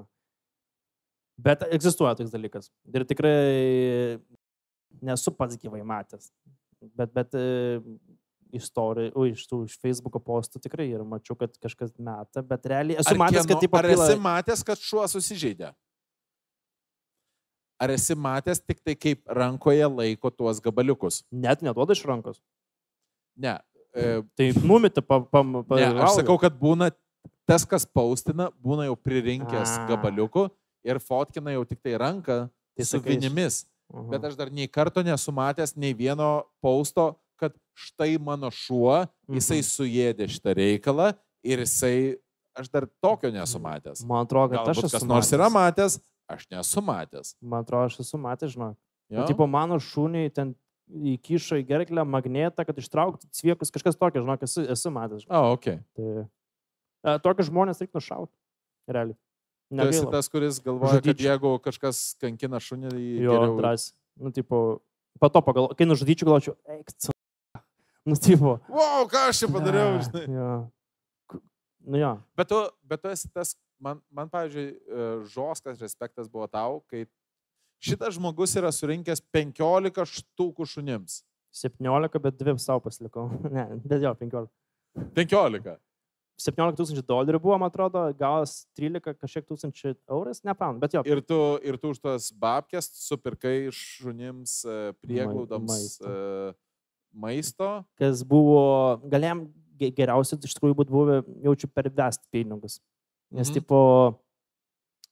Bet egzistuoja toks dalykas. Ir tikrai nesu pats gyvai matęs. Bet, bet e, istorijų, iš tų iš Facebook'o postų tikrai ir mačiau, kad kažkas meta, bet realiai esu Ar matęs, kieno- kad taip Ar pat esi matęs, kad šuo susižeidė? Ar esi matęs tik tai, kaip rankoje laiko tuos gabaliukus? net neduoda iš rankos. Ne. E, Tai numeti, pa, pa, pa, ne aš sakau, kad būna tas, kas paustina, būna jau pririnkęs A. gabaliukų ir fotkina jau tik tai ranką Tai su vinimis. Mhm. Bet aš dar nei karto nesu matęs nei vieno pausto, kad štai mano šuo, jisai Mhm. suėdė šitą reikalą ir jisai, aš dar tokio nesu matęs. Man atrodo, kad aš Galbūt esu kas nors yra matęs, aš nesu matęs. Man atrodo, aš esu matęs, žinok. Tipo, mano šūniai ten įkišo į gerklę magnetą, kad ištrauktų cviekus, kažkas tokio, žinok, esu, esu matęs. žinok. O, ok. Tai, e, tokius žmonės reikia nušauti. Realiai. Tu esi tas, kuris galvoja, kad Žudyčiau. jeigu kažkas kankina šunį, jį Jo, geriau... drąsiai. Nu, tipo, po to pagal, kai nužudyčiau, galvočiau, eik, c... Nu, tipo. Wow, ką aš čia padariau, ne, žinai. Ku- Nu, jo. Bet tu, bet tu esi tas, man, man pavyzdžiui, e, žoskas respektas buvo tau, kai šitas žmogus yra surinkęs 15 štukų šunims. 17, bet dvi savo pasilikau. [laughs] Ne, bet jo, 15. 15. 17 tūkstančių dolerių buvo, man atrodo, gavęs 13 kažkiek tūkstančių euras, nepam, bet jo. Ir tu, ir tu už tos babkės supirkai šunims e, prieglaudoms maisto. e, maisto. kas buvo, galėjom ge- geriausia iš tikrųjų būtų buvę, jaučiu, pervesti pinigus. Nes, Mhm. tipo,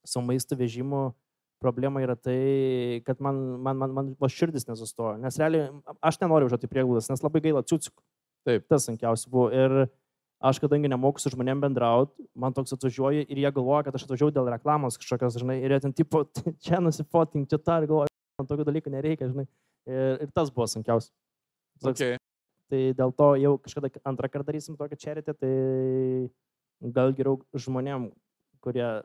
su maisto vežimu problema yra tai, kad man, man, man, man va širdis nesustojo. Nes realiai aš nenoriu važiuoti į prieglaudas, nes labai gaila ciucikų. Taip. Tas sunkiausia buvo. Ir aš, kadangi nemoku su žmonėm bendrauti, man toks atvažiuoja ir jie galvoja, kad aš atvažiuoju dėl reklamos kažkokios, žinai, ir jie ten, tipo, [laughs] čia nusifotink, čia tą ir galvoja, man tokių dalykų nereikia, žinai. Ir, ir tas buvo sunkiausia. Toks Okay. Tai dėl to jau kažkada antrą kartą darysim tokią čeritę, tai gal geriau žmonėm, kurie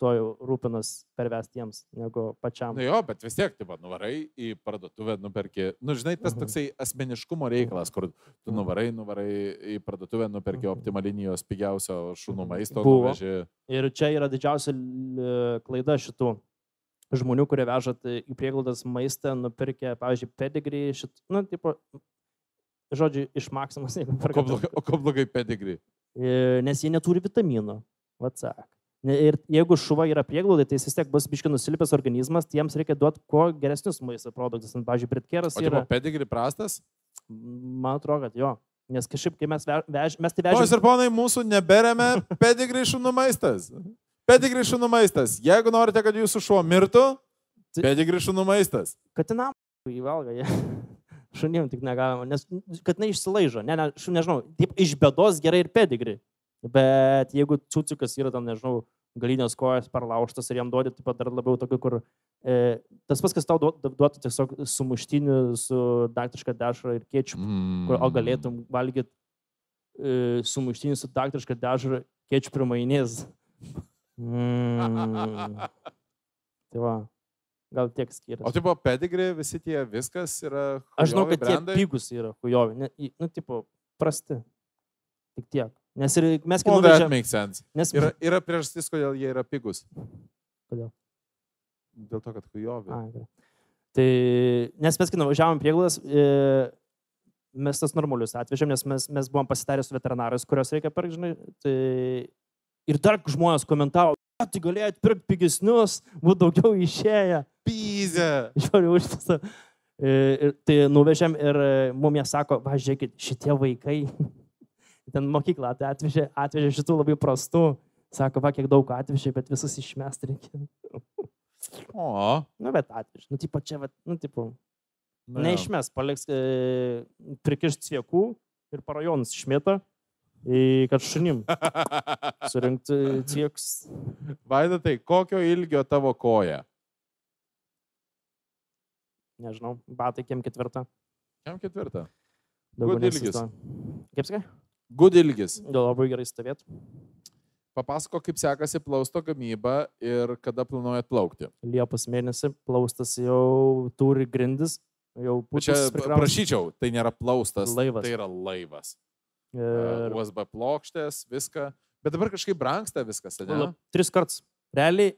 to jau rūpinas pervesti jiems, negu pačiam. Na Nu jo, bet vis tiek, tipo, nuvarai į parduotuvę, nuperki, nu žinai, tas Mhm. toksai asmeniškumo reikalas, kur tu Mhm. nuvarai, nuvarai į parduotuvę, nuperki Mhm. optimalinijos pigiausio šunų maisto, Buvo. nuveži. Ir čia yra didžiausia klaida šitų žmonių, kurie veža tai į prieglaudas maistą, nupirkę, pavyzdžiui, pedigrį, šit, nu, tipo, žodžiu, iš maksimas, jeigu O ko blogai, o ko blogai pedigrį? E, Nes jie neturi vitamino. Vatsak. Ir jeigu šuva yra prieglaudai, tai jis vis tiek bus biškai nusilipęs organizmas, tai jiems reikia duoti kuo geresnius maisto produktus. Pavyzdžiui, britkeras O tipo, yra, pedigrį prastas? man atrodo, kad jo. Nes kažkaip, kai mes, ve- vež, mes tai Ponas vežėme, ir ponai, mūsų neberėme pedigrį šunų maistas. Pedigrį šunų maistas. Jeigu norite, kad jūsų šuo mirtų, Tai- pedigrį šunų maistas. katinam įvalga, jie. Šunim tik negalima, nes kad neišsilaižo. Ne, ne, šu, nežinau, taip iš bėdos gerai ir pedigrį. Bet jeigu cucikas yra tam, nežinau, galinės kojas perlaužtas ir jam duodi taip pat dar labiau tokių, kur e, tas pats, kas tau duo- duotų tiesiog sumuštinių su daktiška dešra ir kiečiu, Mm. kur, o galėtum valgyti e, sumuštinį su daktiška dešra, kiečiu primainės. [laughs] Mm. Tai va, gal tiek O skiriasi. tipo, pedigrį, visi tie viskas yra. Aš žinau, kad tie brandai? pigus yra hujovi, ne, nu, tipo, prasti. Tik tiek. Nes ir mes kai Well, that nuvežėm, makes sense. nes Yra, yra priežastis, kodėl jie yra pigus. Kodėl? Dėl to, kad hujovi. A, tai, nes mes kai nuvažiavom prieglaudas, e, mes tas normalius atvežėm, nes mes, mes buvom pasitarę su veterinarais, kurios reikia pirkti, žinai. Tai, ir dar žmonės komentavo, "A, tai galėjot pirkti pigesnius, būtų daugiau išėję. Pyzė. [laughs] Žiūriu užtasą. Ir tai nuvežėm ir mum jie sako, va, žiūrėkit, šitie vaikai, [laughs] ten mokyklą tai atvežė, atvežė šitų labai prastų, sako, va, kiek daug atvežė, bet visus išmesti reikia. [laughs] O. Nu, bet atvežė. Nu, tipo, čia, va, nu, tipo, jo. neišmes, paliks, e, prikiš cviekų ir parajonus išmėta, į, kad šunim surinkti cviekus. Vaida, tai kokio ilgio tavo koja? Nežinau, batai kiem ketvirtą. Kiam ketvirtą? Daugiau ilgis. Kaip sakai? Good ilgis. Gal labai gerai stovėt. Papasako, kaip sekasi plausto gamyba ir kada planuojat plaukti. Liepos mėnesį plaustas jau turi grindis, jau Bet Čia prikraus. prašyčiau, tai nėra plaustas. Laivas. Tai yra laivas. Ir. USB plokštės, viską. Bet dabar kažkaip brangsta viskas, ne? lab- tris kartus. Realiai,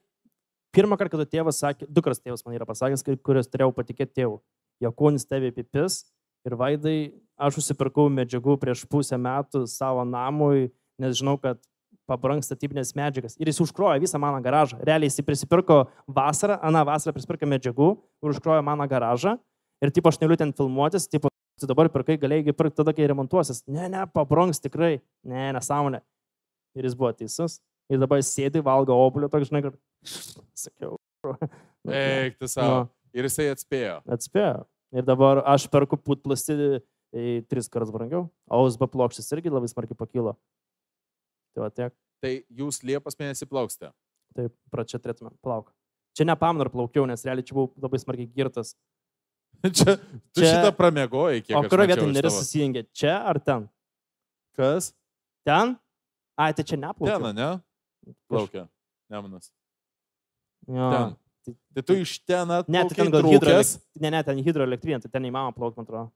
pirmą kartą, kada tėvas sakė, du kartus tėvas man yra pasakęs, kurias turėjau patikėti tėvų. Jakonis tėvė pipis ir vaidai, aš užsipirkau medžiagų prieš pusę metų savo namui, nes žinau, kad pabrangs statybinės medžiagas. Ir jis užkrojo visą mano garažą. Realiai jis prisipirko vasarą, aną vasarą prisipirko medžiagų ir užkrojo mano garažą. Ir tipo aš negaliu ten filmuotis, tipo, tu dabar pirkai galėjai pirkti tada, kai remontuosis. Ne, ne, pabrangs tikrai. Ne, nesąmonė. Ir jis buvo teisus. Ir dabar sėdi, valgo obuolio, toks, žinai, kad... Sakiau. [laughs] Eik, tu Nu, savo. Ir jisai atspėjo. Atspėjo. Ir dabar aš perku putplasti e, tris kartus brangiau, o USB plokštis irgi labai smarkiai pakilo. Tai va tiek. Tai jūs Liepos mėnesį plauksite. Taip, pradžia turėtume. Plauk. Čia nepamenu, ar plaukiau, nes realiai čia buvau labai smarkiai girtas. [laughs] Čia, tu Čia- šitą pramiegoji, kiek O kurioje vietoje iš neris susijungia? Čia ar ten? Kas? Ten? Ai, tai čia neplaukiau. Ten, ne? Plaukia. Nemonas. Jo. Ten. Tai tu iš ten Ne, tai ten gal hidroelektrinė. Ne, ne, ten hidroelektrinė, tai ten neįmanoma plaukti, man atrodo.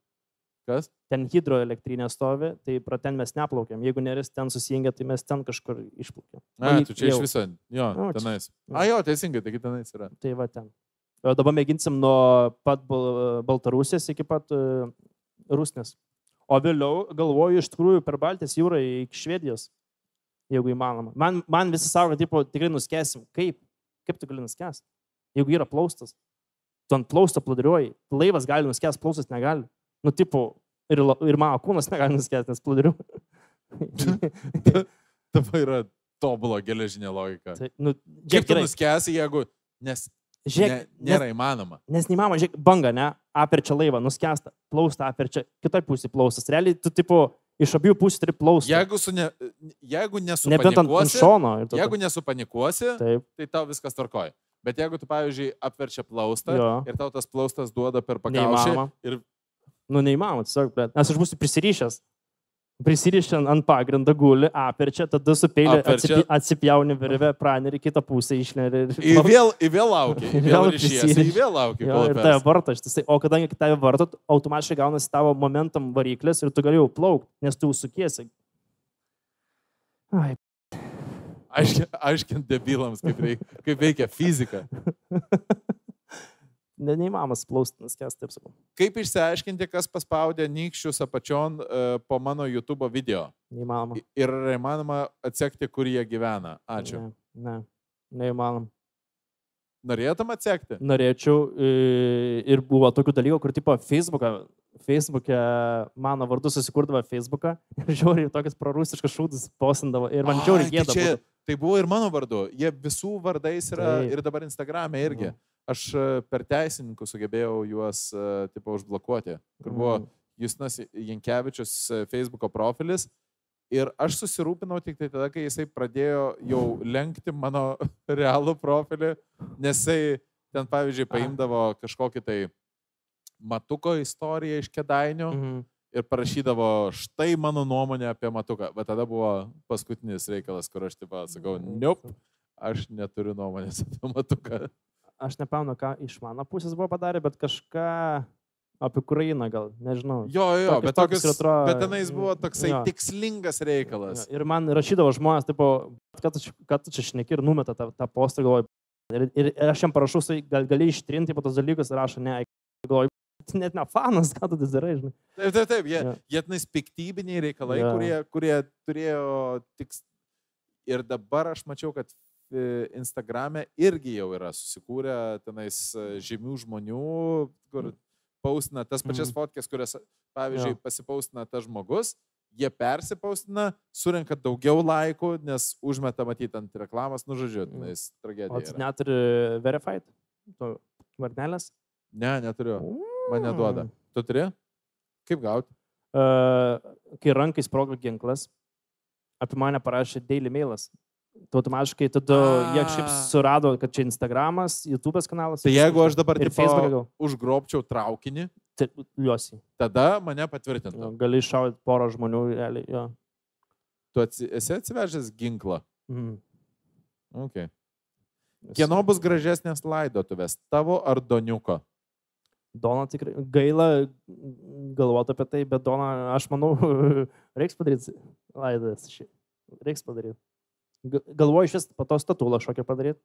Kas? Ten hidroelektrinė stovi, tai pro ten mes neplaukiam. Jeigu neris ten susijungia, tai mes ten kažkur išplaukiam. Į- tu čia iš jau. viso. Jo, Nu, čia- tenais. jo. A, jo, teisingai, taigi tenais yra. Tai va ten. O dabar mėginsim nuo pat Bal Baltarusijos iki pat uh, Rusnės. O vėliau galvoju iš tikrųjų per Baltijos jūrą iki Švedijos, jeigu įmanoma. Man, man visi kad tipo, tikrai nuskesim. Kaip? Kaip tu gali nuskesti? Jeigu yra plaustas. Tu ant plausto plūduriuoji. Laivas gali nuskesti, plaustas negali. Nu, tipo, ir, ir mano kūnas negali nuskesti, nes plūduriu. [laughs] Dabar yra tobulą geležinė logika. tai, nu, Kaip tu nuskesi, jeigu... Nes Žiūrėk, ne, nes- nėra įmanoma. Nes neįmanoma, žiūrėk, banga, ne, aperčia laivą, nuskesta, plausta, aperčia, kitoj pusė plaustas. Realiai tu, tipo, iš abiejų pusių turi plaustą. Jeigu, su ne, jeigu nesupanikuosi, šono. jeigu nesupanikuosi, Taip, tai tau viskas tvarkoja. Bet jeigu tu, pavyzdžiui, apverčia plaustą jo. ir tau tas plaustas duoda per pakaušį Neįmanoma. ir Nu, neįmanoma, tiesiog, bet. Nes aš būsiu prisirišęs. Prisirišęs ant pagrindo guli, aperčia, tada su peiliu atsipi, atsipjauni virvę, pranerį kitą pusę išneri. į vėl, į vėl laukia. Į Ir vėl [laughs] ryšiesi, prisiriši. į vėl laukia. Jo, ir tave varto šitas. O kadangi tave varto, automatiškai gaunasi tavo momentum variklis ir tu gali jau plaukti, nes tu užsukiesi. Ai, Aiškint, aiškint debilams, kaip, reik, kaip veikia fizika. [laughs] ne, neįmanomas plausti, nuskęsti, taip sakau. Kaip išsiaiškinti, kas paspaudė nykščius apačion uh, po mano YouTube video. Neįmanoma. Ir ar įmanoma atsekti, kur jie gyvena. Ačiū. Ne, ne, neįmanoma. Norėtum atsekti? Norėčiau e, ir buvo tokių dalykų, kur tipo Facebooką, Facebook'e mano vardu susikurdavo Facebooką [laughs] ir žiūri tokias prorusiškas šūdus posindavo ir man žiūri Ai, tai gėda. čia- būtų. Tai buvo ir mano vardu. Jie visų vardais yra Taip. ir dabar Instagram'e irgi. Mhm. Aš e, per teisininkų sugebėjau juos, e, tipo, užblokuoti. Kur buvo Mhm. Justinas Jankievičius e, Facebook'o profilis. Ir aš susirūpinau tik tai tada, kai jisai pradėjo jau lenkti mano [laughs] realų profilį, nes jisai ten, pavyzdžiui, paimdavo kažkokį tai matuko istoriją iš kedainių Mhm. ir parašydavo štai mano nuomonė apie matuką. Bet tada buvo paskutinis reikalas, kur aš taip sakau, niup, aš neturiu nuomonės apie matuką. Aš nepamenu, ką iš mano pusės buvo padarę, bet kažką apie Ukrainą gal, nežinau. Jo, jo, Tokius- bet, tokius atrodo- bet tenais buvo toksai Jo. tikslingas reikalas. Ir man rašydavo žmonės, tipo, kad tu, čia- kad tu čia šneki ir numeta tą, tą postą, galvoju. Ir, ir, ir aš jam parašau, gal gali ištrinti po tos dalykus rašo, ne, galvoju, "Tu net ne fanas, ką tu tai darai, žinai. Taip, taip, taip, jie, Jo. jie tenais piktybiniai reikalai, Jo. kurie, kurie turėjo tik... Ir dabar aš mačiau, kad Instagrame irgi jau yra susikūrę tenais e, žymių žmonių, kur paustina tas pačias Mhm. fotkės, kurias, pavyzdžiui, Jo. pasipaustina tas žmogus, jie persipaustina, surenka daugiau laikų, nes užmeta matyti ant reklamos, nu žodžiu, Mhm. tenais O tragedija. tu yra. neturi verified? Tu varnelės? Ne, neturiu. Man neduoda. Mm. Tu turi? Kaip gauti? Uh, kai rankai sprogo ginklas, apie mane parašė Daily Mailas. Automatiškai tada jie šiaip A. surado, kad čia Instagramas, YouTube'as kanalas. Tai jeigu aš dabar ir Facebook'e užgrobčiau traukinį, Tai Liuosi. tada mane patvirtintų. Gali iššaudyti porą žmonių, realiai. Jo. Tu atsi, esi atsivežęs ginklą. Mhm. Okay. Kieno bus gražesnės laidotuvės? Tavo ar Doniuko? Dona tikrai gaila galvoti apie tai, bet Dona, aš manau, [laughs] reiks padaryti laidas. šį. Reiks padaryti. Ga- Galvoju iš vis po to statulą šokį padaryti.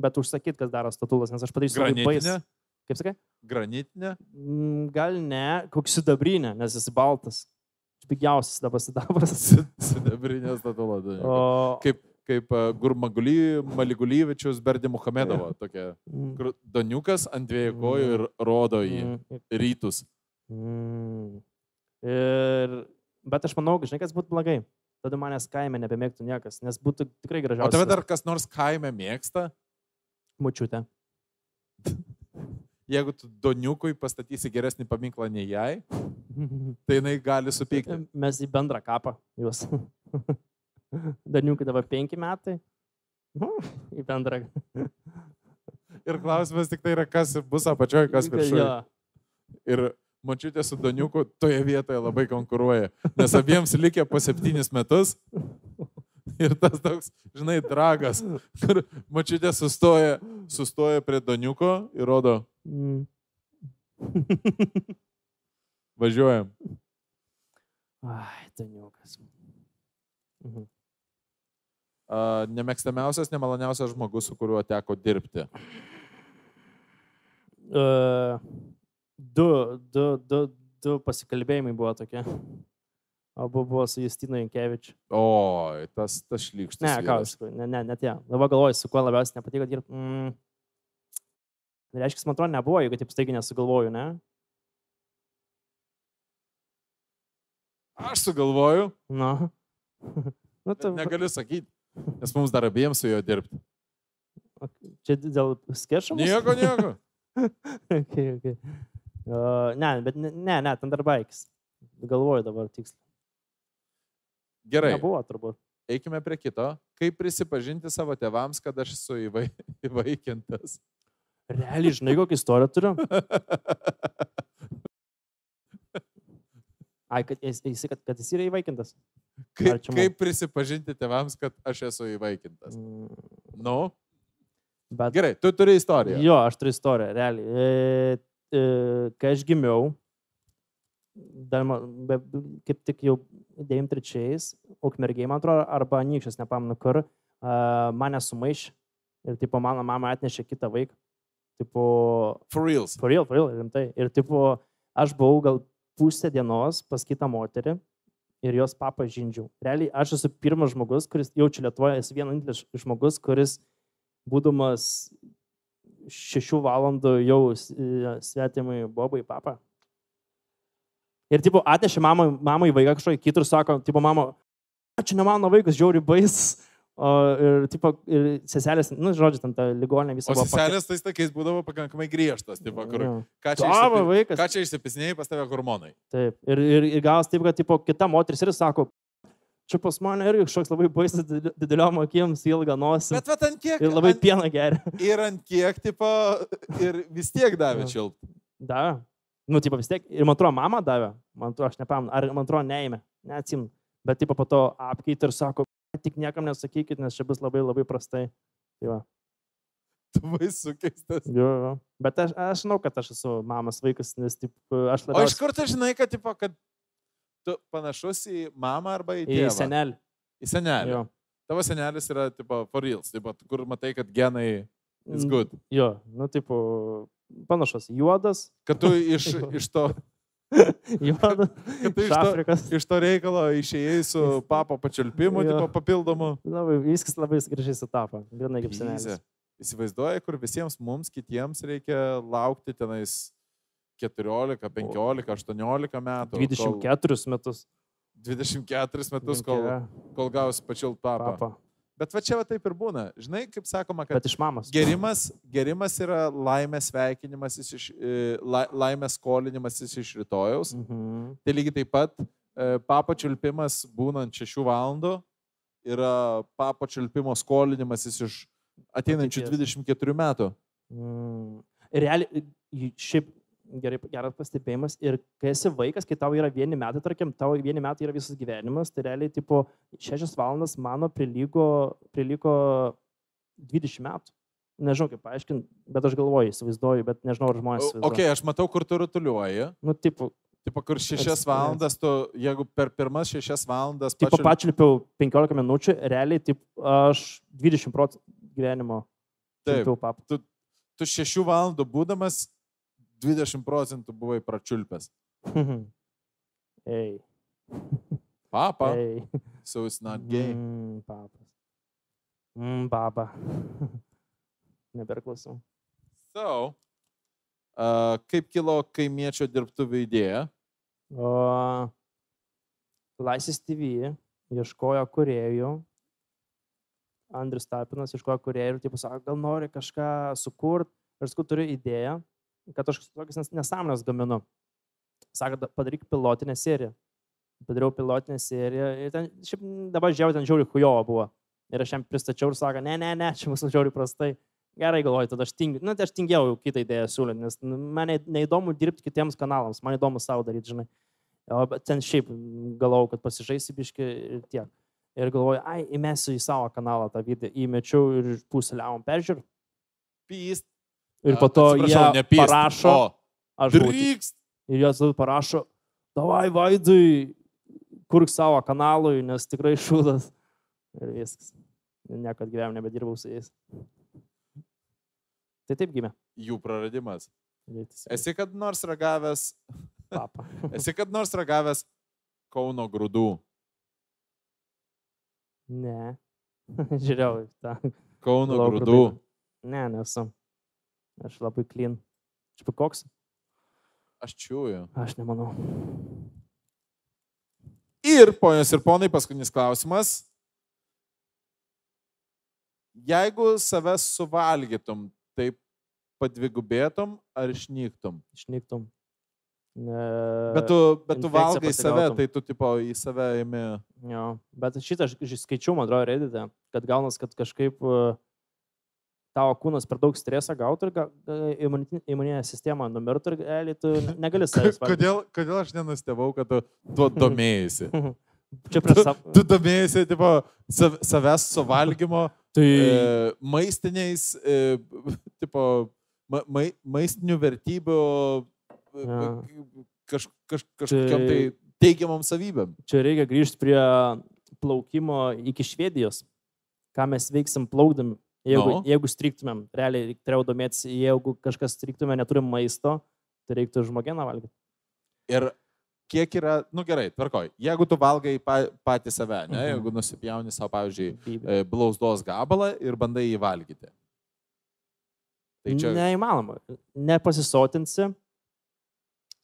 Bet užsakyt, kas daro statulas, nes aš padarysiu labai bais. Granitinė? Kaip sakai? Granitinė? Mm, Gal ne, koks sidabrinė, nes jis baltas. Pigiausias dabar sidabras. [laughs] Si- Sidabrinė statula. Doniuko. O, Kaip, kaip Gurmaguly, Maligulyvičius, Berdi Muhamedovo. Tokia. Mm, Doniukas ant dviejų kojų ir rodo į mm, rytus. mm. Ir, bet aš manau, žinai, kas būtų blogai. Tada manęs kaime nebemėgtų niekas, nes būtų tikrai O gražiausia. tave dar kas nors kaime mėgsta? Mučiutė. [laughs] Jeigu tu Doniukui pastatysi geresnį paminklą nei jai, [laughs] tai jinai gali supykti. Mes į bendrą kapą juos. [laughs] Daniukai dabar penki metai. Nu, į bendrą. Ir klausimas tik tai yra, kas bus apačioje, kas viršuje. Jo. Ir mačiutė su Doniuku toje vietoje labai konkuruoja, nes abiems likę po septynis metus. Ir tas toks, žinai, dragas, kur mačiutė sustoja, sustoja prie Doniuko ir rodo, Mm. važiuojam. Ai, Daniukas. Mhm. A, nemėgstamiausias, nemaloniausias žmogus, su kuriuo teko dirbti. Uh, du, du, du, du pasikalbėjimai buvo tokie. Abu buvo su Justinu Jankievičiu. O, tas, tas šlykštus. Ne, ką, tikrųjų, ne, ne, ne tie. Dabar galvoju, su kuo labiausiai nepatiko dirbti. Mm. Reiškia, man atrodo, nebuvo, jeigu taip staigiai nesugalvoju, ne? Aš sugalvoju, Nu. [laughs] nu, tu, negaliu sakyti, nes mums dar abiems su juo dirbti. čia dėl skečio? Nieko, nieko. [laughs] okay, okay. Uh, ne, bet ne, ne, ne, ten dar baigis. Galvoju dabar tiksliai. Gerai, Nebuvo turbūt. eikime prie kito. Kaip prisipažinti savo tėvams, kad aš esu įvai, [laughs] įvaikintas? Realiai, žinai, kokią istoriją turiu? [laughs] Ai, kad jis, kad, kad jis yra įvaikintas. Kaip, man- kaip prisipažinti tėvams, kad aš esu įvaikintas? Mm, Nu, Bet, gerai, tu turi istoriją. Jo, aš turiu istoriją, realiai. E, kai aš gimiau, dar be, kaip tik jau 93-ais, ukmergiai, man atrodo, arba anykščias, nepamenu kur, a, mane sumaišė ir, tipo, mano mama atnešė kitą vaiką. Tipo, For reals. for real, for real, rimtai. Ir, tipo, aš buvau gal pusę dienos pas kitą moterį ir jos papą žindžiau. Realiai, aš esu pirmas žmogus, kuris jaučia Lietuvoje, esu vienintelis žmogus, kuris, būdamas šešių valandų jau e, svetimai bobai papą. Ir, tipo, atnešė mamai, mamai vaiką kažkokį kitą ir sako, tipo, mama, "A, čia ne mano vaikas, žiauri bais. O, ir, tipo, ir seselės, nu, žodžiu, ten ta ligoninė visą O seselės tais tokiais būdavo pakankamai griežtas, tipo, kur, Jo. ką čia, išsipi... ką čia išsipisnėjai pas tave hormonai. Taip. Ir, ir, ir gavos taip, kad tipo, kita moteris ir sako, čia pas mane irgi kažkoks labai baisas dideliom akim, su ilga nosim. Bet va ant kiek. Ir labai ant, pieną geria. ir ant kiek, tipo, ir vis tiek davė šilp. Davė. Nu, tipo, vis tiek. Ir man atrodo, mama davė. Man atrodo, aš nepamenu. Ar man atrodo, neėmė. Neatsim. Bet, tipo, po to apkeit ir sako, tik niekam nesakykit, nes čia bus labai labai prastai. Tai va. Tu baisu keistas. Jo, jo. Bet aš, aš žinau, kad aš esu mamas vaikas, nes, tipo, aš O iš kur tu žinai, kad, tipo, kad tu panašus į mamą arba į į tėvą? senelį. Į senelį. Jo. Tavo senelis yra, tipo, for reals, tipo, kur matai, kad genai is Mm, good. Jo, nu, tipo, panašus. Juodas, Kad tu iš, [laughs] iš to, [laughs] Juoda. Kad tai Iš to, iš to reikalo išėjai su papo pačiulpimu, tipo papildomu. Labai, viskas labai gražiai sutapo. Grinai kaip senelis. Įsivaizduoji, kur visiems mums kitiems reikia laukti tenais 14, 15, 18 metų. kol- 24 metus. 24 metus, kol, kol gaus pačiult papą. Papa. Bet va čia va taip ir būna. Žinai, kaip sakoma, kad Bet iš mamos. gerimas, gerimas yra laimės sveikinimas iš, e, la, laimės skolinimas iš rytojaus. Mhm. Tai lygiai taip pat e, papo čiulpimas būnant 6 valandų yra papo čiulpimo skolinimas iš ateinančių Ateities. 24 metų. Mm. Realiai, šiaip gerai, geras pastebėjimas. Ir kai esi vaikas, kai tau yra vieni metai, tarkim, tau vieni metai yra visas gyvenimas, tai realiai, tipo, šešias valandas mano prilygo, prilygo 20 metų. Nežinau, kaip paaiškinti, bet aš galvoju, įsivaizduoju, bet nežinau, ar žmonės. O, įsivaizduoja. Ok, aš matau, kur tu rutuliuoji. Nu, tipo, Tipo, kur 6 Eks- valandas, tu, jeigu per pirmas 6 valandas tipo pačiul- pačiulpiau 15 minučių, realiai, tipo, aš 20 procentų gyvenimo Taip. papą. tu 6 valandų būdamas 20 procentų buvai pračiulpęs. [laughs] Ei. Papa, Ei. so it's not gay. Mm, papas. Mm, baba. [laughs] Neberklausau. So, uh, kaip kilo kaimiečio dirbtuvių idėja? O Laisvės TV ieškojo kuriejų. Andrius Tapinas ieškojo kuriejų ir taip sako, gal nori kažką sukurti. Ir sakau, turiu idėją, kad aš tokias nes- nesąmonės gaminu. Sako, "Da- padaryk pilotinę seriją. Padariau pilotinę seriją ir ten, šiaip dabar žiūrėjau, ten žiauri hujovo buvo. Ir aš jam pristačiau ir sako, ne, ne, ne, čia mūsų žiauri prastai. Gerai galvoju, tada aš tingiu. Na, tai aš tingėjau jau kitą idėją siūlyti, nes nu, man ne- neįdomu dirbti kitiems kanalams, man įdomu savo daryti, žinai. O ten šiaip galvojau, kad pasižaisi biški ir tiek. Ir galvoju, ai, įmesiu į savo kanalą tą video, įmečiau ir pusę liavom peržiūrų. Pyst. Ir po to jie ne pyst, parašo, aš drykst. ir jos parašo, davai vaidui, kurk savo kanalui, nes tikrai šūdas. Ir viskas. Niekad gyvenime nebedirbau su jais. Tai taip gimė. Jų praradimas. Rytis. Esi kad nors ragavęs, Papa. [laughs] esi kad nors ragavęs Kauno grūdų. Ne. [laughs] Žiūrėjau, tą Kauno grūdų. Ne, nesu. Aš labai clean. Aš pakoks? Aš čiūju. Aš nemanau. Ir, ponios ir ponai, paskutinis klausimas. Jeigu savęs suvalgytum, tai padvigubėtum ar išnyktum? Išnyktum. Ne, Bet tu, bet tu valgai save, tai tu tipo į save imi. Jo, bet šitą aš skaičiau, man atrodo, redite, kad gaunas, kad kažkaip uh, tavo kūnas per daug streso gautų ir imunitin- imuninė sistema numirtų ir realiai tu negali savęs. Kodėl, kodėl aš nenustebau, kad tu tuo domėjai? [laughs] Čia Tu, prieš savo. tu domėjai, tipo, sav- savęs suvalgymo, Tai e, maistiniais, e, tipo, ma, ma, maistinių vertybių e, Jo. kaž, kaž, kažkokiam tai Tai- teigiamam savybėm. čia reikia grįžti prie plaukimo iki Švedijos. Ką mes veiksim plaukdami. Jeigu, Nu. no. jeigu striktumėm, realiai reik- turėjau domėtis, jeigu kažkas striktume, neturim maisto, tai reiktų žmogieną valgyti. Ir kiek yra, nu gerai, tvarkoj, jeigu tu valgai pa, patį save, ne, Mhm. jeigu nusipjauni savo, pavyzdžiui, e, blausdos gabalą ir bandai jį valgyti. Tai čia... Neįmanoma. Nepasisotinsi.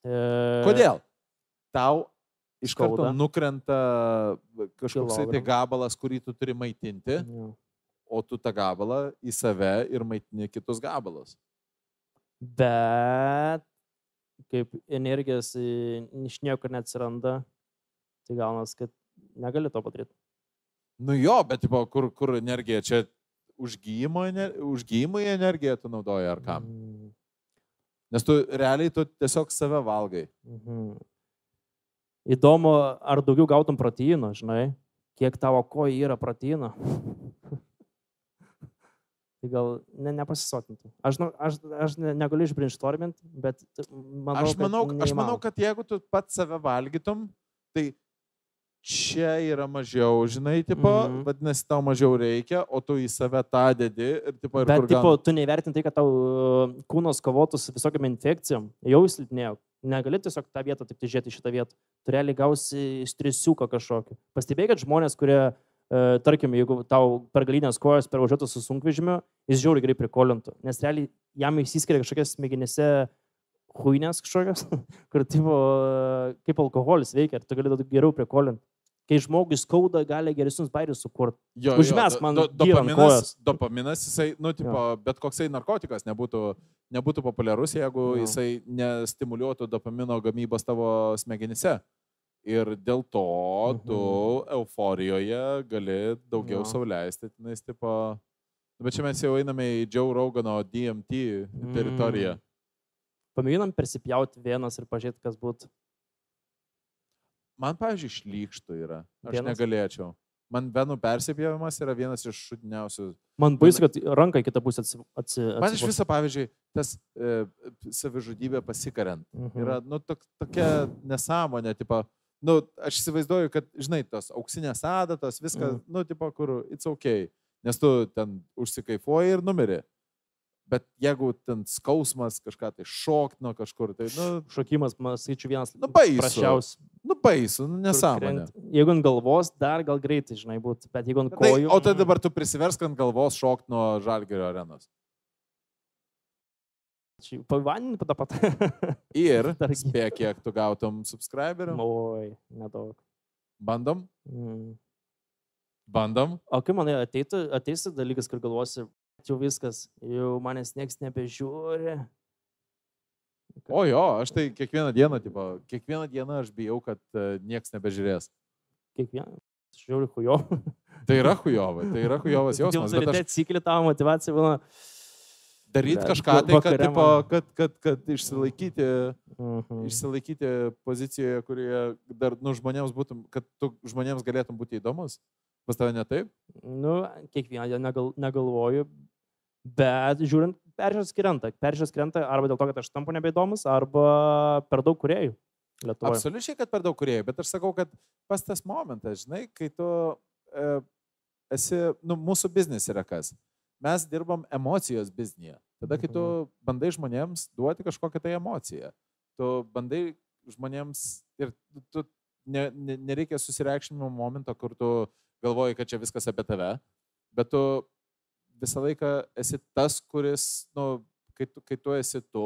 E, Kodėl? Tau iš karto nukrenta kažkoks tai gabalas, kurį tu turi maitinti, Jo. O tu tą gabalą į save ir maitini kitus gabalus. Bet kaip energijos i- iš niekur neatsiranda, tai gaunas, kad negali to padaryti. Nu jo, bet tipo, kur, kur energija čia užgyjimo, ener- užgyjimui energiją tu naudoji ar kam? Mm, Nes tu realiai tu tiesiog save valgai. Mhm. Įdomu, ar daugiau gautum proteino, žinai, kiek tavo kojai yra proteino. Tai gal ne, nepasisotintų. Aš, žinau, aš, aš ne, negaliu išbrinstorminti, bet manau, Aš manau, kad aš manau, kad jeigu tu pats save valgytum, tai čia yra mažiau, žinai, tipo, mm. -hmm. vadinasi, tau mažiau reikia, o tu į save tą dedi ir, tipo, ir Bet, tipo, gan... tu nevertinti tai, kad tau uh, kūnas kovotų su visokiam infekcijom. Jau silpnėjo Negali tiesiog tą vietą tik tai žiūrėti šitą vietą. Tu realiai gausi stresiuką kažkokį. Pastebėjai, kad žmonės, kurie, e, tarkim, jeigu tau per galinės kojas pervažiuotų su sunkvežimiu, jis žiauriai gerai prikolintų. Nes realiai jam išsiskiria kažkokias smegenyse huinės kažkokios, [laughs] kur tipo, e, kaip alkoholis veikia ir tu gali geriau prikolinti. Kai žmogui skauda, gali geresnius bairius sukurti. Jo, Užmesk jo, man do, ant dopaminas, dopaminas, jisai, nu, tipo, bet koksai narkotikas nebūtų, nebūtų populiarus, jeigu Jo. jisai nestimuliuotų dopamino gamybos tavo smegenyse. Ir dėl to tu euforijoje gali daugiau Jo. sauliaisti, tenais, tipo. Nu, Bet čia mes jau einame į Joe Rogano DMT teritoriją. Mm. Pamėginam persipjauti vienas ir pažiūrėti, kas būtų. Man, pavyzdžiui, šlykštų yra. Aš Vienas? negalėčiau. Man venų persipjavimas yra vienas iš šudniausių Man baisu, kad ranka į kitą pusę atsi... atsi Man iš viso, pavyzdžiui, tas e, savižudybė pasikariant Mhm. yra, nu, tok, tokia nesąmonė, tipo, nu, aš įsivaizduoju, kad, žinai, tos auksinės adatos, viskas, Mhm. nu, tipo, kur it's ok, nes tu ten užsikaifuoji ir numeri. Bet jeigu ten skausmas kažką tai šokt nuo kažkur, tai, nu, Šokimas, man skaičiu vienas. Nu, baisu. Prašiausias. nu baisu, nu, nesąmonė. Jeigu ant galvos, dar gal greitai, žinai, būtų, bet jeigu ant Tai, kojų. o tai dabar tu prisiversk ant galvos šokt nuo žalgerio arenos. Pavaninį tą pat. [laughs] Ir spėk, kiek tu gautum subscriberių. Oi, nedaug. Bandom? Mm. Bandom? O kai manai ateitų, ateis dalykas, kur galvosi, jau viskas, jau manęs niekas nebežiūri. O jo, aš tai kiekvieną dieną, tipo, kiekvieną dieną aš bijau, kad uh, niekas nebežiūrės. Kiekvieną. Žiūri, hujo. Tai yra hujovai, tai yra hujovas [laughs] jausmas, bet Ryte aš atsikeli tavo motivacija, būna. Daryti kažką tai, kad, tipo, kad, kad, kad išsilaikyti, Mhm. išsilaikyti pozicijoje, kurioje dar, nu, žmonėms būtum, kad tu žmonėms galėtum būti įdomus. Pas tave ne taip? Nu, kiekvieną dieną negal, negalvoju, bet žiūrint, peržiūrės krenta. Peržiūrės krenta arba dėl to, kad aš tampu nebeįdomus, arba per daug kuriejų. Lietuvoje. Absoliučiai, kad per daug kuriejų, bet aš sakau, kad pas tas momentas, žinai, kai tu e, esi, nu, mūsų biznis yra kas. Mes dirbam emocijos biznėje. Tada, kai tu bandai žmonėms duoti kažkokią tai emociją, tu bandai žmonėms ir tu ne, ne, nereikia susireikšminimo momento, kur tu galvoji, kad čia viskas apie tave, bet tu visą laiką esi tas, kuris, nu, kai tu, kai tu esi tu,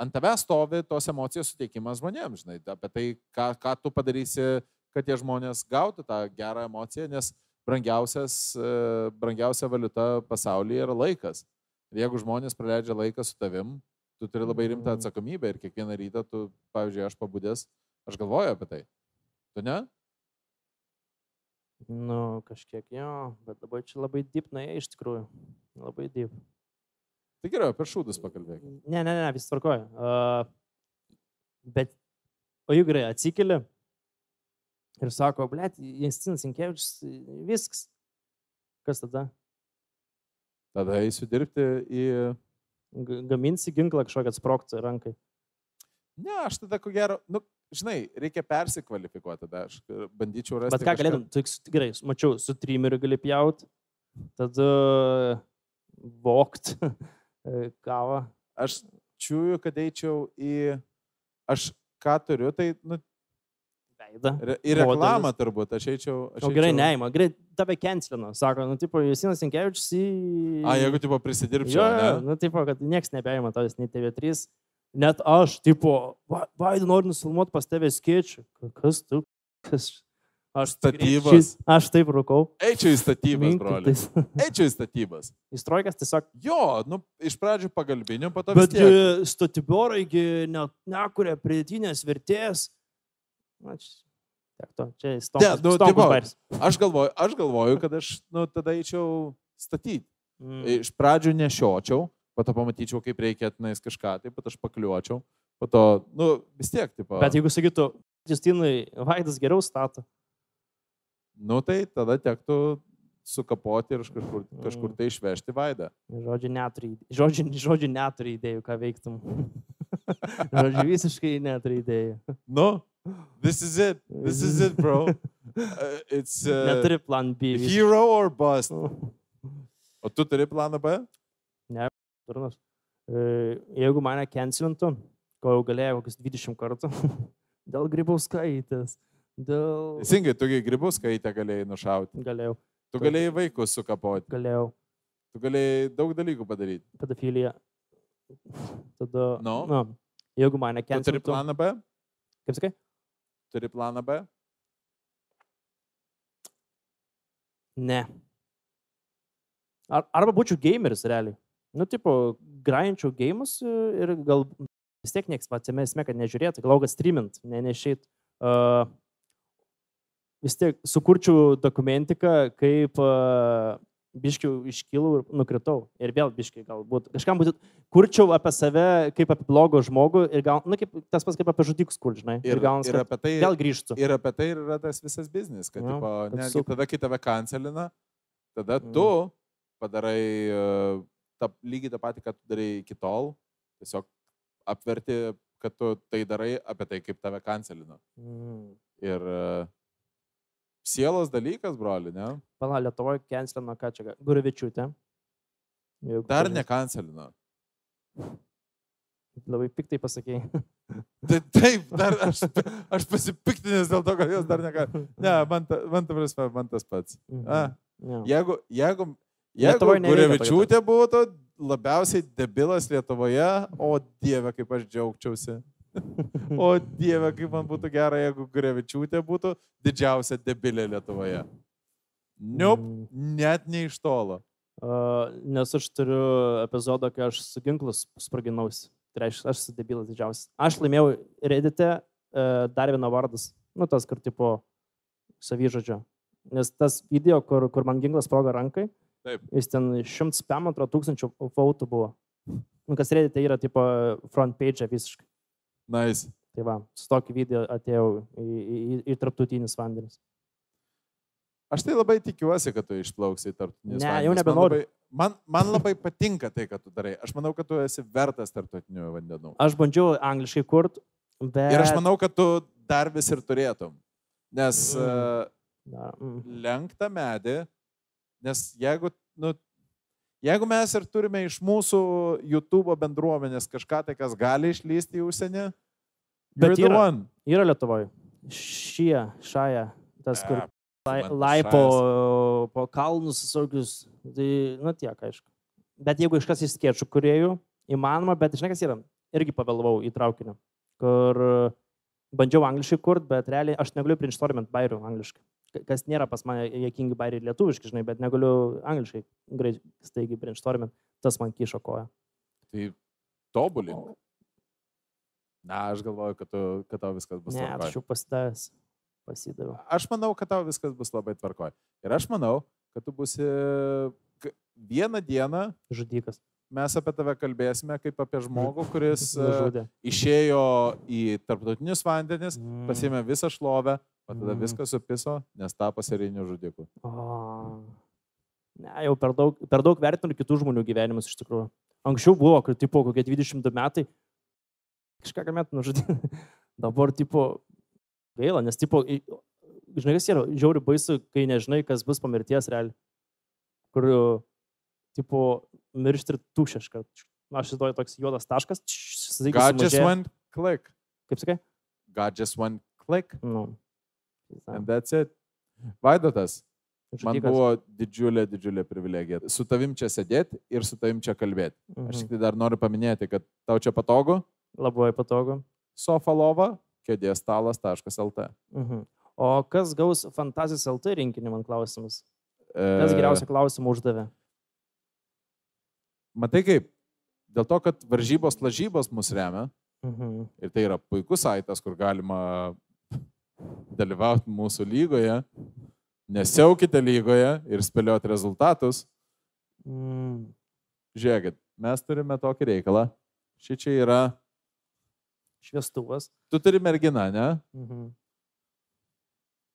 ant tavęs stovi tos emocijos suteikimas žmonėms, žinai, apie tai, ką, ką tu padarysi, kad tie žmonės gautų tą gerą emociją, nes brangiausias, e, brangiausia valiuta pasaulyje yra laikas. Ir jeigu žmonės praleidžia laiką su tavim, tu turi labai rimtą Mhm. atsakomybę ir kiekvieną rytą tu, pavyzdžiui, aš pabudęs, aš galvoju apie tai. Tu ne? Nu, kažkiek jo, bet dabar čia labai nuėjo iš tikrųjų. Labai deep. Tai gerai, apie šūdus pakalbėk. Ne, ne, ne, vis tvarkoja. Uh, bet, o jeigu gerai atsikeli ir sako, blėt, Jastinas Inkevičius, viskas. Kas tada? Tada eisiu dirbti į... Gaminsi ginklą kažkokią atsprokti rankai. Ne, aš tada ko gero, nu, žinai, reikia persikvalifikuoti tada, aš e, bandyčiau rasti. Bet ką kažką- galėtum, tu s- gerai, mačiau, su trimeriu gali pjaut, tada vokt [laughs] kavą. Aš čiūju, kad eičiau į... Aš ką turiu, tai nu, Veidą. re, į reklamą turbūt, aš eičiau... Aš O gerai, eičiau- neima, gerai, tave kencelino. Sako, nu, tipo, Jusinas Inkevičius į... A, jeigu tipo prisidirbčiau, Jo, ne? nu, tipo, kad niekas nebeima tavęs, nei TV3. Net aš, tipo, Vaidai noriu nufilmuoti pas tave skėčių. Kas tu? Kas? Aš Statybos. šis- Aš taip rūkau. Eičiau į statybas, broli. [laughs] Eičiau į statybas. Įstrojkas tiesiog. Jo, nu, iš pradžių pagalbiniu, po to Bet tiek. statiboraigi net nekuria pridėtinės vertės. Na, čia, tiek to, čia Ne, stompas. nu, tipo. Aš galvoju, aš galvoju, kad aš, nu, tada eičiau statyti. Mm. Iš pradžių nešiočiau, po to pamatyčiau, kaip reikia atnais kažką, tai po to aš pakliuočiau, po to, nu, vis tiek, tipo. Bet jeigu sakytų, Justinui Vaidas geriau stato. Nu, tai tada tektų sukapoti ir kažkur, Mm. kažkur tai išvežti vaidą. Žodžiu, neturi, žodžiu, [laughs] žodžiu, neturi idėjų, ką veiktum. [laughs] žodžiu, visiškai neturi idėjų. Nu, this is it. This is it, bro. [laughs] Uh, it's uh, Neturi plan B. hero or bust. O tu turi planą B? Durnas. E, Jeigu mane cancelintų, ko jau galėjau kokius 20 kartų. [laughs] Dėl grybauskaitės. Dėl... Teisingai, tu gribus skaitę galėjai nušauti. Galėjau, Tu galėjai vaikus sukapoti. galėjau. Tu galėjai daug dalykų padaryti. Pedofilija. Tada... Nu? Na, jeigu mane Tu turi planą B? Kaip sakai? Turi planą B? Ne. Ar, arba būčiau gameris realiai. Nu, tipo, grainčiau gėjimus ir gal vis tiek nieks pats esmė, kad nežiūrėtų, galvoju, kad streamint, ne nešeit. Uh, vis tiek sukurčiau dokumentiką, kaip uh, biškiau iškilau ir nukritau. Ir vėl biškiai galbūt. Kažkam būtų, kurčiau apie save kaip apie blogo žmogų ir gal, nu, kaip, tas pats kaip apie žudikus kur, žinai. Ir, Ir, gaunas, ir kad apie tai, vėl grįžtų. ir apie tai ir yra tas visas biznis, kad Jo, tipo, netgi tada, kai tave kancelina, tada Mm. tu padarai uh, tą, lygiai tą patį, ką tu darai iki tol, tiesiog apverti, kad tu tai darai apie tai, kaip tave kancelino. Mm. Ir uh, sielos dalykas, broli, ne? Pala, Lietuvoje kenslino, ką čia, Gurevičiūtė. Dar pažįsti. nekancelino. Labai piktai pasakėjai. [laughs] Tai taip, dar aš, aš pasipiktinęs dėl to, kad jos dar negali. Ne, man, ta, man, ta prasme, man tas pats. A, Ja. jeigu, jeigu, jeigu Gurevičiūtė būtų labiausiai debilas Lietuvoje, o Dieve, kaip aš džiaugčiausi. O Dieve, kaip man būtų gera, jeigu Gurevičiūtė būtų didžiausia debilė Lietuvoje. Niup, Mm. net ne iš tolo. Uh, nes aš turiu epizodą, kai aš su ginklus spraginausi. Tai reiškia, aš esu debilas didžiausias. Aš laimėjau Reddite uh, dar vieną vardas. Nu, tas, kur tipo savyžodžio. Nes tas video, kur, kur man ginklas sprogo rankai, Taip. jis ten 105 tūkstančių fautų buvo. Nu, kas Reddite yra tipo front page visiškai. Nice. Tai va, su tokiu video atėjau į, į, į, į tarptautinius vandenis. Aš tai labai tikiuosi, kad tu išplauksi į tarptautinius. Ne, vandenis. jau Man nebenoriu. labai- Man, man labai patinka tai, ką tu darai. Aš manau, kad tu esi vertas tarptautinių vandenų. Aš bandžiau angliškai kurt, bet... Ir aš manau, kad tu dar vis ir turėtum. Nes Mm. uh, mm. lenktą medį, nes jeigu, nu, jeigu mes ir turime iš mūsų YouTube bendruomenės kažką tai, kas gali išlysti į užsienį, Bet yra. Yra Lietuvoje. Šie, šaja, tas, kur lai, laipo po kalnus visokius. Tai, nu tiek, aišku. Bet jeigu iš skiečių kuriejų, įmanoma, bet žinai, kas yra, irgi pavėlavau į traukinį, kur bandžiau angliškai kurt, bet realiai aš negaliu prinštormint bairių angliškai. Ka- Kas nėra pas mane jėkingi bairiai lietuviški, žinai, bet negaliu angliškai greit staigiai prinštormint. Tas man kišo koją. Tai tobulink. Na, aš galvoju, kad, tu, kad tau viskas bus Ne, aš tvarkoj. jau pasidavęs. Pasidaviau. Aš manau, kad tau viskas bus labai tvarkoj. Ir aš manau, kad tu busi k- vieną dieną Žudikas. mes apie tave kalbėsime kaip apie žmogų, kuris [laughs] e, Nužudė. išėjo į tarptautinius vandenis, Mm. pasiėmė visą šlovę, o tada Mm. viską supiso, nes tapo serijiniu žudiku. O. Ne, jau per daug, per daug vertinu kitų žmonių gyvenimus iš tikrųjų. Anksčiau buvo, kur tipo kokie 22 metai, kažką ką metų nužudė. [laughs] Dabar tipo gaila, nes tipo, žinai, kas yra žiauri baisu, kai nežinai, kas bus po mirties realiai. Kur, tipo, miršti ir tušiškai. Aš įsivaizduoju toks juodas taškas. staiga God just sumažėja. went click. Kaip sakai? God just went click. Nu. And that's it. Vaidotas, man buvo didžiulė, didžiulė privilegija su tavim čia sėdėti ir su tavim čia kalbėti. Aš Mhm. tik tai dar noriu paminėti, kad tau čia patogu. Labai patogu. Sofalova, kėdėstalas.lt. Mhm. O kas gaus Fantazijos LT rinkinį, man klausimas? Kas E, geriausią klausimą uždavė? Matai kaip? Dėl to, kad varžybos lažybos mus remia Mhm. ir tai yra puikus saitas, kur galima dalyvauti mūsų lygoje, nesiaukite lygoje ir spėlioti rezultatus. Mm. Žiūrėkit, mes turime tokį reikalą. Ši čia yra, Šviestuvas. tu turi merginą, ne? Mhm.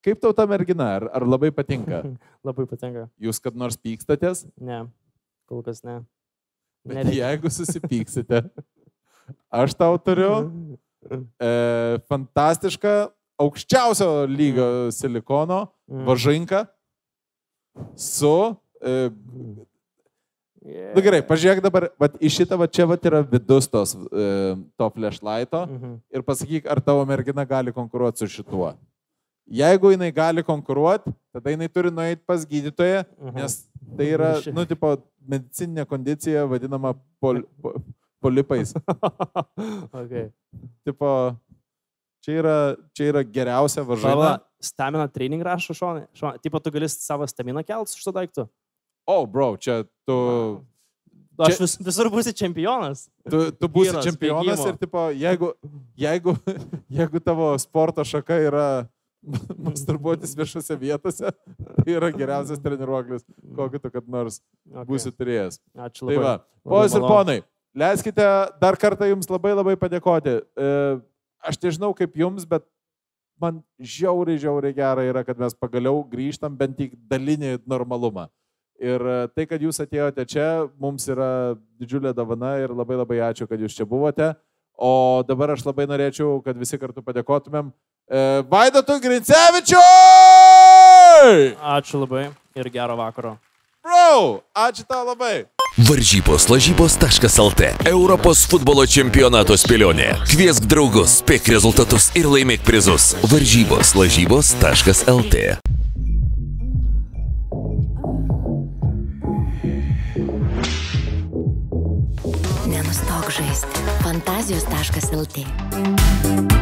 Kaip tau ta mergina, ar, ar labai patinka? [laughs] Labai patinka. Jūs kad nors pykstatės, Ne, kol kas ne. bet Nereikia. jeigu susipyksite, [laughs] aš tau turiu [laughs] e, fantastišką aukščiausio lygio silikono Mm. važinką su e, Yeah. Na Nu gerai, pažiūrėk dabar, vat, į šitą, va čia vat yra vidus tos, e, to flashlighto Mhm. ir pasakyk, ar tavo mergina gali konkuruoti su šituo. Jeigu jinai gali konkuruoti, tada jinai turi nueiti pas gydytoją, Mhm. nes tai yra, nu, tipo, medicininė kondicija vadinama pol, po, polipais. [laughs] okay. tipo, čia yra, čia yra geriausia. Šala, stamina training rašo šonai. Šonai. Tipo, tu gali savo staminą kelt su šito daiktu. O, oh, bro, čia tu, Aš Čia- vis, visur būsiu čempionas. tu, tu būsi Vyras, čempionas bėgimo. ir, tipo, jeigu, jeigu, jeigu tavo sporto šaka yra masturbuotis viešose vietose, tai yra geriausias treniruoklis, kokį tu kad nors Okay. būsi turėjęs. Ačiū Tai labai. va, Labai ponas ir ponai, leiskite dar kartą jums labai labai padėkoti. E, Aš nežinau kaip jums, bet man žiauriai, žiauriai gera yra, kad mes pagaliau grįžtam bent į dalinį normalumą. Ir e, tai, kad jūs atėjote čia, mums yra didžiulė davana ir labai labai ačiū, kad jūs čia buvote. O dabar aš labai norėčiau, kad visi kartu padėkotumėm e, Vaidotų Grincevičiui! Ačiū labai ir gero vakaro. Bro, ačiū tau labai. Varžybos lažybos.lt Europos futbolo čempionato spėlionė. Kviesk draugus, spėk rezultatus ir laimėk prizus. Varžybos lažybos.lt Nenustok žaisti. Fantazijos.lt